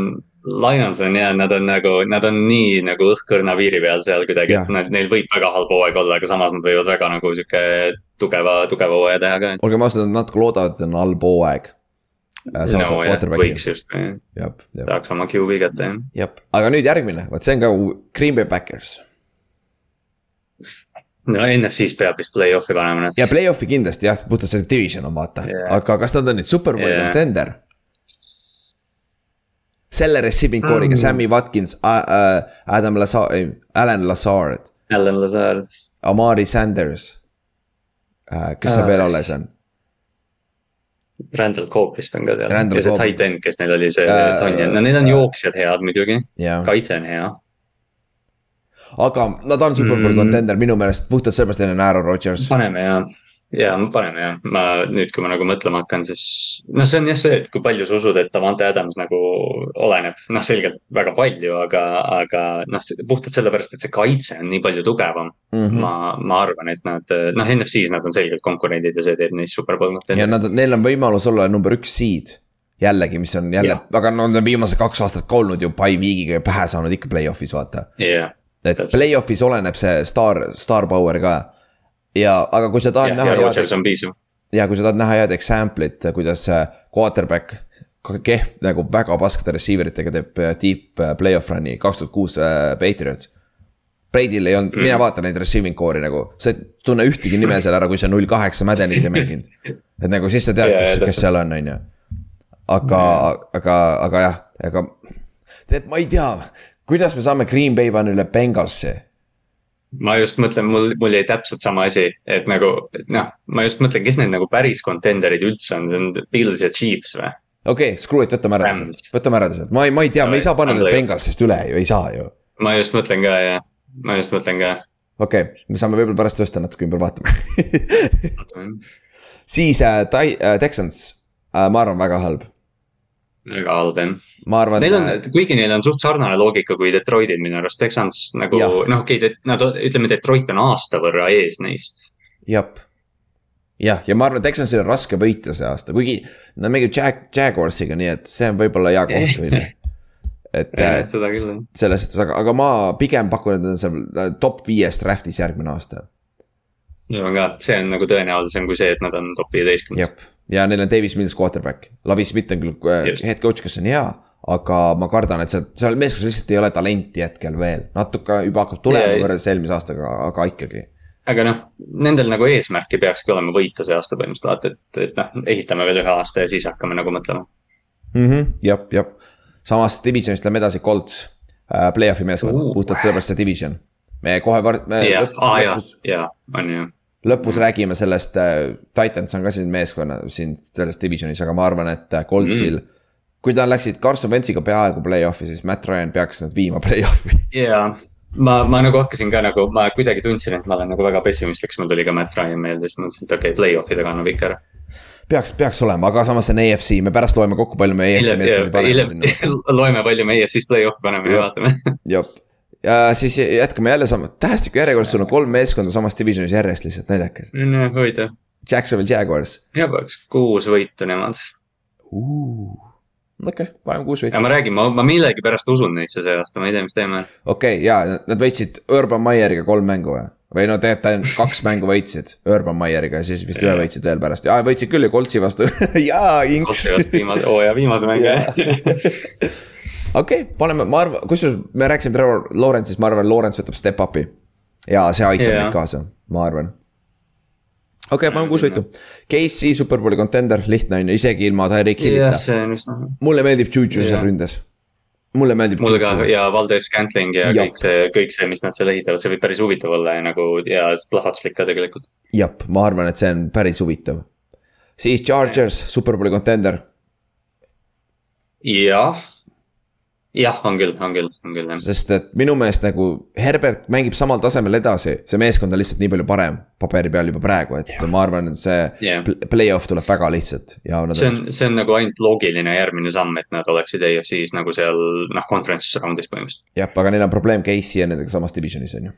Lions on ja nad on nagu, nad on nii nagu õhkõrna piiri peal seal kuidagi, et nad, neil võib väga halb hooaeg olla, aga samas nad võivad väga nagu sihuke tugeva, tugeva hooaja teha ka. olgem ausad, nad natuke loodavad, et on halb hooaeg. no jah, võiks just, tahaks oma QB kätte jah. jah, aga nüüd järgmine, vot see on ka Green Bay Packers no NFC-s peab vist play-off'i panema nad. ja play-off'i kindlasti jah, puhtalt see division on vaata Jah. aga kas nad on nüüd superbowli Jah. contender? selle receiving core'iga Mm. Sammy Watkins, Adam Lazar, Alan Lazard, Alan Lazard, Amari Sanders. kes seal Ah. veel alles on? Randall Coop vist on ka Randall ja see tight end, kes neil oli, see Tanjan, no neil on äh, jooksjad head muidugi, jah, kaitse on hea. Aga nad on superbowli Mm. contender minu meelest puhtalt sellepärast, et neil on Aaron Rodgers. paneme ja, ja paneme jah, ma nüüd, kui ma nagu mõtlema hakkan, siis noh, see on jah see, et kui palju sa usud, et Davante Adams nagu oleneb, noh, selgelt väga palju, aga, aga noh, puhtalt sellepärast, et see kaitse on nii palju tugevam mm. -hmm. ma, ma arvan, et nad noh, NFC-s nad on selgelt konkurendid ja see teeb neist superbowl. ja nad, neil on võimalus olla number üks seed jällegi, mis on jälle, aga no nad on viimased kaks aastat ka olnud ju by week'iga pähe saanud ikka play-off'is vaata yeah,. Et play-off'is oleneb see staar, star power ka ja, aga kui sa tahad ja, näha. ja Rodgers on piisav. ja kui sa tahad näha head example'it, kuidas äh, quarterback kehv nagu väga paskade receiver itega teeb äh, deep äh, play-off run'i kaks tuhat kuus Patriots. Brady'l ei olnud mm., mina vaatan neid receiving core'i nagu, sa ei tunne ühtegi nime seal ära, kui sa null kaheksa Maddenit ei mänginud. et nagu siis sa tead, kes, kes seal on, on ju. aga, aga, aga jah, aga tead, ma ei tea, kuidas me saame Green Bay panna üle Bengalsi? Ma just mõtlen, mul, mul jäi täpselt sama asi, et nagu noh, ma just mõtlen, kes need nagu päris contender'id üldse on, see on Bills ja Chiefs või? okei okay,, screw it, võtame ära, võtame ära sealt, ma ei, ma ei tea, me ei saa panna neid Bengalsist üle ju, ei saa ju. ma just mõtlen ka jah, ma just mõtlen ka. okei okay,, me saame võib-olla pärast tõsta natuke ümber, vaatame. Siis äh, äh, Texans. Äh,, ma arvan, väga halb väga halb jah. Neil on, kuigi neil on suht sarnane loogika kui Detroitil minu arust, Texans nagu noh, okei okay,, nad ütleme, Detroit on aasta võrra ees neist. jah, jah, ja ma arvan, Texansil on raske võita see aasta, kuigi nad mängivad Jag-, Jaguarsiga, nii et see on võib-olla hea koht on ju et ja, seda küll jah. selles suhtes, aga, aga ma pigem pakun, et nad on seal top viies draft'is järgmine aasta. On ka, see on nagu tõenäolisem kui see, et nad on top viieteistkümnes ja neil on Davis Mills quarterback, Lavi Smith on küll äh, head coach, kes on hea. aga ma kardan, et seal, seal meeskonnas lihtsalt ei ole talenti hetkel veel, natuke juba hakkab tulema võrreldes eelmise aastaga, aga ikkagi. aga noh, nendel nagu eesmärki peakski olema võita see aasta põhimõtteliselt, vaata, et, et noh, ehitame veel ühe aasta ja siis hakkame nagu mõtlema mm. -hmm, jah, jah, samas divisionist lähme edasi, Colts äh,, play-off'i meeskond uh,, puhtalt sellepärast see division. Me kohe var-. jaa, jaa, on ju lõpus räägime sellest äh,, Titans on ka siin meeskonna siin selles divisionis, aga ma arvan, et äh, Coltsil mm. kui nad läksid Carson Wentsiga peaaegu play-off'i, siis Matt Ryan peaks nad viima play-off'i. jaa, ma, ma nagu hakkasin ka nagu, ma kuidagi tundsin, et ma olen nagu väga pessimistlik, mul tuli ka Matt Ryan meelde, siis mõtlesin, et okei okay,, play-off idega annab ikka ära peaks, peaks olema, aga samas see on EFC, me pärast loeme kokku, palju me EFC meeskondi paneme sinna. loeme, palju me EFC-s play-off'i paneme ja vaatame. jah, ja siis jätkame jälle sama, tähestiku järjekorras sul on kolm meeskonda samas divisionis järjest lihtsalt naljakas. huvitav. Jacksonville Jaguars. ja peaks kuus võitu nemad uh okei okay,, paneme kuus võitu. ja ma räägin, ma, ma millegipärast usun neisse see aasta, ma ei tea, mis teeme. okei okay,, ja nad võitsid Urban Meyeriga kolm mängu või? või no tegelikult ainult kaks mängu võitsid Urban Meyeriga ja siis vist ühe võitsid veel pärast, võitsid küll ju Coltsi vastu jaa, inks. Coltsi vastu viimase, oo jaa, viimase mängu jah okei okay,, paneme, ma arvan, kusjuures me rääkisime Trevor Lawrence'ist, ma arvan, Lawrence võtab step up'i. ja see aitab yeah. neid kaasa, ma arvan. okei okay,, paneme kuus võitu. KC superbowli contender, lihtne on ju, isegi ilma Tyreek Hillita yeah,. see on üsna. mulle meeldib Juju yeah. seal ründes mulle meeldib. mulle ka ja Valdes Scantling ja, ja kõik see, kõik see, mis nad seal ehitavad, see võib päris huvitav olla ja nagu ja plahvatuslik ka tegelikult. jah, ma arvan, et see on päris huvitav. siis Chargers, superbowli contender. jah jah, on küll, on küll, on küll jah. sest et minu meelest nagu Herbert mängib samal tasemel edasi, see meeskond on lihtsalt nii palju parem paberi peal juba praegu, et yeah. ma arvan, et see yeah. play-off tuleb väga lihtsalt ja. see on, see on nagu ainult loogiline järgmine samm, et nad oleksid EFC-s nagu seal noh, conference round'is põhimõtteliselt. jah, aga neil on probleem Casey ja nendega samas divisionis on ju.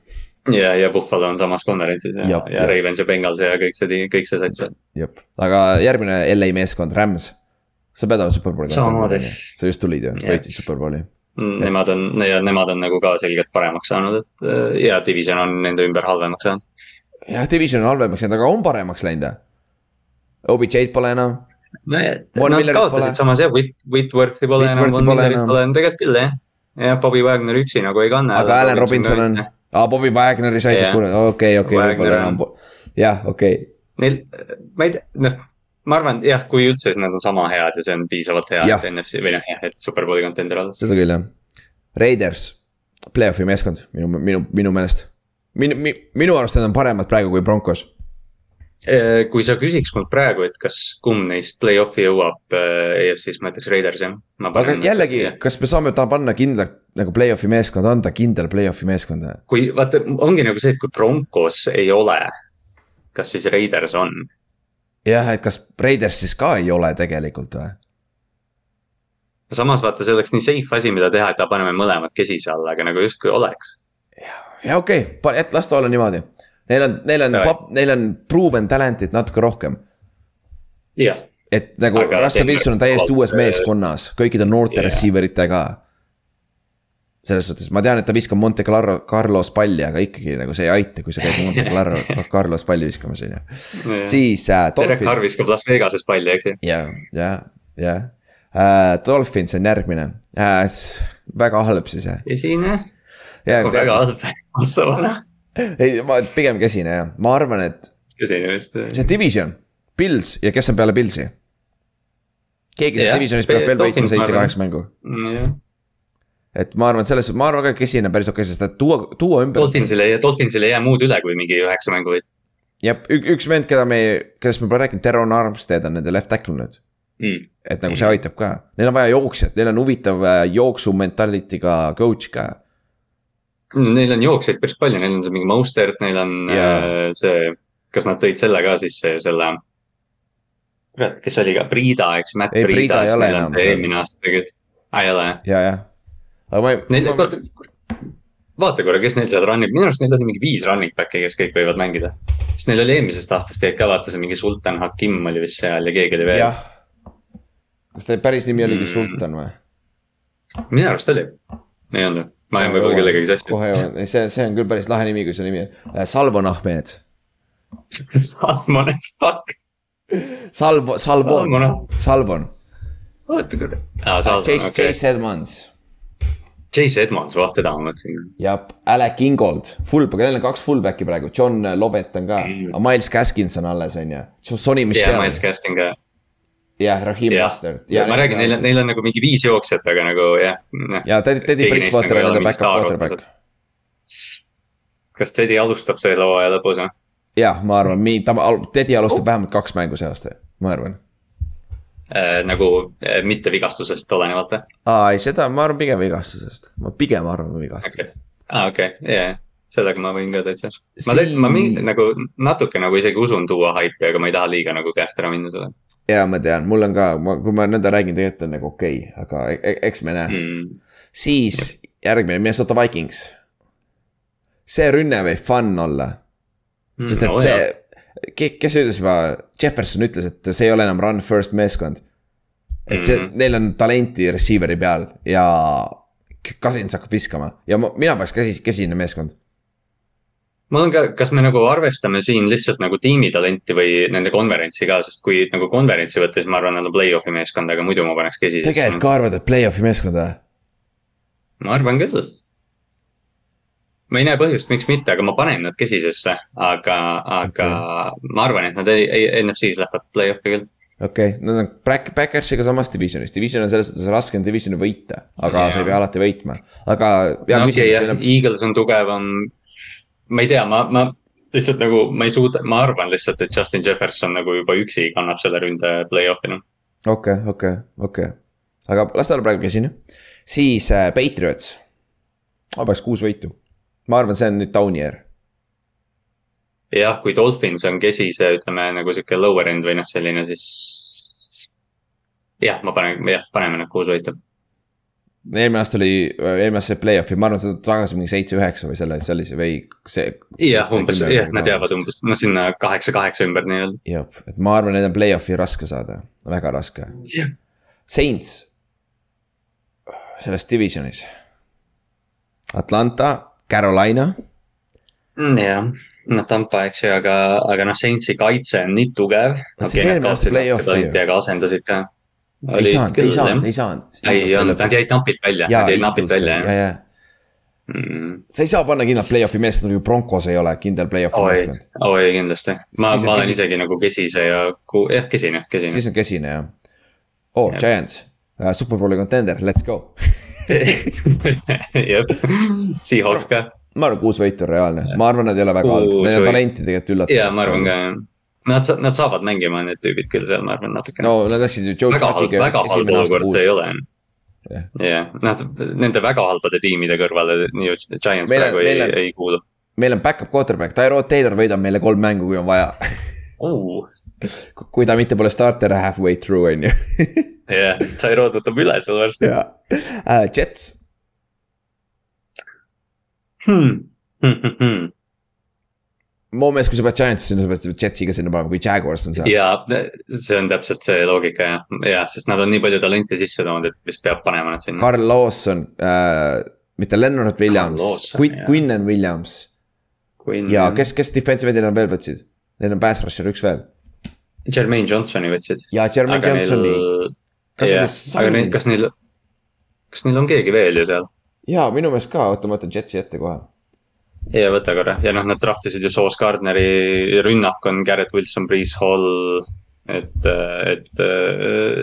ja, ja Buffalo on samas konverentsis ja, ja, ja Ravens ja Bengals ja kõik see, kõik see sats jah, aga järgmine LA meeskond, Rams sa pead olema superbowli kontent. sa just tulid ju, võitsid superbowli. Mm, nemad on, nemad on nagu ka selgelt paremaks saanud, et äh, ja division on nende ümber halvemaks saanud. jah, division on halvemaks läinud, aga on paremaks läinud. OBJ-d pole enam. Nad kaotasid samas jah, Whit-, Whitworthi pole enam, Von Millerit pole enam, tegelikult küll jah. jah, Bobby Wagner üksi nagu ei kanna. aga Allan Robinson on, aa Bobby Wagneri said, okei, okei, võib-olla enam, jah, okei. Neil, ma ei tea, noh ma arvan, jah, kui üldse, siis nad on sama head ja see on piisavalt hea, et NFC või noh, jah, et superbowli contender olla. seda küll, jah. Raiders, play-off'i meeskond minu, minu, minu meelest. minu, minu arust nad on paremad praegu kui Broncos. Äh, kui sa küsiks mult praegu, et kas kumb neist play-off'i jõuab äh, EFC-s, ma ütleks Raiders jah. aga jällegi, kas me saame ta panna kindlalt nagu play-off'i meeskonda, anda kindel play-off'i meeskonda? kui vaata, ongi nagu see, et kui Broncos ei ole kas siis Raiders on? Jah, et kas Raiders siis ka ei ole tegelikult või? samas vaata, see oleks nii safe asi, mida teha, et paneme mõlemad kesise alla, aga nagu justkui oleks. ja okei okay,, et las ta olla niimoodi. Neil on, neil on, neil on proven talent'it natuke rohkem. et nagu Russell Wilson on täiesti uues meeskonnas, kõikide noorte yeah. receiver itega selles suhtes, ma tean, et ta viskab Monte Carlo, Carlos palli, aga ikkagi nagu see ei aita, kui sa käid Monte Carlo, Carlos palli viskamas, on ju. siis äh,. Derek Carr viskab Las Vegases palli, eks ju. ja, ja, ja äh,. Dolphins on järgmine äh,, väga halb siis jah. kesine. väga halb, Assavana. ei, ma pigem kesine jah, ma arvan, et. kesine vist. see division, Pils ja kes on peale Pilsi? keegi sellest divisionist peab veel võitma seitse-kaheksa mängu. jah et ma arvan, et selles, ma arvan ka, et kesine on päris okei okay,, sest et tuua, tuua ümber. Dolphinsil ei, Dolphinsil ei jää muud üle, kui mingi üheksa mängu võit. jah, üks vend, keda me, kellest me pole rääkinud, Teron Armstead on nende left tackle nüüd mm.. et nagu see aitab ka, neil on vaja jooksjat, neil on huvitav äh, jooksu mentality'ga coach ka. Neil on jooksjaid päris palju, neil on see mingi Mostert, neil on yeah. äh, see, kas nad tõid selle ka sisse, selle. kurat, kes oli ka, Priida, eks, Matt ei, Priida. eelmine aasta tegelikult, aa ei ole jah? ja, jah aga ma ei. Neil ma..., vaata korra, kes neil seal run ib, minu arust neil oli mingi viis running back'i, kes kõik võivad mängida. sest neil oli eelmisest aastast jäid ka vaata see mingi Sultan Hakim oli vist seal ja keegi oli veel. kas ta päris nimi oligi mm. Sultan või? minu arust oli, ei olnud, ma jään võib-olla kellegagi sassi. kohe jõuan, see, see on küll päris lahe nimi, kui see nimi on, äh, Salvon Ahmed Salvon, fuck. Salvo, Salvon, Salvon. oota korra ah,. Chase, Chase Edmonds Chase Edmonds, vah teda ma mõtlesin. jah, Alec Ingold, fullback, neil on kaks fullback'i praegu, John Lobet on ka mm., aga Miles Gaskins on alles, on ju. Sonny Michel. jah, Miles Gaskin ka. jah, Rahim Mustard. ma räägin, neil on, neil on nagu mingi viis jooksjat, aga nagu jah. ja Teddy, Teddy Bridgewater on nende back-up quarterback. kas Teddy alustab selle hooaja lõpus või? jah, ma arvan, ta, Teddy alustab oh. vähemalt kaks mängu see aasta, ma arvan äh, nagu äh, mitte vigastusest olenevalt või? aa, ei seda ma arvan pigem vigastusest, ma pigem arvan vigastusest okay.. aa, okei okay., jaa, sellega ma võin ka täitsa. ma Siin... ma mingi nagu natuke nagu isegi usun tuua haipi, aga ma ei taha liiga nagu käest ära minna selle. ja ma tean, mul on ka, ma, kui ma nõnda räägin, tegelikult on nagu okei okay,, aga e, e eks me näe mm.. siis Jep. järgmine, Minnesota Vikings. see rünne võib fun olla mm,. sest et no, see kes ütles juba, Jefferson ütles, et see ei ole enam run first meeskond. et see mm, -hmm. neil on talenti receiver'i peal ja Cousins hakkab viskama ja ma, mina peaks käsi, käsine meeskond. mul on ka, kas me nagu arvestame siin lihtsalt nagu tiimi talenti või nende konverentsi ka, sest kui nagu konverentsi võtta, siis ma arvan, nad on play-off'i meeskond, aga muidu ma paneks käsi. tegelikult ka arvad, et play-off'i meeskond või? ma arvan küll ma ei näe põhjust, miks mitte, aga ma panen nad kesisesse, aga, aga okay. ma arvan, et nad ei, ei, NFC-s lähevad play-off'i küll. okei okay., nad on Back, Backersiga samas divisionis, division on selles suhtes raske on divisioni võita, aga ja. sa ei pea alati võitma, aga. no okay, jah, Eagles on tugevam. ma ei tea, ma, ma lihtsalt nagu, ma ei suuda, ma arvan lihtsalt, et Justin Jefferson nagu juba üksi kannab selle ründe play-off'i noh. okei, okei, okei, aga las ta olla praegu kesine, siis äh, Patriots. ma paneks kuus võitu ma arvan, see on nüüd Downier. jah, kui Dolphins on kesise, ütleme nagu sihuke lower end või noh, selline siis. jah, ma panen, jah, paneme need kuus võitu. eelmine aasta oli, eelmine aasta play-off'i, ma arvan, seda tagasi mingi seitse-üheksa või selle, sellise või see. jah, umbes, jah, nad jäävad umbes, noh sinna kaheksa-kaheksa ümber nii-öelda. jah, et ma arvan, need on play-off'i raske saada, väga raske. Saints, selles divisionis. Atlanta Carolina. Mm, jah, noh Tampa, eks ju, aga, aga noh, Saintsi kaitse on nii tugev. aga asendasid ka. ei saanud, ei saanud, ei saanud. ei olnud, nad jäid napilt välja, nad jäid napilt välja jah. Mm. sa ei saa panna kindlalt play-off'i meeskonda, kui Broncos ei ole kindel play-off'i meeskond. oi, kindlasti, ma, ma olen kesi... isegi nagu kesise ja, jah, kesine, kesine. siis on kesine jah. oo oh,, Giants uh,, superbowli contender, let's go jep, Seahawks ka. ma arvan, kuus võitu on reaalne, ma arvan, nad ei ole väga halb, neil on talenti tegelikult üllatav. ja ma arvan ka jah. Nad, nad saavad mängima, need tüübid küll seal, ma arvan natuke. no nad läksid ju Joe Judge'iga. väga halb olukord ei ole jah yeah., nad, nende väga halbade tiimide kõrvale nii Giants meil praegu on, ei, ei kuulu. meil on back-up quarterback, Tyrod Taylor võidab meile kolm mängu, kui on vaja oh.. Kui ta mitte pole starter halfway through, on ju. jah, Tyrod võtab üle seal varsti. jaa, äh, Jets hmm.. Hmm, hmm, hmm. mu meelest, kui sa pead Giantsi sinna, sa pead Jetsi ka sinna panema, kui Jaguars on seal. ja see on täpselt see loogika jah, jah, sest nad on nii palju talenti sisse toonud, et vist peab panema nad sinna. Carl Lawson äh,, mitte Leonard Williams, Quinn, Quinnen Williams. ja kes, kes defensive end'ina veel võtsid? Neil on pass rusher üks veel. Jermaine Johnsoni võtsid. ja Jermaine Johnsoni neil.... kas yeah, aga neil, kas neil, kas neil on keegi veel ju seal? jaa, minu meelest ka, oota, ma võtan Jetsi ette kohe. ja võta korra ja noh, nad draftisid ju Sauce Gardneri, rünnak on Garrett Wilson, Breeze Hall. et, et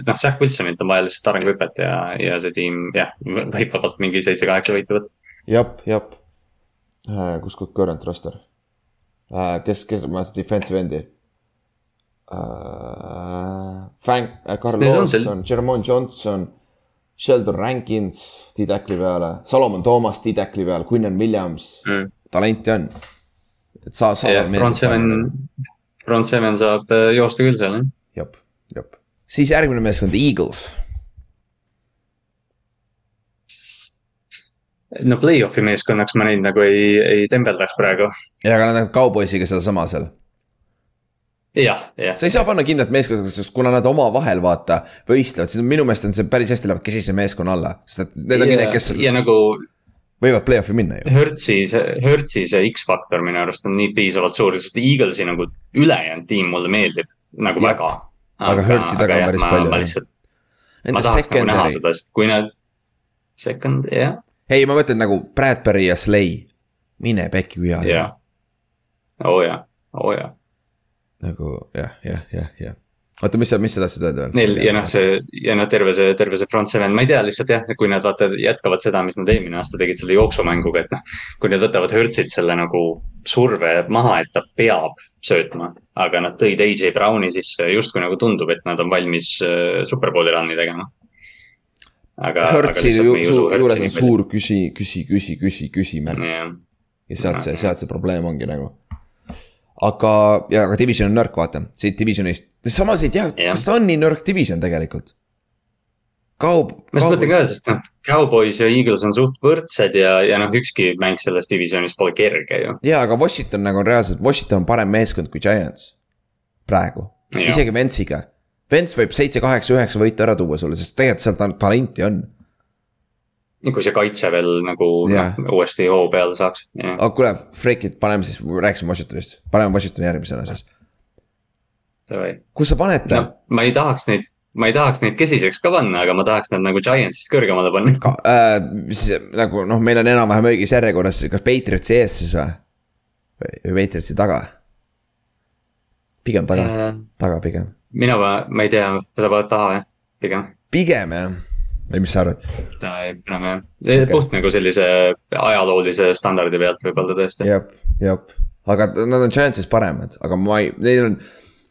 noh, Zack Wilsonilt on vaja lihtsalt arenguhüpet ja, ja see tiim jah, võib vabalt mingi seitse-kaheksa võitu võtta. jep, jep äh,, kus koht current roster äh,, kes, kes, ma defensive endi äh,. Frank äh,, Carl Lawson, Jermon Johnson Sheldon Rankins D-tackli peale, Salomon Toomas D-tackli peal, Quinnen Williams mm., talenti on. et sa, sa. Front Seven, Front Seven saab äh, joosta küll seal, jah. jep, jep. siis järgmine meeskond, Eagles. no play-off'i meeskonnaks ma neid nagu ei, ei tembeldaks praegu. ja, aga nad on Cowboysiga sedasama seal jah, jah. sa ei saa panna kindlat meeskonda, sest kuna nad omavahel vaata võistlevad, siis minu meelest on see päris hästi lähevad kesise meeskonna alla, sest et need ongi need, kes. ja nagu. võivad play-off'i minna ju. Hertzi, Hertzi see X-faktor minu arust on nii piisavalt suur, sest Eaglesi nagu ülejäänud tiim mulle meeldib nagu ja. väga. aga Hertzi taga on päris ma, palju. ma lihtsalt, ma tahaks secondary. nagu näha seda, sest kui nad, second, jah yeah.. ei, ma mõtlen nagu Bradbury ja Slay, mine pekki kui hea see on. oo jaa, oo jaa nagu jah, jah, jah, jah oota, mis sa, mis sa tahtsid öelda? Neil ja noh, see ja noh, terve see, terve see front seven, ma ei tea lihtsalt jah, kui nad vaata jätkavad seda, mis nad eelmine aasta tegid selle jooksumänguga, et noh. kui nad võtavad Hertzilt selle nagu surve maha, et ta peab söötma, aga nad tõid AJ Browni sisse justkui nagu tundub, et nad on valmis uh, superbowli run'i tegema. aga. Hertzi ju, juures on suur küsi, küsi, küsi, küsi, küsimärk. ja sealt see, sealt see probleem ongi nagu aga, ja aga division on nõrk, vaata, siit divisionist, samas ei tea, kas ta on nii nõrk division tegelikult. Kaub-. ma just mõtlen ka, sest noh, Cowboys ja Eagles on suht võrdsed ja, ja noh, ükski mäng selles divisionis pole kerge ju. ja, aga Washington nagu on reaalselt, Washington on parem meeskond kui Giants. praegu, isegi Ventsiga. Vents võib seitse, kaheksa, üheksa võitu ära tuua sulle, sest tegelikult seal talenti on kui see kaitse veel nagu yeah. noh, uuesti hoo peale saaks. aga kuule, Freakid, paneme siis, rääkisime Washingtonist, paneme Washingtoni järgmisena siis. kus sa paned ta no,? ma ei tahaks neid, ma ei tahaks neid kesiseks ka panna, aga ma tahaks nad nagu Giantsist kõrgemale panna. Äh, siis nagu noh, meil on enam-vähem õiges järjekorras, kas Patriotsi ees siis või? või Patriotsi taga? pigem taga äh,, taga pigem. mina, ma ei tea, sa paned taha jah, pigem. pigem jah või mis sa arvad? enam jah, puht nagu sellise ajaloolise standardi pealt võib-olla tõesti. jah, jah, aga nad on Giantsist paremad, aga ma ei, neil on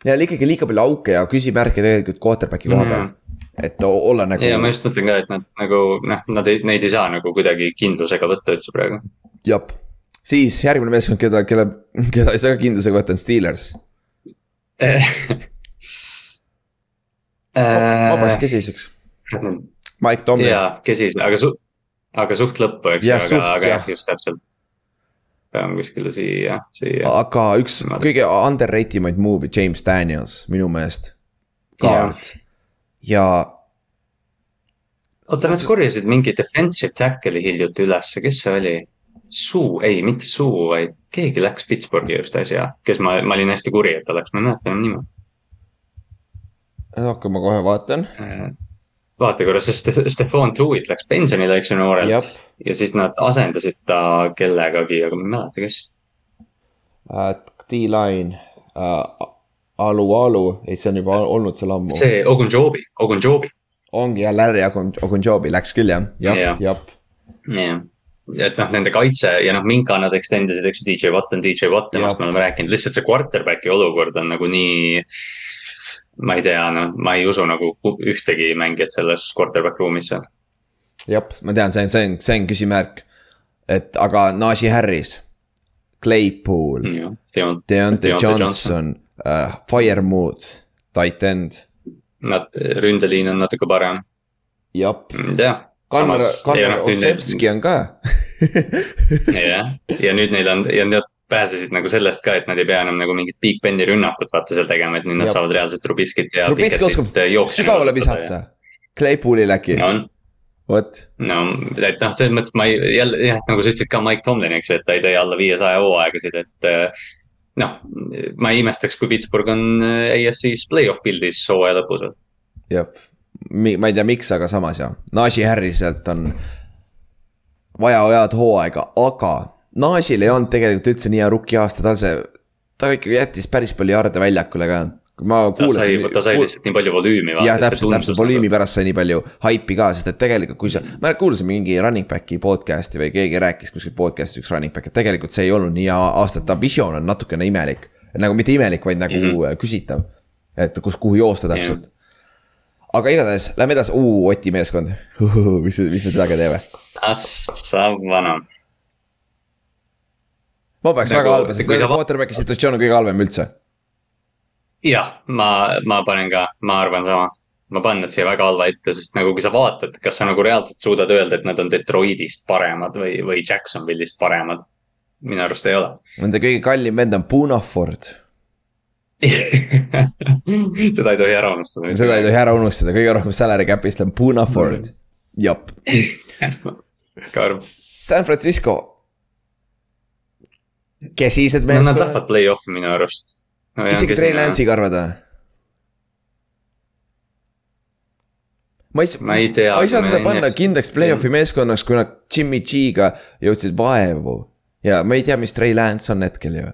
neil ikkagi liiga palju auke ja küsimärke tegelikult quarterback'i koha peal mm. -hmm. et olla nagu. ja ma just mõtlen ka, et nad nagu noh, nad ei, neid ei saa nagu kuidagi kindlusega võtta üldse praegu. jah, siis järgmine meeskond, keda, kelle, keda ei saa kindlusega võtta, on Steelers vabaks kesiseks Mike Tomlin. jaa, kesis, aga su-, aga suht lõppu, eks ju, aga, aga jah, just täpselt. peame kuskile siia, siia. aga üks Ma... kõige underrate imaid movie, James Daniels minu meelest. kaart ja, oota, nad korjasid mingi defensive tackle'i hiljuti ülesse, kes see oli? Suu, ei, mitte Suu, vaid keegi läks Pittsburghi just äsja, kes ma, ma olin hästi kuri, et ta läks, ma ei mäleta enam nime. okei, ma kohe vaatan äh, vaata korra, sest Stefan Tuit läks pensionile, eks ju, noorelt. ja siis nad asendasid ta kellegagi, aga ma ei mäleta, kes uh,. D-line uh,, Alu Alu, ei, see on juba olnud seal ammu. see Ogunjobi, Ogunjobi. ongi jah, Larry Ogunjobi läks küll jah, jah, jah. jah, et noh, nende kaitse ja noh, Minka nad extend isid, eks ju, DJ Watt on DJ Watt, temast me oleme rääkinud, lihtsalt see quarterback'i olukord on nagu nii ma ei tea, noh, ma ei usu nagu ühtegi mängijat selles quarterback ruumis seal. jah, ma tean, see on, see on, see on küsimärk. et aga Najee Harris, Claypool jah, Deont-. Deontay Johnson, uh, Firemood, tight end, Nad, ründeliin on natuke parem, jep. ei tea. Kannar, Kannar Ossevski on ka. jah, ja nüüd neil on ja nad pääsesid nagu sellest ka, et nad ei pea enam nagu mingit Big Beni rünnakut vaata seal tegema, et nüüd nad Jep. saavad reaalselt Trubiskit ja. Trubisky oskab sügavale visata. Claypoolil äkki, on, vot, no et noh, selles mõttes ma ei, jälle jah, nagu sa ütlesid ka Mike Tomlin, eks ju, et ta ei tee alla viiesaja hooaegasid, et äh, noh, ma ei imestaks, kui Pittsburgh on äh, AFC-s play-off pildis hooaja lõpus. jep. ma ei tea, miks, aga samas jah, Najee Harriselt on vaja head hooaega, aga Najee'l ei olnud tegelikult üldse nii hea rookie aasta, tal see, ta ikkagi jättis päris palju jarde väljakule ka. ma kuulasin. ta sai lihtsalt nii palju volüümi. jah, täpselt, täpselt, volüümi pärast sai nii palju haipi ka, sest et tegelikult, kui sa, ma kuulasin mingi running back'i podcast'i või keegi rääkis kuskil podcast'is üks running back, et tegelikult see ei olnud nii hea aasta, ta visioon on natukene imelik. nagu mitte imelik, vaid nagu mm. -hmm. küsitav. et kus, kuhu joosta täpselt. aga igatahes, lähme edasi, Oti meeskond, mis, mis me temaga teeme? Savana, ma peaks Nagu- väga halba, sest sa quarterback'i situatsioon on kõige halvem üldse. jah, ma, ma panen ka, ma arvan sama. ma panen nad siia väga halva ette, sest nagu kui sa vaatad, kas sa nagu reaalselt suudad öelda, et nad on Detroitist paremad või, või Jacksonville'ist paremad. minu arust ei ole. Nende kõige kallim vend on Punaford. seda ei tohi ära unustada. seda ei tohi ära unustada, kõige rohkem salary cap'ist on Punaford. jep. San Francisco. Kesised no nad meeskonnad lähevad play-off'i minu arust no,. isegi Trey Lance'iga arvad või? ma ei, ma ei tea. ma ei saa teda panna kindlaks play-off'i meeskonnaks, kui nad Jimmy G-ga jõudsid vaevu. ja ma ei tea, mis Trey Lance on hetkel ju.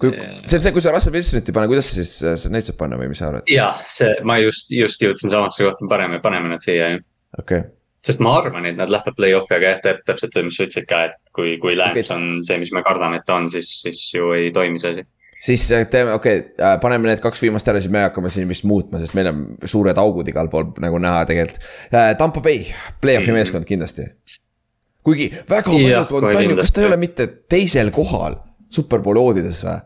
kui, Jaa. see on see, kui sa Russell Wilsonit ei pane, kuidas sa siis, sa neid saad panna või mis sa arvad? jah, see, ma just, just jõudsin samasse kohta, paneme, paneme nad siia ju. okei okay., sest ma arvan, et nad lähevad play-off'i, aga jah, täpselt see, mis sa ütlesid ka, et kui, kui Lance okay. on see, mis me kardame, et ta on, siis, siis ju ei toimi see asi. siis äh, teeme, okei okay,, paneme need kaks viimast ära, siis me hakkame siin vist muutma, sest meil on suured augud igal pool nagu näha tegelikult. Tampa Bay, play-off'i Mhm. meeskond kindlasti. kuigi väga paljud, on ju, kas ta ei ole mitte teisel kohal superbowli oodides või?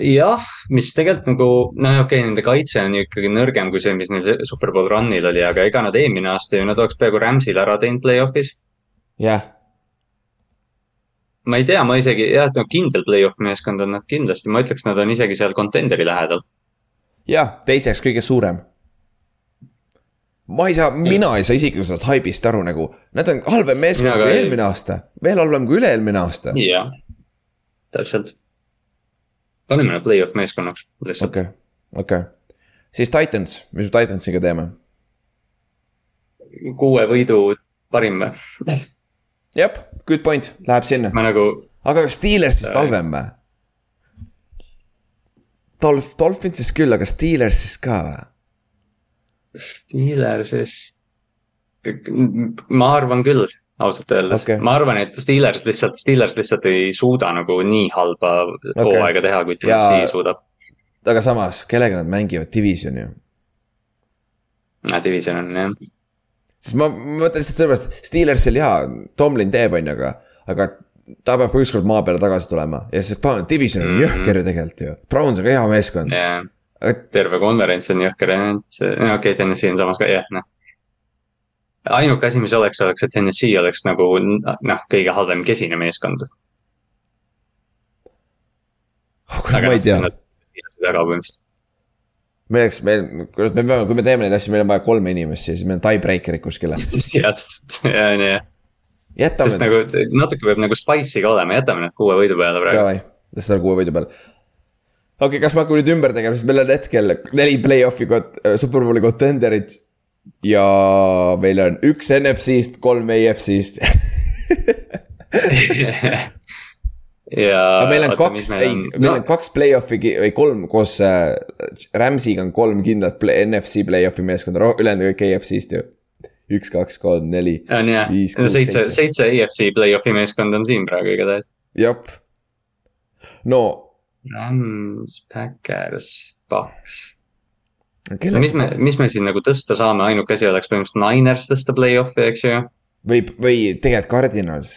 jah, mis tegelikult nagu, no okei okay,, nende kaitse on ju ikkagi nõrgem kui see, mis neil Superbowl run'il oli, aga ega nad eelmine aasta ju, nad oleks peaaegu Rams'ile ära teinud play-off'is. jah, ma ei tea, ma isegi jah, et no kindel play-off meeskond on nad kindlasti, ma ütleks, nad on isegi seal contenderi lähedal. jah, teiseks kõige suurem. ma ei saa, mina ei saa isiklikult sellest haibist aru nagu, nad on halvem meeskond kui eelmine aasta, veel halvem kui üle-eelmine aasta. jah, täpselt. Paneme play-off meeskonnaks lihtsalt okay.. okei, okei, siis Titans, mis me Titansiga teeme? kuue võidu parim või? jah, good point, läheb sinna, ma nagu, aga Steelersist halvem või? Dolph, Dolphinsist küll, aga Steelersist ka või? Steelersist, ma arvan küll, ausalt öeldes okay.. ma arvan, et Steelers lihtsalt, Steelers lihtsalt ei suuda nagu nii halba okay. hooaega teha, kui Ja- Tennessee suudab. aga samas, kellega nad mängivad divisioni ju? Division on jah, sest ma ma mõtlen lihtsalt sellepärast, Steelersil jaa, Tomlin teeb, on ju, aga, aga ta peab ka ükskord maa peale tagasi tulema ja see division on Mhm. jõhker ju tegelikult ju. Browns on ka hea meeskond, ja aga terve konverents on jõhker, et no okei okay,, Tennessee on samas ka jah, noh. Ainuke asi, mis oleks, oleks, et Tennessee oleks nagu noh, kõige halvem kesine meeskond. kuule, ma ei tea, väga põhimõtteliselt. meil, kuule, me peame, kui me teeme neid asju, meil on vaja kolme inimest siis, meil on tiebreaker'id kuskile. jah, täpselt, ja on ju, sest nagu natuke peab nagu spice'i ka olema, jätame need kuue võidu peale praegu. davai, las ta kuue võidu peal. okei okay,, kas me hakkame nüüd ümber tegema, sest meil on hetkel neli play-off'i kot-, superbowli contender'it. Ja meil on üks NFC-st, kolm AFC-st ja. meil on kaks, ei, meil on kaks play-off'i või kolm koos äh, Rams'iga on kolm kindlat play, NFC play-off'i meeskonda, ülejäänud kõik AFC-st ju. üks, kaks, kolm, neli, on jah, no seitse, seitse, EFC play-off'i meeskond on siin praegu igatahes. jep. no Rams, Backers, Bucks. Kelle... mis me, mis me siin nagu tõsta saame, ainuke asi oleks põhimõtteliselt Niners tõsta play-off'i, eks ju. või, või tegelikult Cardinals.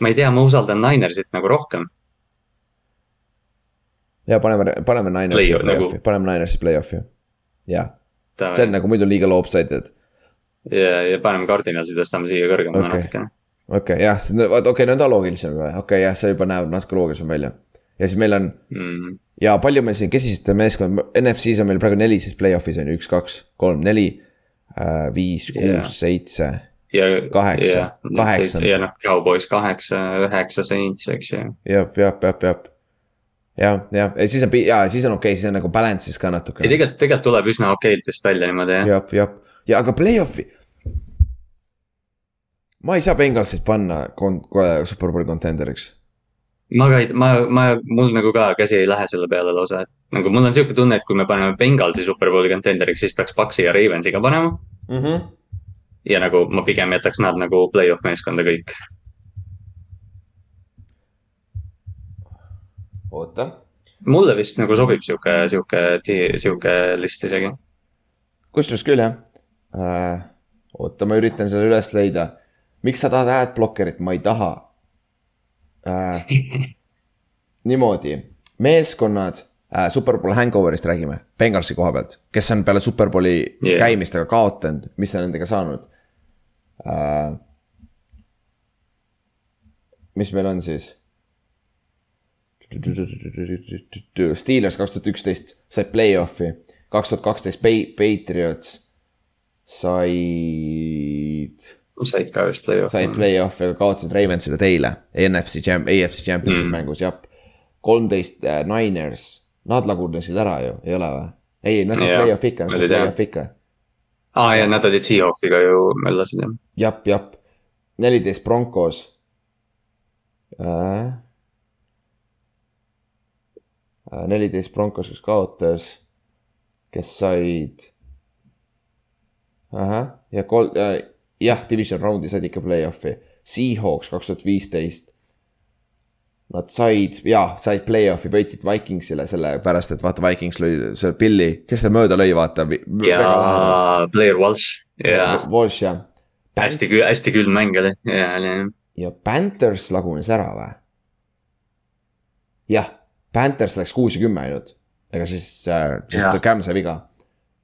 ma ei tea, ma usaldan Ninersit nagu rohkem. ja paneme, paneme Ninersi play-off'i nagu... Play, paneme Ninersi play-off'i, jah. see on nagu muidu liiga lopsided. ja, ja paneme Cardinalsi, tõstame siia kõrgemale okay. natukene. okei okay,, jah, okei okay,, no ta loogilisem, okei okay,, jah, see juba näeb natuke loogilisem välja ja siis meil on Mm. ja palju meil siin kesisite meeskond, NFC-s on meil praegu neli siis play-off'is on ju, üks, kaks, kolm, neli, viis, Jaa. kuus, seitse. ja. Kaheksa. Kaheksa. ja noh, Cowboys kaheksa, üheksa Saints, eks ju. jah, jah, jah, jah. jah, jah, siis on, ja siis on okei okay,, siis on nagu balance'is ka ei natukene. tegelikult, tegelikult tuleb üsna okeiltest välja niimoodi jah. jah, jah, ja aga play-off'i. ma ei saa Bengalsit panna kon-, superbowli contenderiks. Ma ka ei, ma, ma, mul nagu ka käsi ei lähe selle peale lausa, et nagu mul on sihuke tunne, et kui me paneme Bengalsi superbowli contenderiks, siis peaks Paxi ja Ravensi ka panema. Mm -hmm. ja nagu ma pigem jätaks nad nagu play-off meeskonda kõik. oota, mulle vist nagu sobib sihuke, sihuke, sihuke list isegi. kusjuures küll jah äh,. oota, ma üritan selle üles leida. miks sa tahad adblockerit, ma ei taha äh. niimoodi, meeskonnad äh,, Superbowl hangover'ist räägime, Bengalsi koha pealt, kes on peale Superbowli yeah. Käimist aga kaotanud, mis on nendega saanud äh,? mis meil on siis? Steelers kaks tuhat üksteist sai play-off'i, kaks tuhat kaksteist Patriots said, said ka vist play-off'i. said play-off'i, aga kaotasid Ravensile teile. NFC Champ-, AFC Championship mm. Mängus, jah. kolmteist äh, Niners, nad lagunesid ära ju, ei ole või? ei, nad said play-off'i ikka, nad said play-off'i ikka. aa ja nad olid Seahawksiga ju möllasid jah. jap, jap, neliteist Broncos äh,. neliteist Broncos, kes kaotas, kes said. ahah, ja kol- äh,, jah, division round'i said ikka play-off'i, Seahawks kaks tuhat viisteist. Nad said, jaa, said play-off'i, võitsid Vikingsile sellepärast, et vaata, Vikings lõi selle pilli, kes selle mööda lõi, vaata. ja Blair Walsh ja Walsh jah. hästi, hästi külm mäng oli ja, oli jah. ja Panthers lagunes ära või? jah, Panthers läks kuus ja kümme ainult, ega siis äh,, sest. Cam sai viga.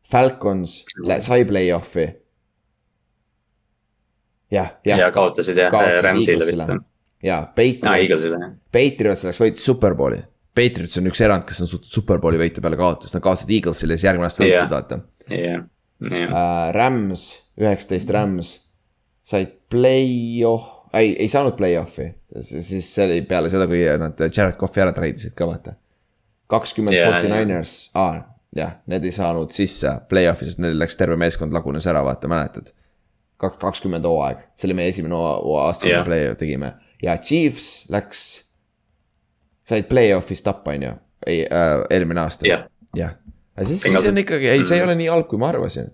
Falcons sai play-off'i. jah, ja jah, kaotasid jah Rams'ile vist. ja aa, Patriots. Patriots läks võitis superbowli. Patriots on üks erand, kes on suutnud superbowli võita peale kaotust, nad kaotasid Eaglesile ja siis järgmine aasta võitsid, vaata jah, jah. äh,. Rams, üheksateist Rams said play-off, ei, ei saanud play-off'i, siis see oli peale seda, kui nad Jared Cough'i ära treidisid ka vaata. kakskümmend Jaa, Forty Niners, aa jah, need ei saanud sisse play-off'i, sest neil läks terve meeskond lagunes ära, vaata, mäletad. kaks, kakskümmend hooaeg, see oli meie esimene aasta, kui me Jah. play tegime. Ja Chiefs läks, said play-off'is tappa, on ju, ei äh,, eelmine aasta. Jah, aga siis, siis on ikkagi, ei, see ei ole nii halb, kui ma arvasin.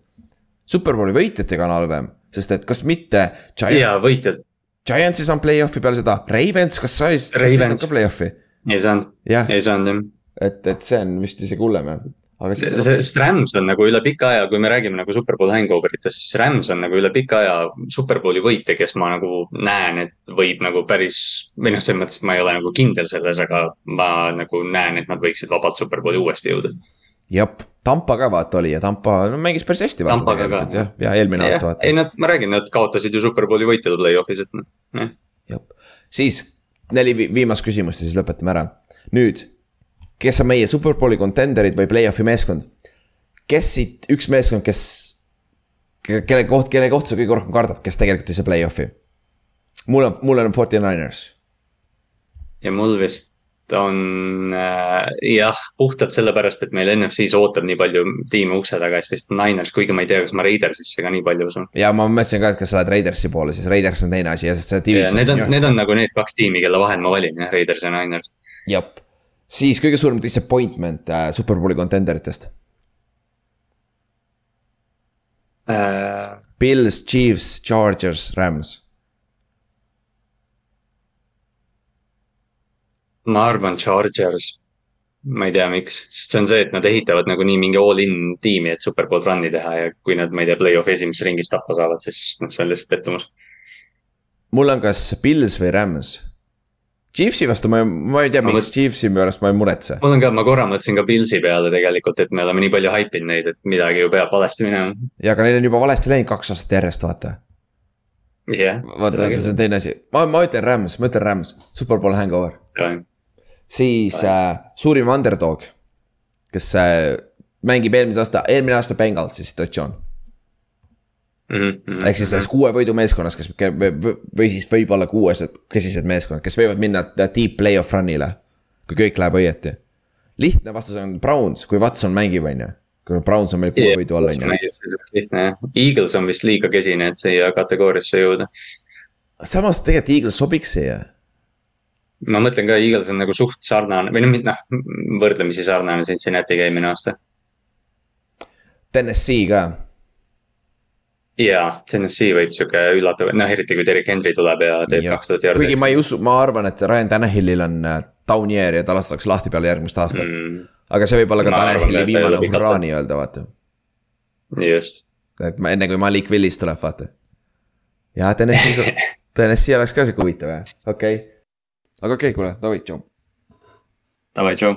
Superbowli võitjatega on halvem, sest et kas mitte Giants, ja võitjad. Giants ei saanud play-off'i peale seda, Ravens, kas sai, kas ta ei saanud ka play-off'i? ei saanud, ei saanud jah. et, et see on vist isegi hullem jah, aga siis. sest Rams on nagu üle pika aja, kui me räägime nagu Superbowl hangover itest, siis Rams on nagu üle pika aja Superbowli võitja, kes ma nagu näen, et võib nagu päris. või noh, selles mõttes, et ma ei ole nagu kindel selles, aga ma nagu näen, et nad võiksid vabalt Superbowli uuesti jõuda. jah, Tampa ka vaata oli ja Tampa no, mängis päris hästi Tampaga ka, jah, ja eelmine aasta vaata ei, nad, ma räägin, nad kaotasid ju Superbowli võitjale play-off'is, et noh, jah. jah, siis neli vi viimast küsimust ja siis lõpetame ära. nüüd, kes on meie superbowli contender'id või play-off'i meeskond? kes siit, üks meeskond, kes, kelle koht, kelle kohta sa kõige rohkem kardad, kes tegelikult ei saa play-off'i? mul on, mul on Forty Niners. ja mul vist on äh, jah, puhtalt sellepärast, et meil NFC-s ootab nii palju tiime ukse taga, siis vist Niners, kuigi ma ei tea, kas ma Raidersisse ka nii palju usun. ja ma mõtlesin ka, et kas sa lähed Raidersi poole, siis Raiders on teine asi ja see division. need on, need on nagu need kaks tiimi, kelle vahel ma valin jah, Raiders ja Niners. jah, siis kõige suurem disappointment äh, superbowli contender itest. Äh, Pils, Chiefs, Chargers, Rams. ma arvan Chargers. ma ei tea, miks, sest see on see, et nad ehitavad nagunii mingi all-in tiimi, et superbowl run'i teha ja kui nad, ma ei tea, play-off'i esimeses ringis tappa saavad, siis noh, see on lihtsalt pettumus. mul on kas Pils või Rams, Chiefsi vastu ma, ma ei tea, Ma miks mõt- Chiefsi pärast ma ei muretse. mul on ka, ma korra mõtlesin ka Pilsi peale tegelikult, et me oleme nii palju haipinud neid, et midagi ju peab valesti minema. ja aga neil on juba valesti läinud kaks aastat järjest, vaata. jah. vaata, see on teine asi. ma, ma ütlen Rams, ma ütlen Rams, superbowl hangover. siis äh, suurim underdog, kes äh, mängib eelmise aasta, eelmine aasta Bengalsi situatsioon. Mhm, ehk siis selles kuue võidu meeskonnas, kes või, siis võib-olla kuuesed kesised meeskonnad, kes võivad minna deep play-off run'ile. kui kõik läheb õieti. lihtne vastus on Browns, kui Watson mängib, on ju. kui Browns on meil kuue võidu all, on ju. lihtne jah, Eagles on vist liiga kesine, et siia kategooriasse jõuda. samas tegelikult Eagles sobiks siia. ma mõtlen ka, Eagles on nagu suht sarnane või noh, võrdlemisi sarnane Cincinnati'ga eelmine aasta. Tennessee ka, jaa, Tennessee võib sihuke üllatav, noh eriti kui Derek Henry tuleb ja teeb kaks tuhat jardi kuigi ma ei usu, ma arvan, et Ryan Tannehillil on äh, down year ja ta lastakse lahti peale järgmist aastat mm.. aga see võib olla ka Tannehilli viimane hurraa nii-öelda, vaata. just, et ma enne kui Malik Willis tuleb, vaata. ja Tennessee, Tennessee oleks ka sihuke huvitav jah, okei okay.. aga okei okay,, kuule, davai, tšau. davai, tšau.